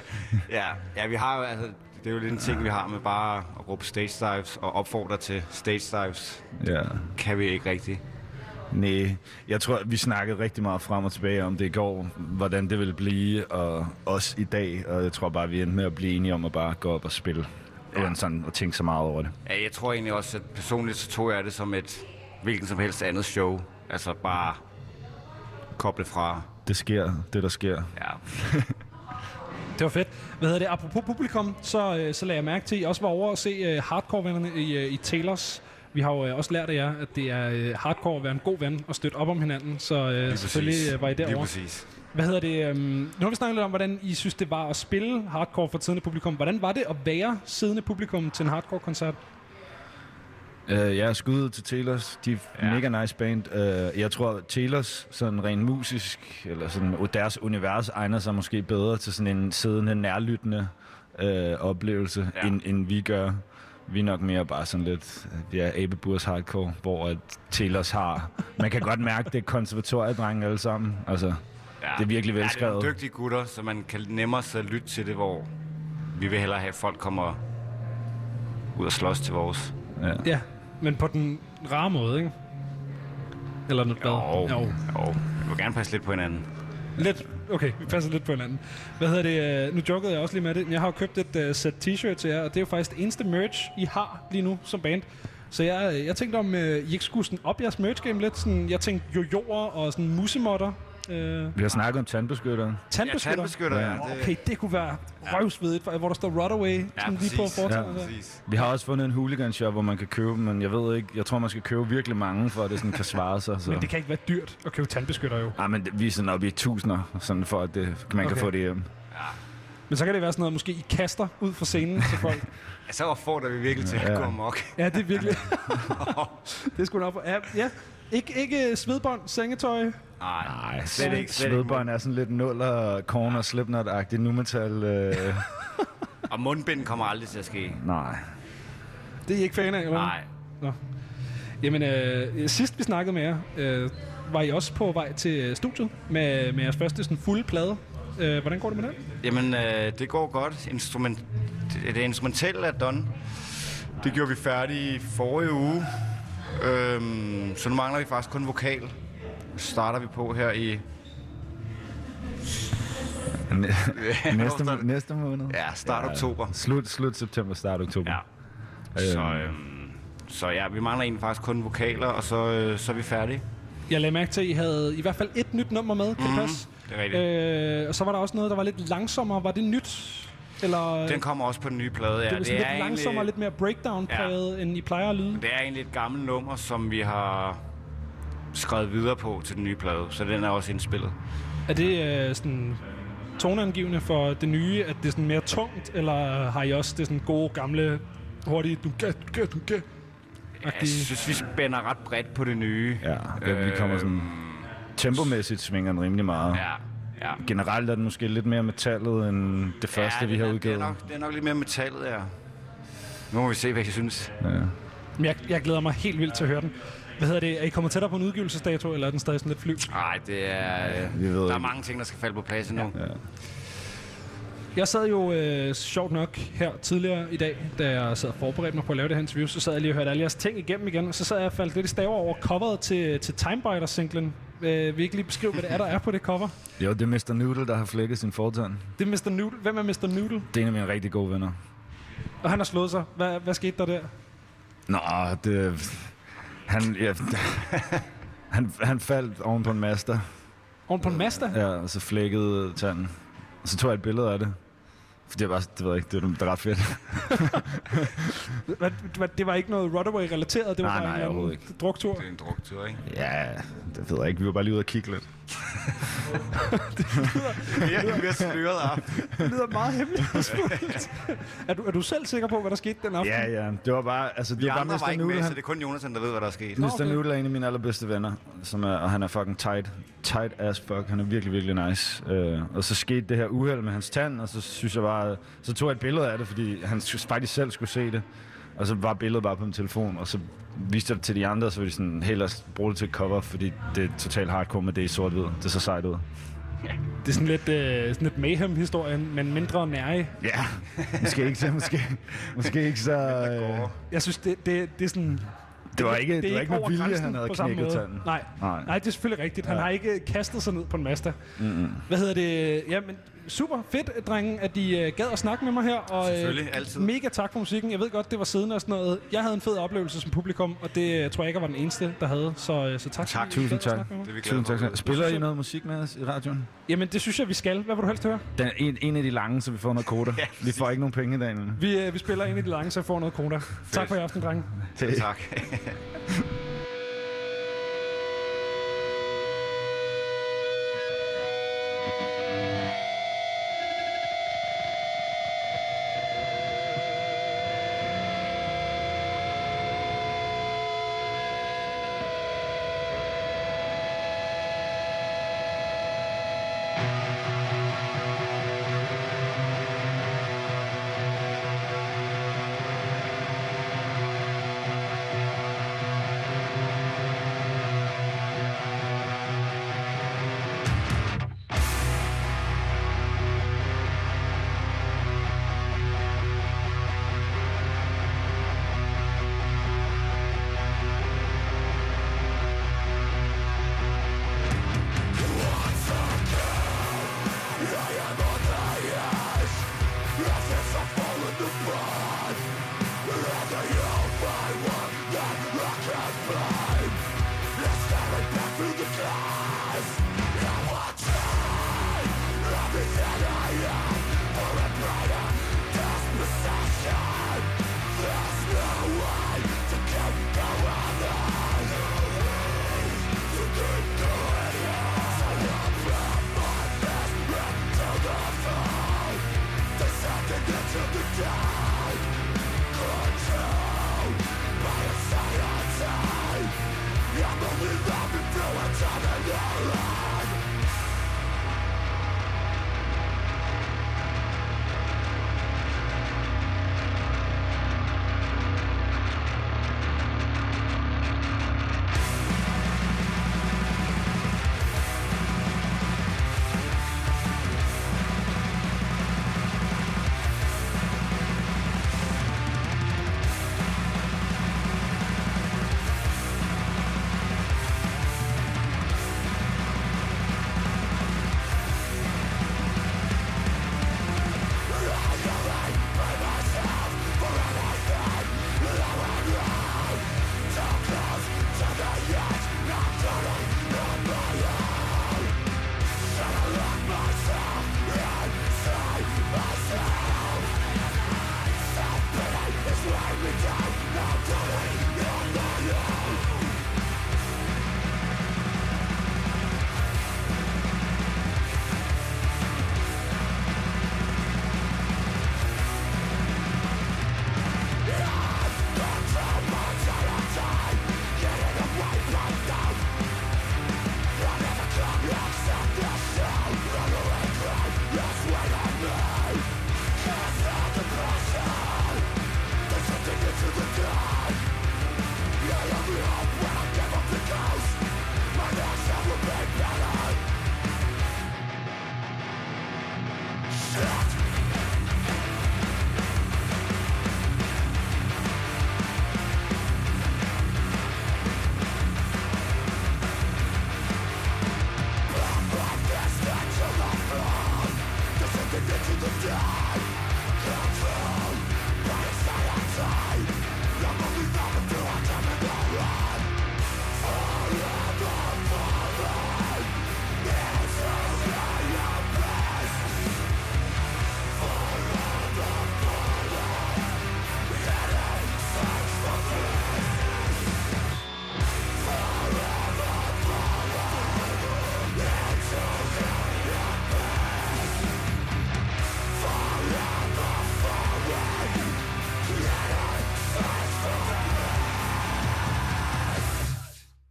ja, ja, vi har jo, altså, det er jo lidt en ting, vi har med bare at råbe stage dives og opfordre til stage dives. Ja. Kan vi ikke rigtigt. Nej, jeg tror, vi snakkede rigtig meget frem og tilbage om det i går, hvordan det ville blive, og også i dag, og jeg tror bare, vi endte med at blive enige om at bare gå op og spille, ja. uden sådan at tænke så meget over det. Ja, jeg tror egentlig også, at personligt så tog jeg det som et hvilken som helst andet show. Altså bare koble fra. Det sker, det der sker. Ja. Det var fedt. Hvad hedder det? Apropos publikum, så, øh, så lagde jeg mærke til, at I også var over at se uh, hardcore-vennerne i, uh, i Taylors. Vi har jo uh, også lært af jer, at det er uh, hardcore at være en god ven og støtte op om hinanden, så uh, selvfølgelig uh, var I Lige derovre. præcis. Hvad hedder det? Um, nu har vi snakket lidt om, hvordan I synes, det var at spille hardcore for siddende publikum. Hvordan var det at være siddende publikum til en hardcore-koncert? Uh, jeg er skud til Taylors. De er ja. mega nice band. Uh, jeg tror, Taylors sådan rent musisk, eller sådan, deres univers egner sig måske bedre til sådan en siddende, nærlyttende uh, oplevelse, ja. end, end vi gør. Vi er nok mere bare sådan lidt, vi er Abeburs hardcore, hvor at Taylors har... Man kan godt mærke, det er konservatoriedrenge alle sammen. Altså, ja. det er virkelig Ja, velskrevet. det er dygtige gutter, så man kan nemmere så lytte til det, hvor vi vil hellere have, at folk kommer ud og slås til vores. Ja. Ja, men på den rare måde, ikke? Eller noget Jo, jo. jo. Vi vil gerne passe lidt på hinanden. Lidt, okay, vi passer lidt på hinanden. Hvad hedder det? øh, Nu jokede jeg også lige med det. Jeg har jo købt et uh, sæt t-shirt til jer, og det er jo faktisk det eneste merch, I har lige nu som band. Så jeg, øh, jeg tænkte om, uh, I ikke skulle sådan op jeres merch game lidt. Sådan, jeg tænkte jojoer og sådan musemotter. Uh, Vi har snakket om tandbeskytteren. tandbeskytter. Ja, tandbeskytter, ja. Det- Okay, det kunne være røvsvedigt, hvor der står Rodaway sådan lige på fortællingen. der. Vi har også fundet en hooligan shop, hvor man kan købe dem, men jeg ved ikke, jeg tror, man skal købe virkelig mange, for at det sådan kan svare sig. Så. Men det kan ikke være dyrt at købe tandbeskytter jo. Ah, men det- vi er sådan oppe i tusinder, sådan for at det, man kan Okay. få det hjem. Men så kan det være sådan noget, måske I kaster ud fra scenen til folk. Ja, så opfordrer vi virkelig til at Ja. gå amok. Ja, det er virkelig... det er sgu nok... Ja, ja. Ikke, ikke svedbånd, sengetøj. Nej, Nej, slet ikke. Slet. Svedbånd er sådan lidt nuller, corner, slipknot-agtigt nu-metal. Øh, Og mundbind kommer aldrig til at ske. nej. Det er I ikke fan af, eller? Nej. Nå. Jamen, øh, sidst vi snakkede med jer, øh, var I også på vej til studiet med, med jeres første sådan, fulde plade. Øh, hvordan går det med den? Jamen, øh, det går godt. Instrument, det, det instrumentelle er done. Det gjorde vi færdigt i forrige uge. Øhm, så nu mangler vi faktisk kun vokal. Starter vi på her i... næste, næste måned? Ja, start oktober. Slut, slut september, start oktober. Ja. Så, øhm, så ja, vi mangler egentlig faktisk kun vokaler, og så, øh, så er vi færdige. Jeg lagde mærke til, at I havde i hvert fald et nyt nummer med, kan Mhm, det passe? det er rigtigt. Øh, og så var der også noget, der var lidt langsommere. Var det nyt? Eller, Den kommer også på den nye plade, ja. det sådan lidt er langsommere, lidt mere breakdown-præget, ja. end I plejer at lyde. Det er egentlig et gammelt nummer, som vi har skrevet videre på til den nye plade, så den er også indspillet. Er det øh, sådan toneangivende for det nye, at det er sådan mere tungt, eller har I også det sådan gode, gamle, hurtige, du kan, du kan, du kan? Jeg synes, vi spænder ret bredt på det nye. Ja, ja vi kommer sådan... Tempomæssigt svinger den rimelig meget. Ja, ja. Generelt er den måske lidt mere metallet end det første, ja, vi har den er, udgivet. Det er, nok, det er nok lidt mere metallet, ja. Nu må vi se, hvad jeg synes. Ja. Men jeg, jeg glæder mig helt vildt til at høre den. Hvad hedder det? Er I kommet tættere på en udgivelsesdato, eller er den stadig sådan lidt fly? Nej, det er... Vi ved der er ikke. mange ting, der skal falde på plads endnu. Ja. Jeg sad jo øh, sjovt nok her tidligere i dag, da jeg sad og forberedte mig på at lave det her interview, så sad jeg lige og hørte alle jeres ting igennem igen, og så sad jeg og faldt lidt i staver over coveret til, til Timebiter-singlen. Øh, vil I ikke lige beskrive, hvad det er, der er på det cover? Jo, det er Mr. Noodle, der har flækket sin fortand. Det er Mr. Noodle. Hvem er Mr. Noodle? Det er en af mine rigtig gode venner. Og han har slået sig. Hvad, hvad skete der der? Nå, det... Han, ja, han, han faldt oven på en master. Oven på en Mazda? Ja, og så flækkede tanden. Og så tog jeg et billede af det. For det var, det ved jeg ikke, det var, det var ret fedt. Det var ikke noget Rodaway-relateret? Det var Nej, bare nej, en overhovedet ikke. druktur? Det er en druktur, ikke? Ja, det ved jeg ikke. Vi var bare lige ude og kigge lidt. Mere, mere sløret af. Det lyder meget hemmelighedsfuldt. er, du, er du selv sikker på, hvad der skete den aften? Ja, ja. Det var bare... Altså, det Vi var bare andre var Mr. ikke Noodle, med, så det er kun Jonathan, der ved, hvad der er sket. Mr. Noodle er en af mine allerbedste venner, som er, og han er fucking tight. Tight as fuck. Han er virkelig, virkelig nice. Øh, og så skete det her uheld med hans tand, og så synes jeg bare... Så tog jeg et billede af det, fordi han sk- faktisk selv skulle se det. Og så var billedet bare på min telefon, og så viste det til de andre, så ville de sådan hellere bruge det til cover, fordi det er totalt hardcore med det i sort-hvid. Det så sejt ud. Det er sådan lidt, øh, sådan lidt mayhem-historien, men mindre nærig. Ja, måske ikke så, måske, måske ikke så... Øh, Jeg synes, det, det, det er sådan... Det var ikke- det var ikke med vilje, han havde knækket tanden. Nej. Nej. Nej, det er selvfølgelig rigtigt. Han Ja. har ikke kastet sig ned på en Mazda. Mm-mm. Hvad hedder det? Ja, men super fedt, drenge, at de øh, gad at snakke med mig her. Og, Selvfølgelig, altid. Mega tak for musikken. Jeg ved godt, det var siddende og sådan noget. Jeg havde en fed oplevelse som publikum, og det øh, tror jeg ikke, jeg var den eneste, der havde. Så, øh, så tak. Tak, I tusind tak. Det er vi Tusind tak. Spiller I noget musik med os i radioen? Jamen, det synes jeg, vi skal. Hvad vil du helst høre? Den er en, en af de lange, så vi får noget koder. vi får ikke nogen penge i dag. Vi, øh, vi spiller en af de lange, så jeg får noget kroner. Tak for i aften, drenge. Selv tak.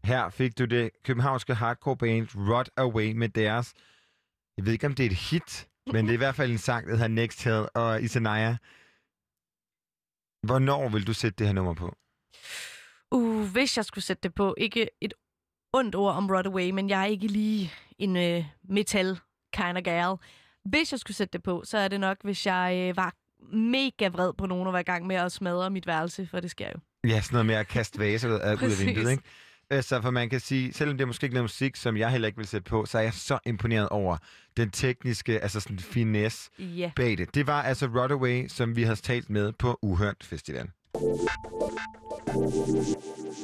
Her fik du det københavnske hardcore band Rot Away med deres... Jeg ved ikke, om det er et hit, men det er i hvert fald en sang, der hedder Next Hell og Isanaya. Hvornår vil du sætte det her nummer på? Uh, hvis jeg skulle sætte det på, ikke et ondt ord om Rodaway, men jeg er ikke lige en øh, metal kind of gal. Hvis jeg skulle sætte det på, så er det nok, hvis jeg øh, var mega vred på nogen og var i gang med at smadre mit værelse, for det sker jo. Ja, sådan noget med at kaste vaser ud af, vinduet, ikke? Altså, for man kan sige, selvom det er måske ikke noget musik, som jeg heller ikke vil sætte på, så er jeg så imponeret over den tekniske, altså sådan finesse Ja. bag det. Det var altså Rodaway, som vi har talt med på Uhørt Festival.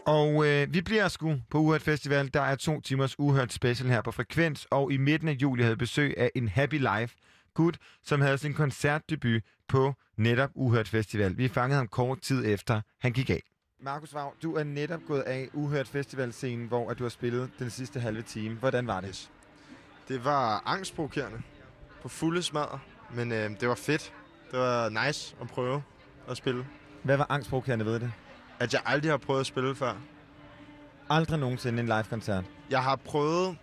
Og øh, vi bliver sgu på Uhørt Festival. Der er to timers Uhørt Special her på Frekvens, og i midten af juli havde besøg af en Happy Life gut, som havde sin koncertdebut på netop Uhørt Festival. Vi fangede ham kort tid efter, han gik af. Markus Vav, du er netop gået af Uhørt Festival-scenen, hvor at du har spillet den sidste halve time. Hvordan var det? Det var angstprovokerende på fulde smadre, men øh, det var fedt. Det var nice at prøve at spille. Hvad var angstprovokerende ved det? At jeg aldrig har prøvet at spille før. Aldrig nogensinde en live-koncert. Jeg har prøvet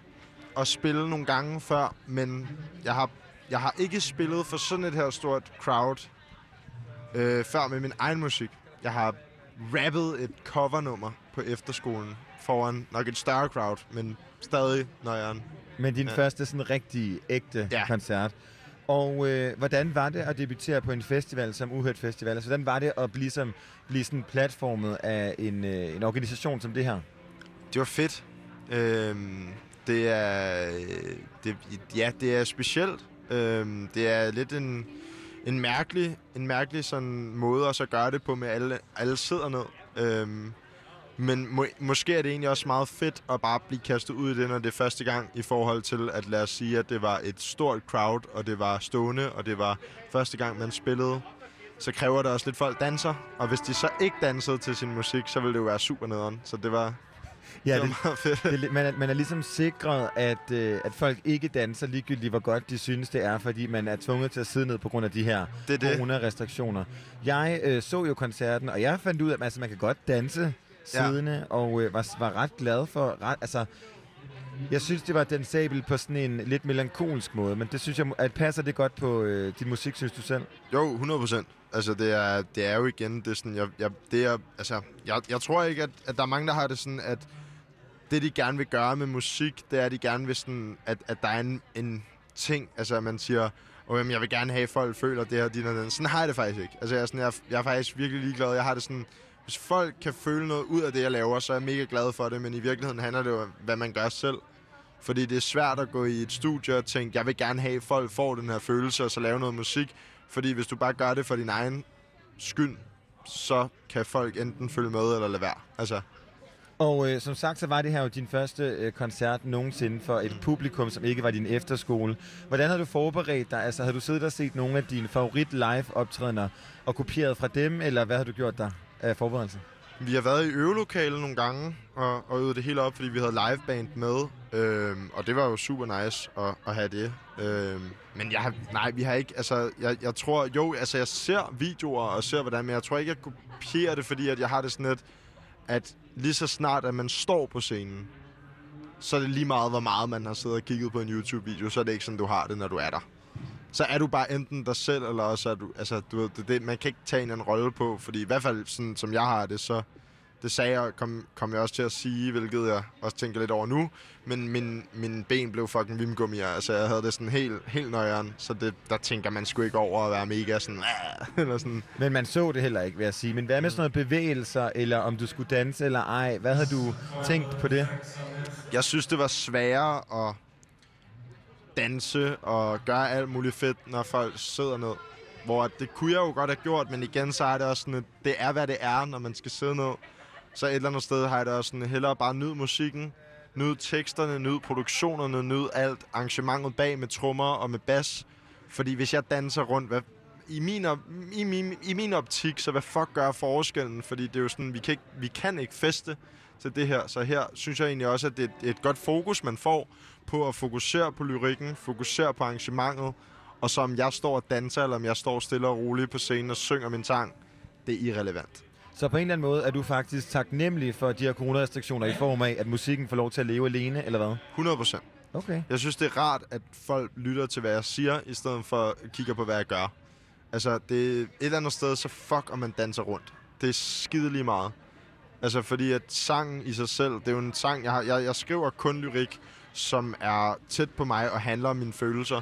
at spille nogle gange før, men jeg har, jeg har ikke spillet for sådan et her stort crowd øh, før med min egen musik. Jeg har rappet et covernummer på efterskolen foran nok et større crowd, men stadig nøjeren. Men din ja. første sådan rigtig ægte ja. koncert. Og øh, hvordan var det at debutere på en festival som Uhørt Festival? Altså, hvordan var det at blive, som, blive sådan platformet af en, øh, en organisation som det her? Det var fedt. Øhm, det er... Det, ja, det er specielt. Øhm, det er lidt en, en mærkelig, en mærkelig sådan måde også at gøre det på, med alle, alle sidder ned. Øhm, men må, måske er det egentlig også meget fedt at bare blive kastet ud i det, når det er første gang, i forhold til at lad os sige, at det var et stort crowd, og det var stående, og det var første gang, man spillede. Så kræver det også lidt, folk danser. Og hvis de så ikke dansede til sin musik, så ville det jo være super nederen. Så det var, Ja, det var det, meget fedt. det, man, er, man er ligesom sikret, at, øh, at folk ikke danser ligegyldigt, hvor godt de synes, det er, fordi man er tvunget til at sidde ned på grund af de her Det det. corona-restriktioner. Jeg øh, så jo koncerten, og jeg fandt ud af, at altså, man kan godt danse siddende, ja. og øh, var, var ret glad for... Ret, altså, jeg synes, det var den sabel på sådan en lidt melankolsk måde, men det synes jeg, at passer det godt på øh, din musik, synes du selv? Jo, 100 procent. Altså, det er, det er jo igen, det er sådan, jeg, jeg, det er, altså, jeg, jeg tror ikke, at, at der er mange, der har det sådan, at det, de gerne vil gøre med musik, det er, at de gerne vil sådan, at, at der er en, en ting, altså, at man siger, og jamen, jeg vil gerne have, at folk føler det her, din og den. Sådan har jeg det faktisk ikke. Altså, jeg er, sådan, jeg, jeg er faktisk virkelig ligeglad. Jeg har det sådan, hvis folk kan føle noget ud af det, jeg laver, så er jeg mega glad for det, men i virkeligheden handler det jo om, hvad man gør selv. Fordi det er svært at gå i et studie og tænke, jeg vil gerne have, at folk får den her følelse, og så lave noget musik. Fordi hvis du bare gør det for din egen skyld, så kan folk enten følge med eller lade være. Altså, Og øh, som sagt, så var det her jo din første øh, koncert nogensinde for et publikum, som ikke var din efterskole. Hvordan har du forberedt dig? Altså, har du siddet og set nogle af dine favorit live-optrædener og kopieret fra dem, eller hvad har du gjort der af forberedelse? Vi har været i øvelokalet nogle gange og, og øvet det hele op, fordi vi havde liveband med. Øhm, og det var jo super nice at, at have det. Øhm, men jeg har, nej, vi har ikke, altså, jeg, jeg tror, jo, altså jeg ser videoer og ser hvordan, men jeg tror ikke, jeg kopierer det, fordi at jeg har det sådan lidt, at lige så snart, at man står på scenen, så er det lige meget, hvor meget man har siddet og kigget på en YouTube-video, så er det ikke sådan, du har det, når du er der. Så er du bare enten dig selv, eller også er du, altså, du ved, det, det, man kan ikke tage en anden rolle på, fordi i hvert fald, sådan, som jeg har det, så det sagde jeg, kom, kom jeg også til at sige, hvilket jeg også tænker lidt over nu, men min, min ben blev fucking vimgummier, altså jeg havde det sådan helt, helt nøjeren, så det, der tænker man sgu ikke over at være mega sådan, eller sådan. Men man så det heller ikke, vil jeg sige. Men hvad med sådan noget bevægelser, eller om du skulle danse eller ej? Hvad har du tænkt på det? Jeg synes, det var sværere at danse og gøre alt muligt fedt, når folk sidder ned. Hvor at det kunne jeg jo godt have gjort, men igen så er det også sådan, at det er, hvad det er, når man skal sidde ned. Så et eller andet sted har jeg det også sådan, hellere bare nyde musikken, nyde teksterne, nyde produktionerne, nyde alt arrangementet bag med trommer og med bas. Fordi hvis jeg danser rundt, hvad, i, min op, i, min, i min optik, så hvad fuck gør forskellen? Fordi det er jo sådan, vi kan ikke, vi kan ikke feste til det her. Så her synes jeg egentlig også, at det er et godt fokus, man får på at fokusere på lyrikken, fokusere på arrangementet, og så om jeg står og danser, eller om jeg står stille og roligt på scenen og synger min sang, det er irrelevant. Så på en eller anden måde er du faktisk taknemmelig for de her coronarestriktioner i form af, at musikken får lov til at leve alene, eller hvad? 100 procent. Okay. Jeg synes, det er rart, at folk lytter til, hvad jeg siger, i stedet for at kigge på, hvad jeg gør. Altså, det er et eller andet sted, så fuck, om man danser rundt. Det er skide lige meget. Altså, fordi at sangen i sig selv, det er jo en sang, jeg, har, jeg, jeg skriver kun lyrik, som er tæt på mig og handler om mine følelser.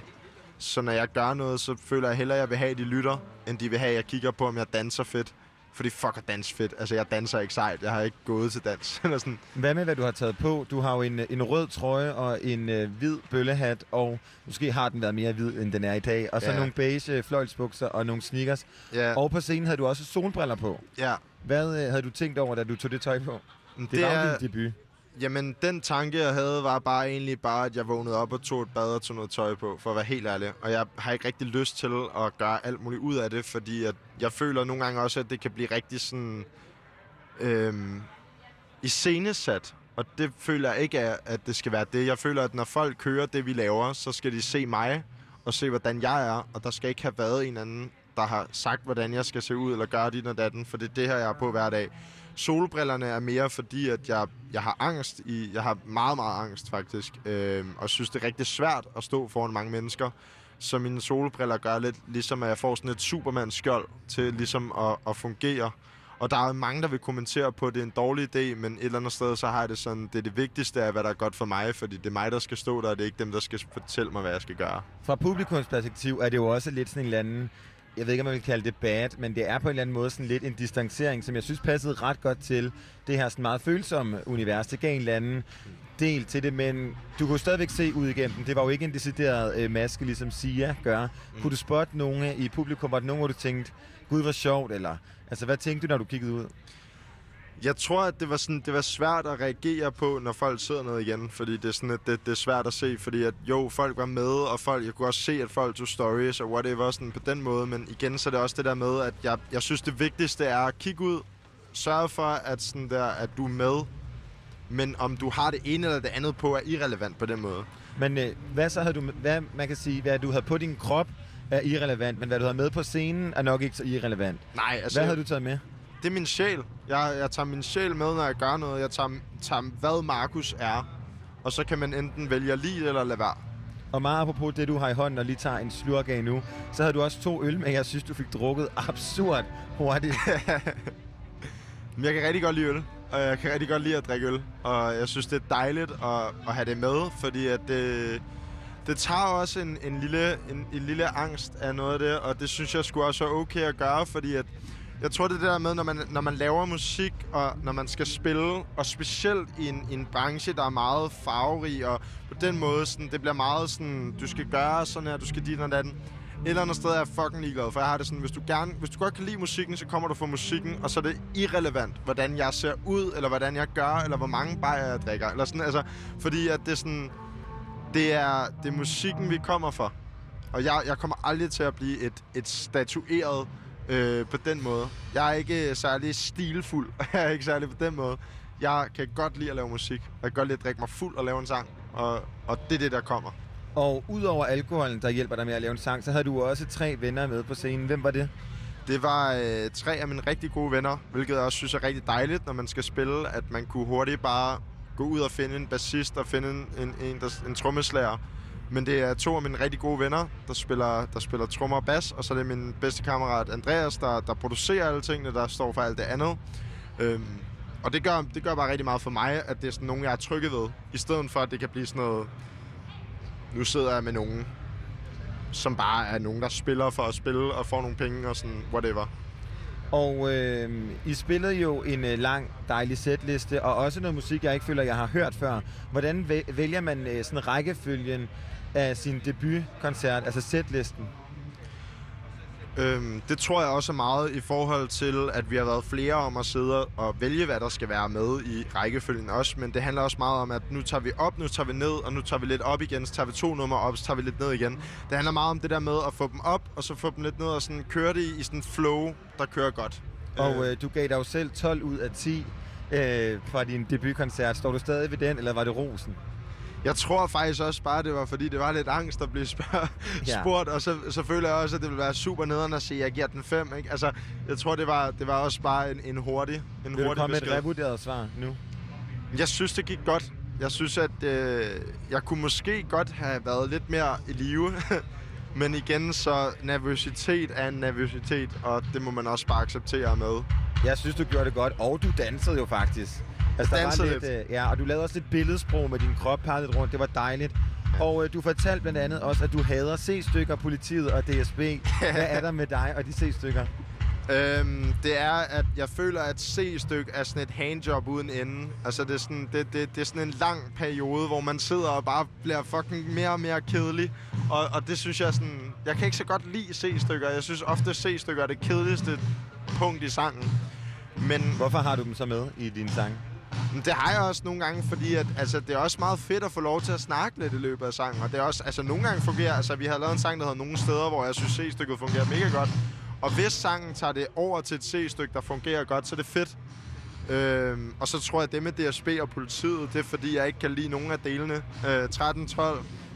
Så når jeg gør noget, så føler jeg hellere, at jeg vil have, at de lytter, end de vil have, at jeg kigger på, om jeg danser fedt. Fordi fuck at dans fedt. Altså, jeg danser ikke sejt. Jeg har ikke gået til dans. Eller sådan. Hvad med, hvad du har taget på? Du har jo en, en rød trøje og en øh, hvid bøllehat, og måske har den været mere hvid, end den er i dag. Og så Ja. nogle beige øh, fløjlsbukser og nogle sneakers. Ja. Og på scenen havde du også solbriller på. Ja. Hvad øh, havde du tænkt over, da du tog det tøj på? Det, det var jo din debut. Jamen, den tanke, jeg havde, var bare egentlig bare, at jeg vågnede op og tog et bad og tog noget tøj på, for at være helt ærlig. Og jeg har ikke rigtig lyst til at gøre alt muligt ud af det, fordi at jeg føler nogle gange også, at det kan blive rigtig sådan... Øhm, iscenesat. Og det føler jeg ikke, at det skal være det. Jeg føler, at når folk kører det, vi laver, så skal de se mig og se, hvordan jeg er. Og der skal ikke have været en anden, der har sagt, hvordan jeg skal se ud, eller gøre dit og datten, for det er det her, jeg er på hver dag. Solbrillerne er mere fordi, at jeg, jeg har angst. I, jeg har meget, meget angst, faktisk. Øh, og synes, det er rigtig svært at stå foran mange mennesker. Så mine solbriller gør lidt ligesom, at jeg får sådan et Superman-skjold til ligesom at, at fungere. Og der er mange, der vil kommentere på, at det er en dårlig idé, men et eller andet sted, så har jeg det sådan, det er det vigtigste af, hvad der er godt for mig, fordi det er mig, der skal stå der, og det er ikke dem, der skal fortælle mig, hvad jeg skal gøre. Fra publikums perspektiv er det jo også lidt sådan en eller anden, jeg ved ikke, om man vil kalde det bad, men det er på en eller anden måde sådan lidt en distancering, som jeg synes passede ret godt til det her sådan meget følsomme univers. Det gav en eller anden del til det, men du kunne stadigvæk se ud igennem den. Det var jo ikke en decideret øh, maske, ligesom Sia gør. Mm. Kunne du spotte nogle i publikum? Var det nogen, hvor du tænkte, gud, hvor sjovt? Eller, altså, hvad tænkte du, når du kiggede ud? Jeg tror, at det var, sådan, det var svært at reagere på, når folk sidder ned igen, fordi det er, sådan, at det, det er svært at se, fordi at jo, folk var med, og folk, jeg kunne også se, at folk tog stories og whatever, sådan på den måde, men igen, så er det også det der med, at jeg, jeg synes, det vigtigste er at kigge ud, sørge for, at, sådan der, at du er med, men om du har det ene eller det andet på, er irrelevant på den måde. Men øh, hvad så havde du, hvad man kan sige, hvad du havde på din krop er irrelevant, men hvad du havde med på scenen er nok ikke så irrelevant. Nej, altså... Hvad havde du taget med? Det er min sjæl. Jeg, jeg tager min sjæl med, når jeg gør noget. Jeg tager, tager, hvad Markus er. Og så kan man enten vælge at lide eller lade være. Og meget apropos det, du har i hånden og lige tager en slurk af nu, så havde du også to øl med, jeg synes, du fik drukket absurd hurtigt. Men jeg kan rigtig godt lide øl. Og jeg kan rigtig godt lide at drikke øl. Og jeg synes, det er dejligt at, at have det med, fordi at det, det tager også en, en, lille, en, en lille angst af noget af det, og det synes jeg skulle også er okay at gøre, fordi at jeg tror, det der med, når man, når man laver musik, og når man skal spille, og specielt i en, i en branche, der er meget farverig, og på den måde, sådan, det bliver meget sådan, du skal gøre sådan her, du skal dit og datten. Et eller andet sted er jeg fucking ligeglad, for jeg har det sådan, hvis du, gerne, hvis du godt kan lide musikken, så kommer du for musikken, og så er det irrelevant, hvordan jeg ser ud, eller hvordan jeg gør, eller hvor mange bajer jeg drikker, eller sådan, altså, fordi at det er sådan, det er, det er musikken, vi kommer for. Og jeg, jeg kommer aldrig til at blive et, et statueret øh, på den måde. Jeg er ikke særlig stilfuld. jeg er ikke særlig på den måde. Jeg kan godt lide at lave musik. Jeg kan godt lide at drikke mig fuld og lave en sang. Og, og det er det, der kommer. Og udover alkoholen, der hjælper dig med at lave en sang, så havde du også tre venner med på scenen. Hvem var det? Det var øh, tre af mine rigtig gode venner, hvilket jeg også synes er rigtig dejligt, når man skal spille, at man kunne hurtigt bare gå ud og finde en bassist og finde en, en, en, der, en trommeslager. Men det er to af mine rigtig gode venner, der spiller, der spiller trommer og bas, og så er det min bedste kammerat Andreas, der, der producerer alle tingene, der står for alt det andet. Øhm, og det gør, det gør bare rigtig meget for mig, at det er sådan nogen, jeg er trygge ved, i stedet for, at det kan blive sådan noget... Nu sidder jeg med nogen, som bare er nogen, der spiller for at spille og får nogle penge og sådan whatever. Og øh, I spillede jo en øh, lang, dejlig setliste, og også noget musik, jeg ikke føler, jeg har hørt før. Hvordan væ- vælger man øh, sådan rækkefølgen af sin debutkoncert, altså setlisten? Øhm, det tror jeg også er meget i forhold til, at vi har været flere om at sidde og vælge, hvad der skal være med i rækkefølgen også. Men det handler også meget om, at nu tager vi op, nu tager vi ned, og nu tager vi lidt op igen, så tager vi to numre op, så tager vi lidt ned igen. Det handler meget om det der med at få dem op, og så få dem lidt ned og sådan køre det i, i sådan en flow, der kører godt. Og øh, du gav dig jo selv 12 ud af 10 øh, fra din debutkoncert. Står du stadig ved den, eller var det rosen? Jeg tror faktisk også bare, det var fordi, det var lidt angst at blive spørg- Ja. spurgt, og så, så føler jeg også, at det ville være super nederen at sige, at jeg giver den 5. Ikke? Altså, jeg tror, det var, det var også bare en, en hurtig, en Vil du hurtig komme med et besked. revurderet svar nu? Jeg synes, det gik godt. Jeg synes, at øh, jeg kunne måske godt have været lidt mere i live. Men igen, så nervøsitet er en nervøsitet, og det må man også bare acceptere med. Jeg synes, du gjorde det godt, og du dansede jo faktisk. Altså, der var lidt, lidt. øh, ja, og du lavede også lidt billedsprog med din krop, par lidt rundt. Det var dejligt. Og øh, du fortalte blandt andet også, at du hader C-stykker, politiet og DSB. Hvad er der med dig og de C-stykker? Øhm, det er, at jeg føler, at C-styk er sådan et handjob uden ende. Altså, det er, sådan, det, det, det er sådan en lang periode, hvor man sidder og bare bliver fucking mere og mere kedelig. Og, og det synes jeg sådan... Jeg kan ikke så godt lide C-stykker. Jeg synes ofte, C-stykker er det kedeligste punkt i sangen. Men Hvorfor har du dem så med i din sang? Men Det har jeg også nogle gange, fordi at, altså, det er også meget fedt at få lov til at snakke lidt i løbet af sangen. Og det er også, altså nogle gange fungerer, altså vi har lavet en sang, der hedder Nogle Steder, hvor jeg synes C-stykket fungerer mega godt. Og hvis sangen tager det over til et C-stykke, der fungerer godt, så er det fedt. Øhm, og så tror jeg, at det med DSB og politiet, det er fordi, jeg ikke kan lide nogen af delene. Øh, 13-12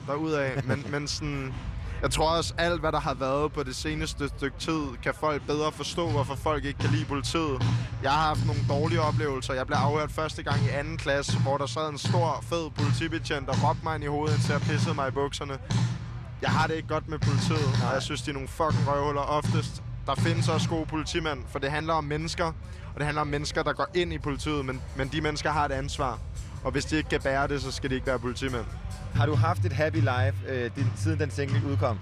derudaf. men, men sådan, jeg tror også, alt hvad der har været på det seneste stykke tid, kan folk bedre forstå, hvorfor folk ikke kan lide politiet. Jeg har haft nogle dårlige oplevelser. Jeg blev afhørt første gang i anden klasse, hvor der sad en stor, fed politibetjent, der råbte mig ind i hovedet, indtil jeg pissede mig i bukserne. Jeg har det ikke godt med politiet, og jeg synes, de er nogle fucking røvhuller oftest. Der findes også gode politimænd, for det handler om mennesker, og det handler om mennesker, der går ind i politiet, men, men de mennesker har et ansvar. Og hvis de ikke kan bære det, så skal de ikke være politimænd. Har du haft et happy life, øh, din, siden den single udkom?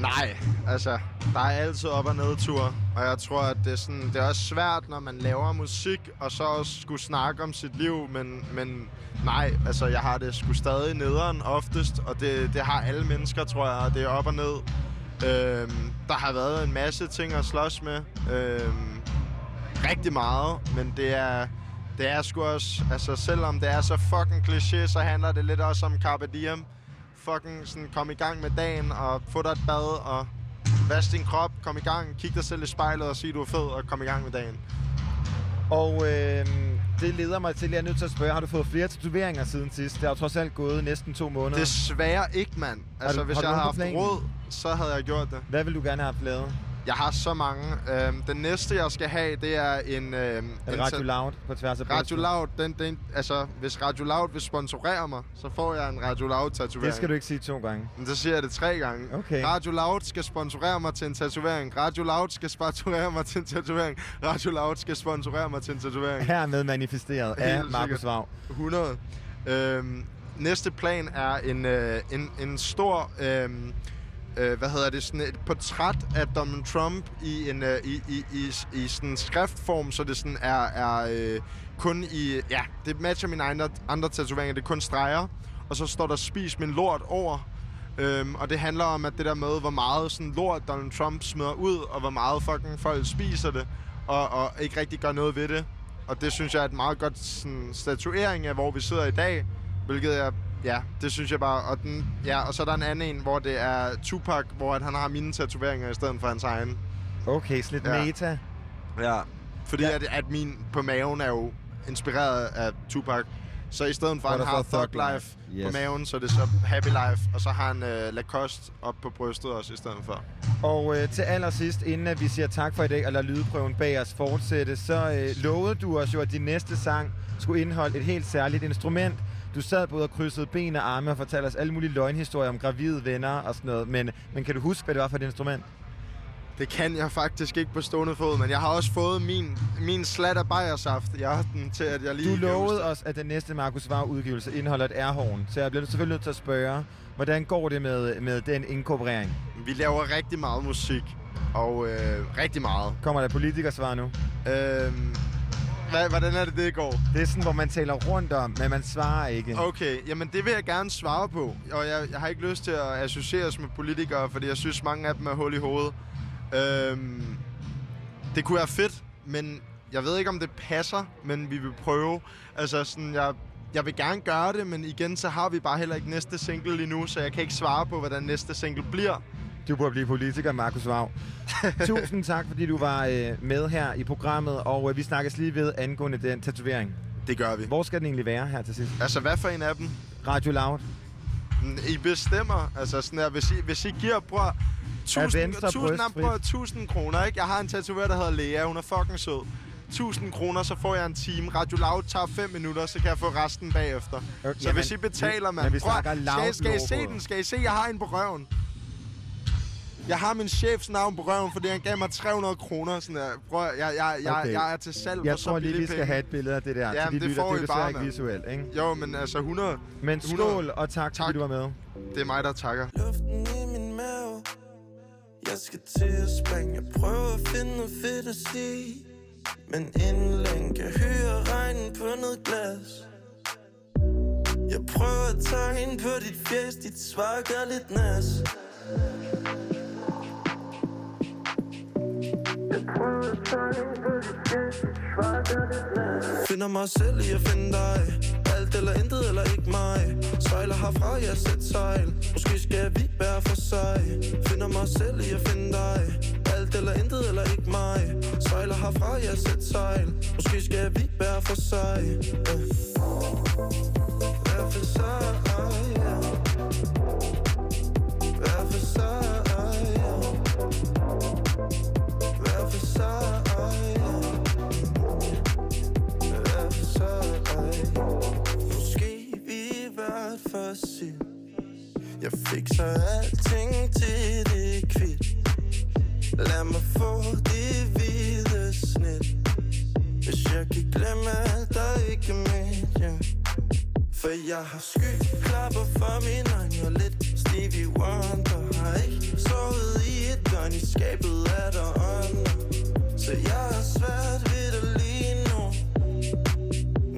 Nej, altså, der er altid op- og nedtur, og jeg tror, at det er, sådan, det er også svært, når man laver musik, og så også skulle snakke om sit liv, men, men nej, altså, jeg har det sgu stadig nederen oftest, og det, det har alle mennesker, tror jeg, og det er op og ned. Øhm, der har været en masse ting at slås med, øhm, rigtig meget, men det er, det er sgu også, altså selvom det er så fucking kliché, så handler det lidt også om carpe diem. Fucking sådan, kom i gang med dagen og få dig et bad og vask din krop, kom i gang, kig dig selv i spejlet og sig, du er fed og kom i gang med dagen. Og øh, det leder mig til, at jeg er nødt til at spørge, har du fået flere tatoveringer siden sidst? Det har jo trods alt gået næsten to måneder. Desværre ikke, mand. Altså, du- hvis har jeg havde haft råd, så havde jeg gjort det. Hvad vil du gerne have haft lavet? Jeg har så mange. Øhm, den næste, jeg skal have, det er en... Øhm, Er det Radio Loud på tværs af Radio? Loud, den, den, altså, hvis Radio Loud vil sponsorere mig, så får jeg en Radio Loud-tatovering. Det skal du ikke sige to gange. Men så siger jeg det tre gange. Okay. Radio Loud skal sponsorere mig til en tatovering. Radio Loud skal sponsorere mig til en tatovering. Radio Loud skal sponsorere mig til en tatovering. Hermed manifesteret af Helt Markus sikkert. Vav. 100. Øhm, næste plan er en, øh, en, en stor... Øh, øh, hvad hedder det, sådan et portræt af Donald Trump i en øh, i, i, i, i sådan skriftform, så det sådan er, er øh, kun i, ja, det matcher mine andre, andre tatoveringer, det er kun streger, og så står der spis min lort over, øhm, og det handler om, at det der med, hvor meget sådan lort Donald Trump smider ud, og hvor meget fucking folk spiser det, og, og ikke rigtig gør noget ved det. Og det synes jeg er et meget godt sådan, statuering af, hvor vi sidder i dag, hvilket jeg Ja, det synes jeg bare. Og, den, ja, og så er der en anden en, hvor det er Tupac, hvor at han har mine tatoveringer i stedet for hans egen. Okay, så lidt Ja. meta. Ja, fordi ja. At, at min på maven er jo inspireret af Tupac. Så i stedet for, at han har Thug Life Life. på Yes. maven, så er det så Happy Life. Og så har han øh, Lacoste op på brystet også i stedet for. Og øh, til allersidst, inden at vi siger tak for i dag, og lader lydprøven bag os fortsætte, så øh, lovede du os jo, at din næste sang skulle indeholde et helt særligt instrument. Du sad både og krydsede ben og arme og fortalte os alle mulige løgnhistorier om gravide venner og sådan noget. Men, men kan du huske, hvad det var for et instrument? Det kan jeg faktisk ikke på stående fod, men jeg har også fået min, min slat af bajersaft i aften til, at jeg lige Du lovede os, at den næste Markus Vav udgivelse indeholder et airhorn. Så jeg bliver selvfølgelig nødt til at spørge, hvordan går det med, med den inkorporering? Vi laver rigtig meget musik, og øh, rigtig meget. Kommer der politikersvar nu? Øhm, hvad, hvordan er det, det går? Det er sådan, hvor man taler rundt om, men man svarer ikke. Okay, jamen det vil jeg gerne svare på. Og jeg, jeg har ikke lyst til at associeres med politikere, fordi jeg synes, mange af dem er hul i hovedet. Øhm, det kunne være fedt, men jeg ved ikke, om det passer, men vi vil prøve. Altså sådan, jeg, jeg vil gerne gøre det, men igen, så har vi bare heller ikke næste single lige nu, så jeg kan ikke svare på, hvordan næste single bliver. Du burde blive politiker, Markus Vav. Tusind tak, fordi du var øh, med her i programmet, og øh, vi snakkes lige ved angående den tatovering. Det gør vi. Hvor skal den egentlig være her til sidst? Altså, hvad for en af dem? Radio Loud? I bestemmer. Altså sådan her, hvis I, hvis I giver, bror, tusind, venstre tusind, nej, brystfrit? bror, 1000 kroner, ikke? Jeg har en tatovør, der hedder Lea. Hun er fucking sød. 1000 kroner, så får jeg en time. Radio Loud tager 5 minutter, så kan jeg få resten bagefter. Okay, så hvis I betaler, mand. vi snakker skal, I- skal I se den? Skal I se, jeg har en på røven? Jeg har min chefs navn på røven, fordi han gav mig 300 kroner. Sådan der. Bror, jeg, jeg, jeg, Okay. jeg er til salg Jeg for så tror lige, vi skal have et billede af det der. Ja, til de det lytter. får det I bare, ikke visuelt, ikke? Jo, men altså 100... Men 100. skål, og tak, tak, fordi du var med. Det er mig, der takker. Luften i min mave Jeg skal til at springe Jeg prøver at finde noget fedt at sige Men inden længe kan høre regnen på noget glas Jeg prøver at tegne på dit fjes Dit svar gør lidt nas Finder mig selv i at finde dig. Alt eller intet eller ikke mig. Sejler herfra, jeg sæt sejl Måske skal vi bære for sig. Finder mig selv i at finde dig. Alt eller intet eller ikke mig. Sejler herfra, jeg sæt sejl Måske skal vi bære for sig. Yeah. Hver for sig, yeah. For sig, skabet er der ånder. Så jeg har svært ved det lige nu.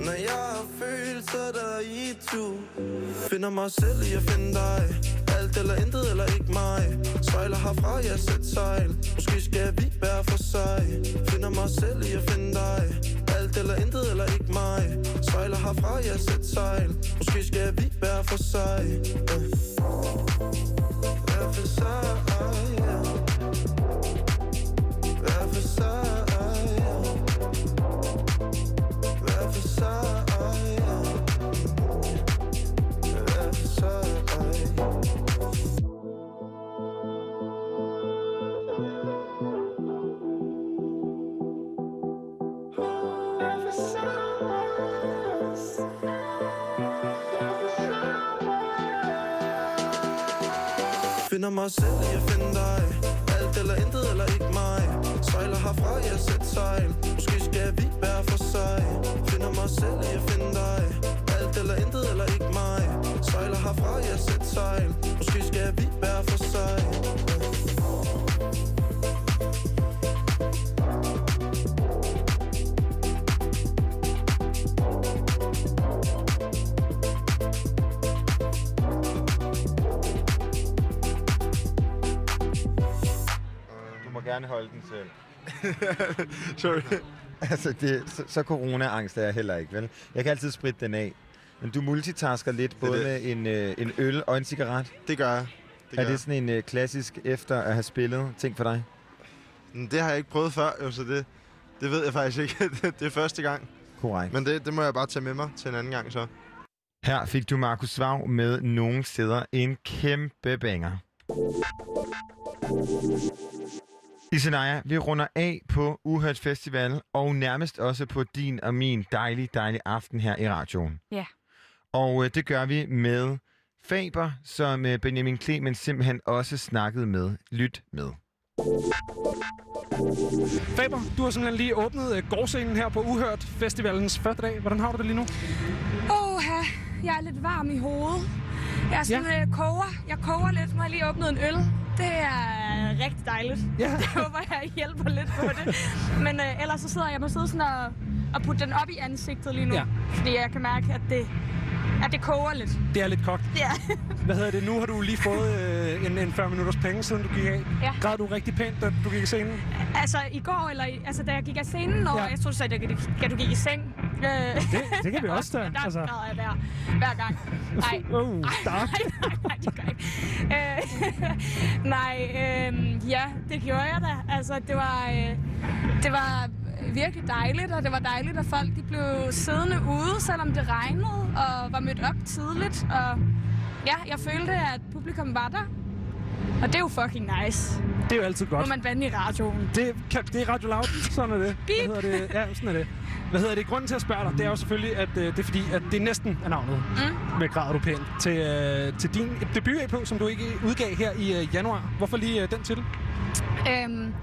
Når jeg har følelser der er i to Finder mig selv i at finde dig. Alt eller intet eller ikke mig. Sejler herfra, jeg sæt sejl Måske skal vi være for sig. Finder mig selv i at finde dig. Alt eller intet eller ikke mig. Sejler herfra, jeg sæt sejl Måske skal vi være for sig. Yeah. Hver for sig, øh. yeah. Hver Sorry. altså, det, så, så corona-angst er jeg heller ikke, vel? Jeg kan altid spritte den af. Men du multitasker lidt, både det. med en, øh, en øl og en cigaret. Det gør jeg. Det er gør det jeg. sådan en øh, klassisk efter at have spillet ting for dig? Men Det har jeg ikke prøvet før, jo, så det, det ved jeg faktisk ikke. det, det er første gang. Korrekt. Men det, det må jeg bare tage med mig til en anden gang så. Her fik du Markus Svav med nogle steder en kæmpe banger. Isenaya, vi runder af på Uhørt Festival, og nærmest også på din og min dejlige, dejlige aften her i radioen. Ja. Og øh, det gør vi med Faber, som øh, Benjamin Clemens simpelthen også snakkede med. Lyt med. Faber, du har simpelthen lige åbnet uh, gårdscenen her på Uhørt Festivalens første dag. Hvordan har du det lige nu? Åh, jeg er lidt varm i hovedet. Jeg er sådan, ja. koger. Jeg koger lidt. Har jeg lige åbnet en øl. Det er rigtig dejligt. Ja. Det håber jeg hjælper lidt på det. Men øh, ellers så sidder jeg må sidde sådan og, og putte den op i ansigtet lige nu. Ja. Fordi jeg kan mærke, at det, at det koger lidt. Det er lidt kogt. Ja. Hvad hedder det? Nu har du lige fået øh, en, en 40 minutters penge, siden du gik af. Ja. Græd du rigtig pænt, da du gik i scenen? Altså i går, eller i- altså, da jeg gik af scenen, og Ja. jeg tror, du sagde, da, du gik i seng. Øh, Det, det kan vi også da. Der Altså. græder jeg hver, hver gang. Nej. Oh, dark. Nej, nej, nej, det gør jeg ikke. Øh, nej, øh, ja, det gjorde jeg da. Altså, det var, øh, det var virkelig dejligt, og det var dejligt, at folk de blev siddende ude, selvom det regnede, og var mødt op tidligt. Og ja, jeg følte, at publikum var der. Og det er jo fucking nice. Det er jo altid godt. Må man vande i radioen. Det, kan, det er Radio Loud. Sådan er det. Hvad hedder det? Ja, sådan er det. Hvad hedder det? Grunden til at spørge dig, det er jo selvfølgelig, at øh, det er fordi, at det næsten er navnet. Mm. Med Græder du pænt. Til, øh, til din debut-EP, som du ikke udgav her i øh, januar. Hvorfor lige øh, den titel? Øhm,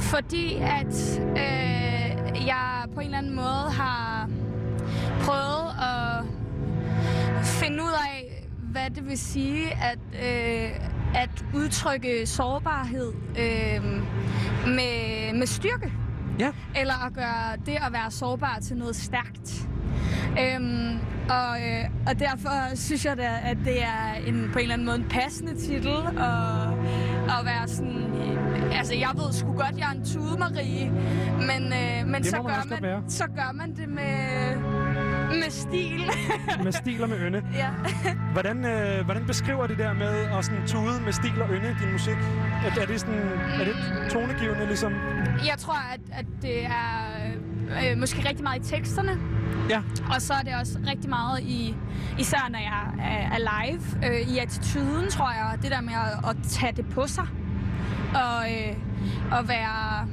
fordi at øh, jeg på en eller anden måde har prøvet at finde ud af, hvad det vil sige at, øh, at udtrykke sårbarhed øh, med, med styrke. Ja. Eller at gøre det at være sårbar til noget stærkt. Øhm, og, øh, og derfor synes jeg da, at det er en, på en eller anden måde en passende titel at, at være sådan... øh, Altså, jeg ved sgu godt, jeg er en tude, Marie, men, øh, men så, gør man, så gør man det med, med stil. med stil og med ynde. ja. Hvordan, øh, hvordan beskriver det der med at sådan tude med stil og ynde din musik? Er, er det sådan, er det tonegivende ligesom? Jeg tror, at, at det er øh, måske rigtig meget i teksterne. Ja. Og så er det også rigtig meget i, især når jeg er, er live, øh, i attituden, tror jeg. Det der med at, at tage det på sig. Og øh, at være,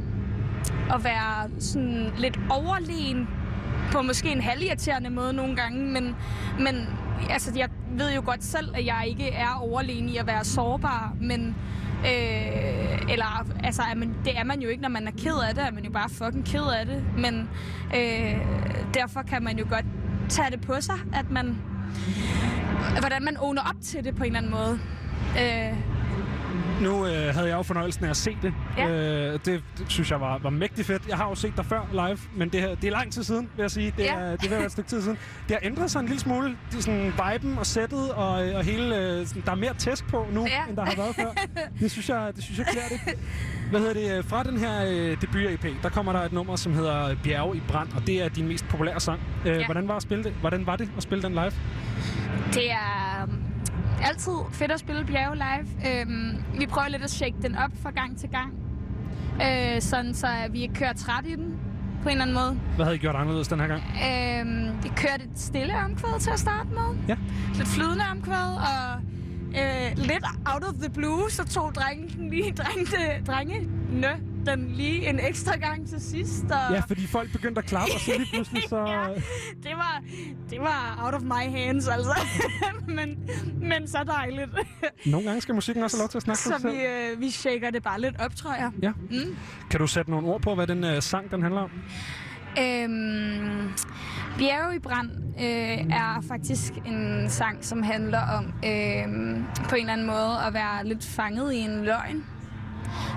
at være sådan lidt overlegen på måske en halvirriterende måde nogle gange, men, men altså, jeg ved jo godt selv, at jeg ikke er overlegen i at være sårbar, men Øh, eller, altså, er man, det er man jo ikke, når man er ked af det, er man jo bare fucking ked af det. Men øh, derfor kan man jo godt tage det på sig, at man, hvordan man owner op til det på en eller anden måde. Øh, nu øh, havde jeg jo fornøjelsen af at se det. Ja. Øh, det, det synes jeg var, var mægtig fedt. Jeg har jo set dig før live, men det, her, det er lang tid siden, vil jeg sige. Det, Ja. er, det er et stykke tid siden. Det har ændret sig en lille smule. Det er sådan viben og sættet, og, og hele, øh, sådan, der er mere tæsk på nu, Ja. end der har været før. Det synes jeg, det synes jeg klæder det. Hvad hedder det? øh, Fra den her øh, debut-EP, der kommer der et nummer, som hedder Bjerge i brand, og det er din mest populære sang. Øh, Ja. hvordan, var at spille det? hvordan var det at spille den live? Det er altid fedt at spille bjerge live. Øhm, vi prøver lidt at shake den op fra gang til gang. Øh, sådan så vi ikke kører træt i den på en eller anden måde. Hvad havde I gjort anderledes den her gang? Øhm, vi kørte et stille omkvæd til at starte med. Ja. Lidt flydende omkvæd, og øh, lidt out of the blue, så tog drengen den lige, drengene, drengene den lige en ekstra gang til sidst. Og Ja, fordi folk begyndte at klappe, og så lige pludselig så... det var, det var out of my hands, altså. men, men så dejligt. Nogle gange skal musikken også have lov til at snakke så vi, øh, vi shaker det bare lidt op, tror jeg. Ja. Mm. Kan du sætte nogle ord på, hvad den uh, sang den handler om? Øhm, Bjerge i brand øh, er faktisk en sang, som handler om øh, på en eller anden måde at være lidt fanget i en løgn.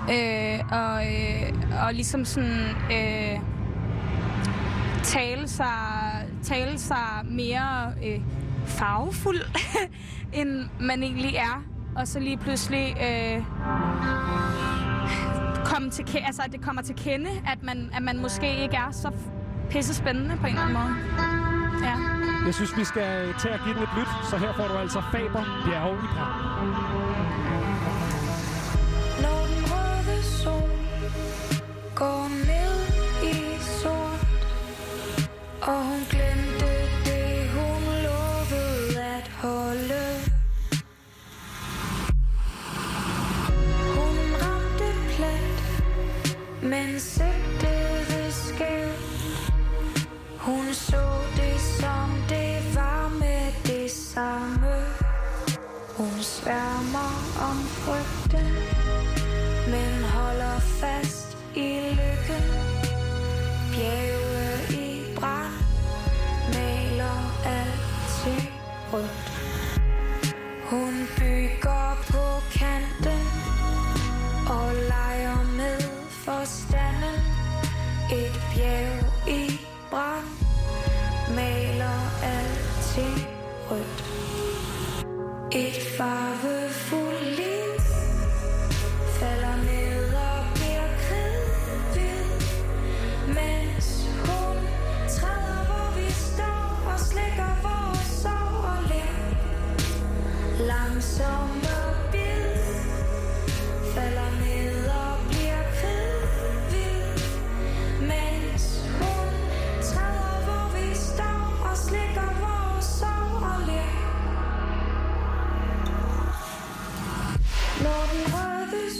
Øh, og, øh, og ligesom sådan øh, tale, sig, tale sig mere øh, farvefuld, end man egentlig er. Og så lige pludselig øh, komme til, altså, at det kommer til kende, at man, at man måske ikke er så pisse spændende på en eller anden måde. Ja. Jeg synes, vi skal tage at give den et lyt, så her får du altså Faber Bjerge i Prag. Og hun glemte det, hun lovede at holde. Hun ramte plet, men sigtede skævt Hun så det, som det var med det samme. Hun sværmer om frygten, men holder fast i lykken. Bjerg alting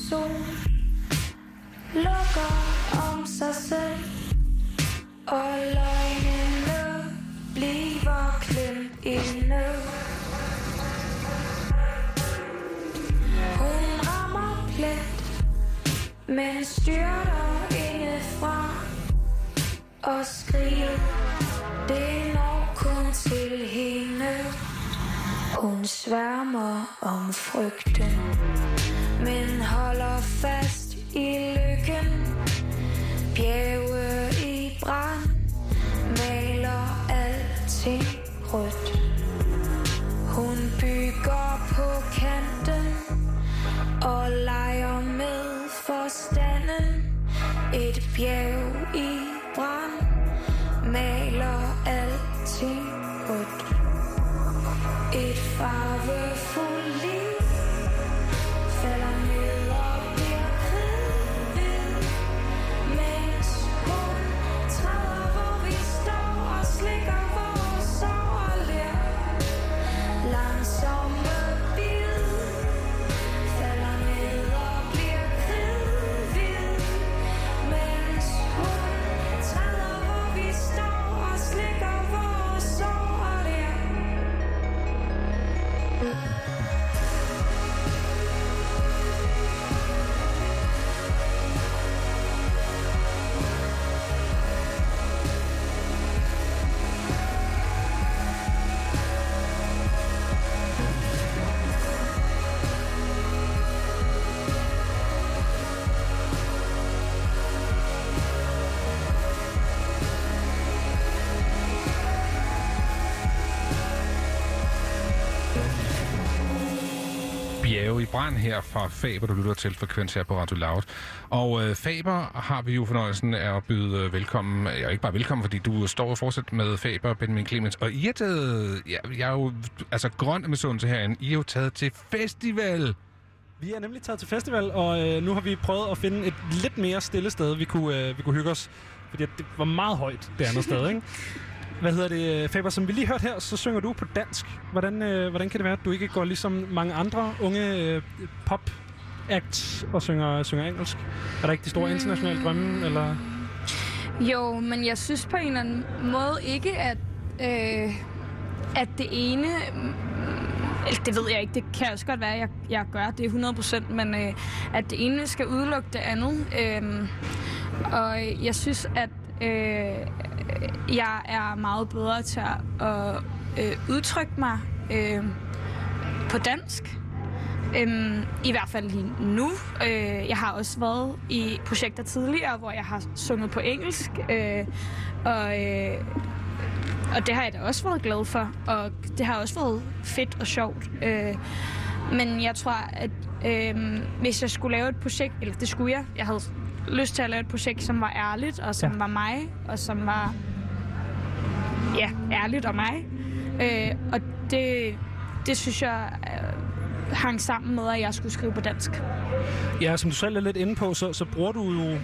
sol Lukker om sig selv Og løgnene bliver klemt inde Hun rammer plet Men styrter indefra Og skriger Det når kun til hende. Hun sværmer om frygten. Men holder fast i lykken. Bjerge i brand. Maler alting rødt. Hun bygger på kanten Og leger med forstanden. Et bjerg i brand. Maler alting rødt. Et farvefuldt Falder brand her fra Faber, du lytter til frekvens her på Radio Loud. Og øh, Faber har vi jo fornøjelsen af at byde øh, velkommen, ja ikke bare velkommen, fordi du står og fortsat med Faber, Benjamin Clemens, og I er taget, ja, jeg er jo altså grøn med sundelse herinde, I er jo taget til festival. Vi er nemlig taget til festival, og øh, nu har vi prøvet at finde et lidt mere stille sted, vi kunne, øh, vi kunne hygge os. Fordi det var meget højt det andet sted, ikke? Hvad hedder det, Faber? Som vi lige hørte her, så synger du på dansk. Hvordan, øh, hvordan kan det være, at du ikke går ligesom mange andre unge øh, pop acts og synger, synger engelsk? Er der ikke de store internationale drømme, eller... Jo, men jeg synes på en eller anden måde ikke, at, øh, at det ene... mm, Eller det ved jeg ikke, det kan også godt være, at jeg, jeg gør det 100%, men øh, at det ene skal udelukke det andet. Øh, og jeg synes, at øh, jeg er meget bedre til at øh, udtrykke mig øh, på dansk. Øhm, I hvert fald lige nu. Øh, jeg har også været i projekter tidligere, hvor jeg har sunget på engelsk. Øh, og, øh, og det har jeg da også været glad for. Og det har også været fedt og sjovt. Øh, men jeg tror, at øh, hvis jeg skulle lave et projekt, eller det skulle jeg, jeg havde lyst til at lave et projekt, som var ærligt, og som ja. var mig, og som var ja, ærligt og mig. Øh, og det, det synes jeg øh, hang sammen med, at jeg skulle skrive på dansk. Ja, som du selv er lidt inde på, så, så bruger du jo...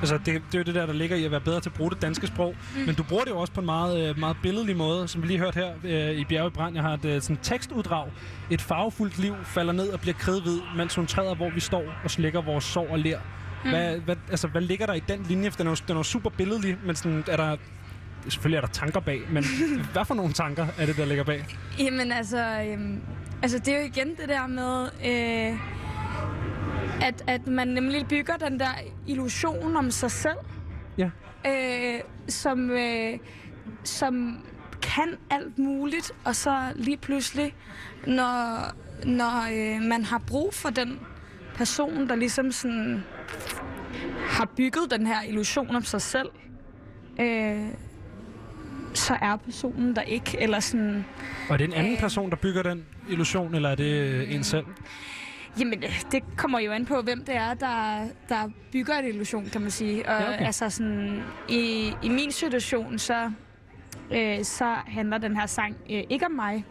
Altså, det, det er jo det der, der ligger i at være bedre til at bruge det danske sprog. Mm. Men du bruger det jo også på en meget, øh, meget billedlig måde, som vi lige hørte her øh, i Bjerge Brand. Jeg har et øh, sådan tekstuddrag. Et farvefuldt liv falder ned og bliver kridhvid, mens hun træder, hvor vi står og slækker vores sår og ler. Mm. Hvad, hvad, altså, hvad ligger der i den linje? For Den er jo, den er jo super billedlig, men sådan, er der... Selvfølgelig er der tanker bag, men hvad for nogle tanker er det, der ligger bag? Jamen altså, øhm, altså det er jo igen det der med, øh, at, at man nemlig bygger den der illusion om sig selv, Ja. øh, som, øh, som kan alt muligt, og så lige pludselig, når, når øh, man har brug for den person, der ligesom sådan har bygget den her illusion om sig selv, øh, så er personen der ikke, eller sådan... Og er det en anden person, der bygger den illusion, eller er det øh, en selv? Jamen, øh, det kommer jo an på, hvem det er, der, der bygger en illusion, kan man sige. Og Ja, okay. altså sådan, i, i min situation, så, øh, så handler den her sang øh, ikke om mig,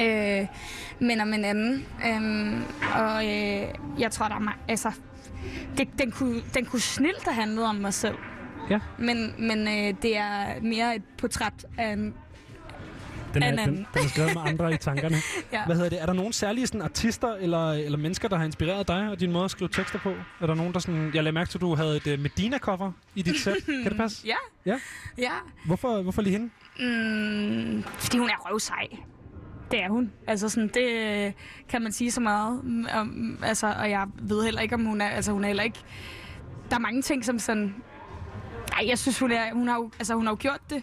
øh, men om en anden. Øh, og øh, jeg tror, der er altså, det, den, kunne, den kunne snilt have handlet om mig selv. Ja. Men, men øh, det er mere et portræt af en Den er, en den, den er skrevet med andre i tankerne. Ja. Hvad hedder det? Er der nogen særlige sådan, artister eller, eller mennesker, der har inspireret dig og din måde at skrive tekster på? Er der nogen, der sådan... Jeg lagde mærke til, at du havde et uh, Medina-cover i dit sæt. kan det passe? Ja. Ja. Ja. Hvorfor, hvorfor lige hende? Mm, fordi hun er røvsej. Det er hun. Altså sådan, det øh, kan man sige så meget. Om, altså, og jeg ved heller ikke, om hun er... Altså, hun er heller ikke... Der er mange ting, som sådan... Ej, jeg synes, hun, er, hun, har, jo, altså, hun har jo gjort det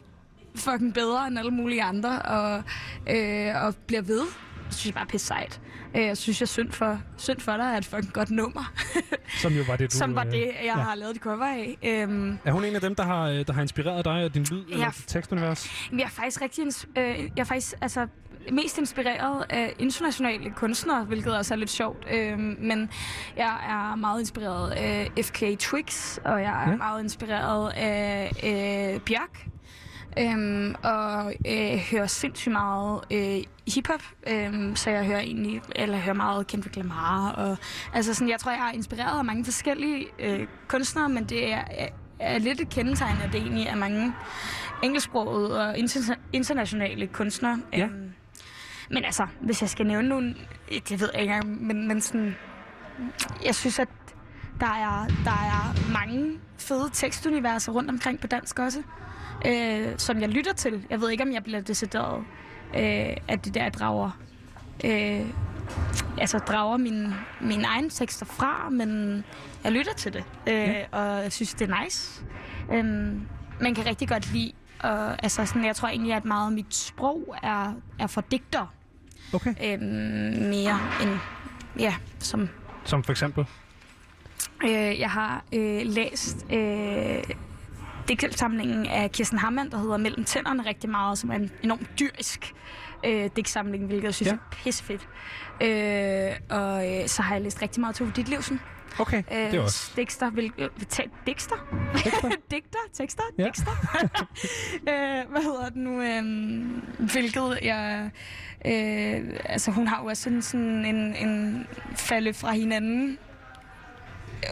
fucking bedre end alle mulige andre, og, øh, og bliver ved. Det synes jeg bare er pisse sejt. Øh, Jeg synes, jeg er synd for, synd for dig er et fucking godt nummer. Som jo var det, du... som var øh, det, jeg ja. har lavet det cover af. Øhm, Er hun en af dem, der har, der har inspireret dig og din lyd Ja. eller dit tekstunivers? Jeg er faktisk rigtig, øh, jeg er faktisk altså mest inspireret af internationale kunstnere, hvilket også er lidt sjovt. Øh, men jeg er meget inspireret af FK Twix, og jeg er Ja. meget inspireret af øh, Bjørk. Øhm, og øh, hører sindssygt meget øh, hiphop, øhm, så jeg hører egentlig, eller hører meget Kendrick Lamar. Og, altså sådan, jeg tror, jeg er inspireret af mange forskellige øh, kunstnere, men det er, er, er lidt et kendetegn, at det egentlig er mange engelsksprogede og inter- internationale kunstnere. Ja. Øhm, men altså, hvis jeg skal nævne nogle, det ved jeg ikke engang, men, men sådan, jeg synes, at der er, der er mange fede tekstuniverser rundt omkring på dansk også, øh, som jeg lytter til. Jeg ved ikke, om jeg bliver decideret øh, at det der drager, øh, altså drager mine, mine egne tekster fra, men jeg lytter til det, øh, Ja. og jeg synes, det er nice. Øh, man kan rigtig godt lide, og altså sådan, jeg tror egentlig, at meget af mit sprog er, er for digter. Okay. Øh, mere end, ja, som Som for eksempel? Øh, jeg har øh, læst øh, digtsamlingen af Kirsten Hammann, der hedder Mellem tænderne rigtig meget, som er en enormt dyrisk øh, digtsamling, hvilket jeg synes ja. er pissefedt. Øh, og øh, så har jeg læst rigtig meget Tove Ditlevsen. Okay, øh, det er også- Digter, vil, øh, ta- digter? digter? Tekster? Ja. Digter? øh, hvad hedder det nu? Øh, hvilket jeg... Øh, altså, hun har jo også sådan, sådan en, en falde fra hinanden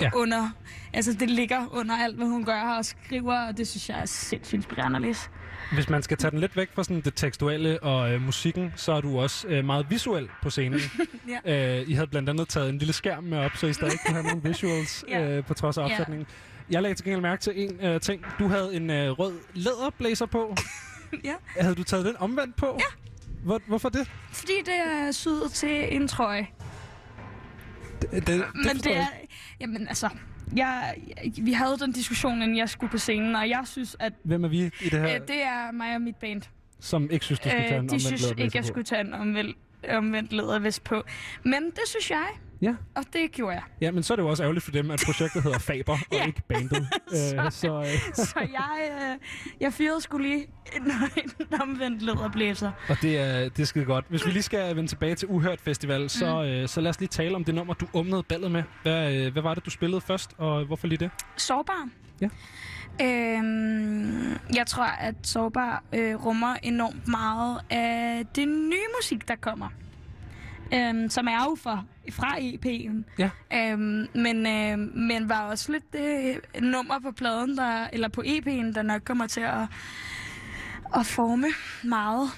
ja. under... Altså, det ligger under alt, hvad hun gør og skriver, og det synes jeg er sindssygt inspirerende at læse. Hvis man skal tage den lidt væk fra sådan det tekstuelle og øh, musikken, så er du også øh, meget visuel på scenen. Ja. øh, I havde blandt andet taget en lille skærm med op, så I stadig kunne have nogle visuals Ja. øh, på trods af Ja. opsætningen. Jeg lagde til gengæld mærke til en øh, ting. Du havde en øh, rød læderblæser på. ja. Havde du taget den omvendt på? Ja. Hvor, hvorfor det? Fordi det er syet til en trøje. Det, det, det Men det er... Jamen, altså... Jeg, vi havde den diskussion, inden jeg skulle på scenen, og jeg synes, at Hvem er vi i det her, øh, det er mig og mit band. som ikke synes, du skulle tage en de omvendt synes ikke, jeg skulle tage en omvendt, omvendt lædervest på. Men det synes jeg, Ja. og det gjorde jeg. Ja, men så er det jo også ærgerligt for dem, at projektet hedder Faber, og Ja. ikke bandet. øh, så, øh, Så jeg, øh, jeg fyrede skulle lige en, en omvendt læderblæser. Og det er, det er skide godt. Hvis vi lige skal vende tilbage til Uhørt Festival, så, Mm. øh, så lad os lige tale om det nummer, du åbnede ballet med. Hvad, øh, hvad var det, du spillede først, og hvorfor lige det? Sårbar. Ja. Øhm, jeg tror, at Sårbar øh, rummer enormt meget af det nye musik, der kommer. Øhm, som er jo fra, fra EP'en. Ja. Øhm, men, øh, men var også lidt det nummer på pladen, der, eller på EP'en, der nok kommer til at, at forme meget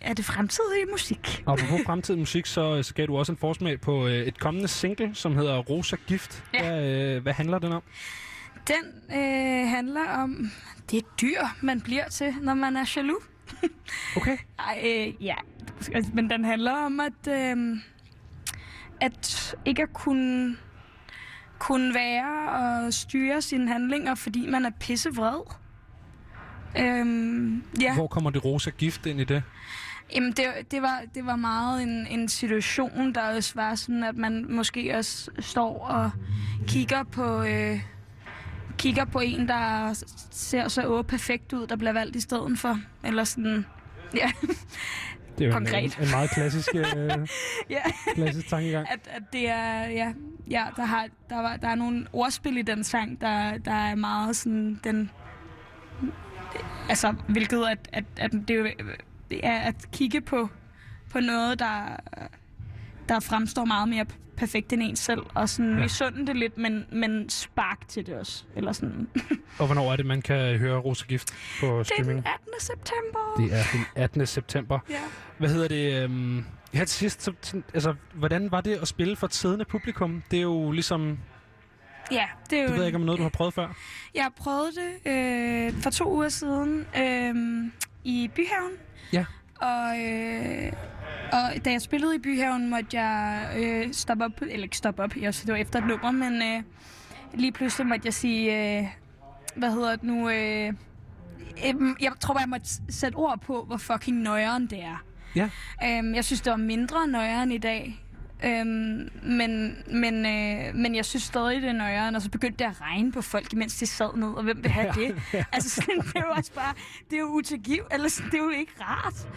af det fremtidige musik. Og på fremtidig musik, så, så gav du også en forsmag på øh, et kommende single, som hedder Rosa Gift. Ja. Hvad, øh, hvad handler den om? Den øh, handler om det dyr, man bliver til, når man er jaloux. Okay. Ej, øh, ja. Altså, Men den handler om, at, øh, at ikke at kunne, kunne være og styre sine handlinger, fordi man er pissevred. Øhm, ja. Hvor kommer det rosa gift ind i det? Jamen, det, det, var, det var meget en, en situation, der også var sådan, at man måske også står og kigger på, øh, kigger på en, der ser så åh, perfekt ud, der bliver valgt i stedet for. Eller sådan, ja. Det er jo Konkret. En, en meget klassisk, øh, ja. klassisk tankegang. At, at det er, ja, ja der, har, der, var, der er nogle ordspil i den sang, der, der er meget sådan, den, altså, hvilket at, at, at det er jo- det er at kigge på, på noget, der, der fremstår meget mere perfekt end en selv, og sådan Ja. misunde det lidt, men, men spark til det også. Eller sådan. Og hvornår er det, man kan høre Rosa Gift på det er den streaming? 18. september. Det er den 18. september. Ja. Hvad hedder det? Øhm, her til sidst, så, altså, hvordan var det at spille for et siddende publikum? Det er jo ligesom... Ja, det er jo... Det ved jeg ikke, om noget, du har prøvet før. Jeg har prøvet det øh, for to uger siden øh, i Byhaven. Ja. Og, øh, og da jeg spillede i Byhaven, måtte jeg øh, stoppe op, eller ikke stoppe op, jeg, det var efter et nummer, men øh, lige pludselig måtte jeg sige, øh, hvad hedder det nu, øh, øh, jeg tror bare, jeg måtte sætte ord på, hvor fucking nøjeren det er. Ja. Øhm, jeg synes, det var mindre nøjeren i dag. Øhm, men, men, øh, men jeg synes stadig, det er nøjeren. Og så begyndte det at regne på folk, imens de sad ned. Og hvem vil have det? altså, sådan, det er jo også bare... Det er jo utilgiv... Eller sådan, det er jo ikke rart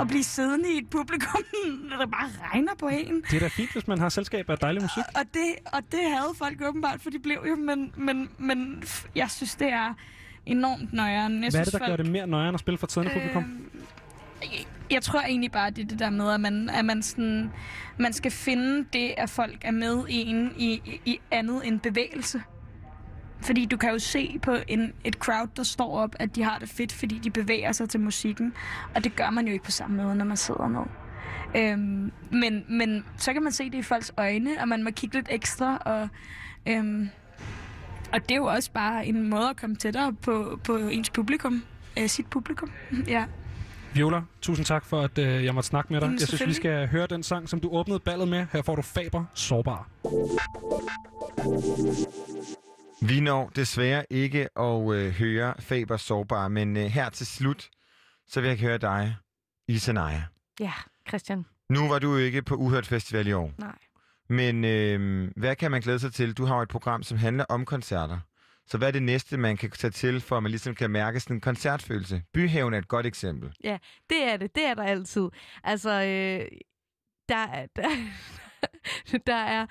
at blive siddende i et publikum, når der bare regner på en. Det er da fint, hvis man har selskab af dejlig musik. Og det, og det havde folk åbenbart, for de blev jo. Men, men, men jeg synes, det er enormt nøjeren. Jeg Hvad er det, der folk, gør det mere nøjere at spille for et siddende Øh, publikum? Jeg tror egentlig bare, det er det der med, at man, at man, sådan, man skal finde det, at folk er med i en i, i- i andet end bevægelse. Fordi du kan jo se på en, et crowd, der står op, at de har det fedt, fordi de bevæger sig til musikken. Og det gør man jo ikke på samme måde, når man sidder ned. Øhm, men, men så kan man se det i folks øjne, og man må kigge lidt ekstra. Og, øhm, og det er jo også bare en måde at komme tættere på, på ens publikum. Øh, sit publikum. ja. Viola, tusind tak for, at øh, jeg måtte snakke med dig. Jamen, jeg synes, vi skal høre den sang, som du åbnede ballet med. Her får du Faber Sårbar. Vi når desværre ikke at øh, høre Faber Sårbar, men øh, her til slut, så vil jeg høre dig, Isanaya. Ja, Christian. Nu var du jo ikke på Uhørt Festival i år. Nej. Men øh, hvad kan man glæde sig til? Du har jo et program, som handler om koncerter. Så hvad er det næste, man kan tage til, for at man ligesom kan mærke sådan en koncertfølelse? Byhaven er et godt eksempel. Ja, det er det. Det er der altid. Altså, øh, der, er- der, der er...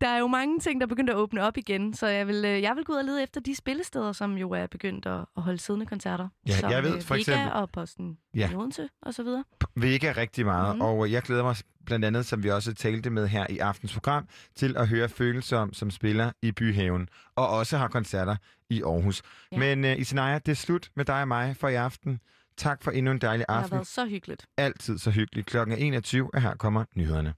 Der er jo mange ting, der er begyndt at åbne op igen, så jeg vil, øh, jeg vil gå ud og lede efter de spillesteder, som jo er begyndt at, at holde siddende koncerter. Ja, som, jeg ved øh, for Vega eksempel- og Posten Ja. i Odense og så videre. Vega rigtig meget, mm. og jeg glæder mig blandt andet, som vi også talte med her i aftens program, til at høre Følelsom, som spiller i Byhaven, og også har koncerter i Aarhus. Ja. Men uh, Isanaya, det er slut med dig og mig for i aften. Tak for endnu en dejlig Det har aften. været så hyggeligt. Altid så hyggeligt. Klokken er 21, og her kommer nyhederne.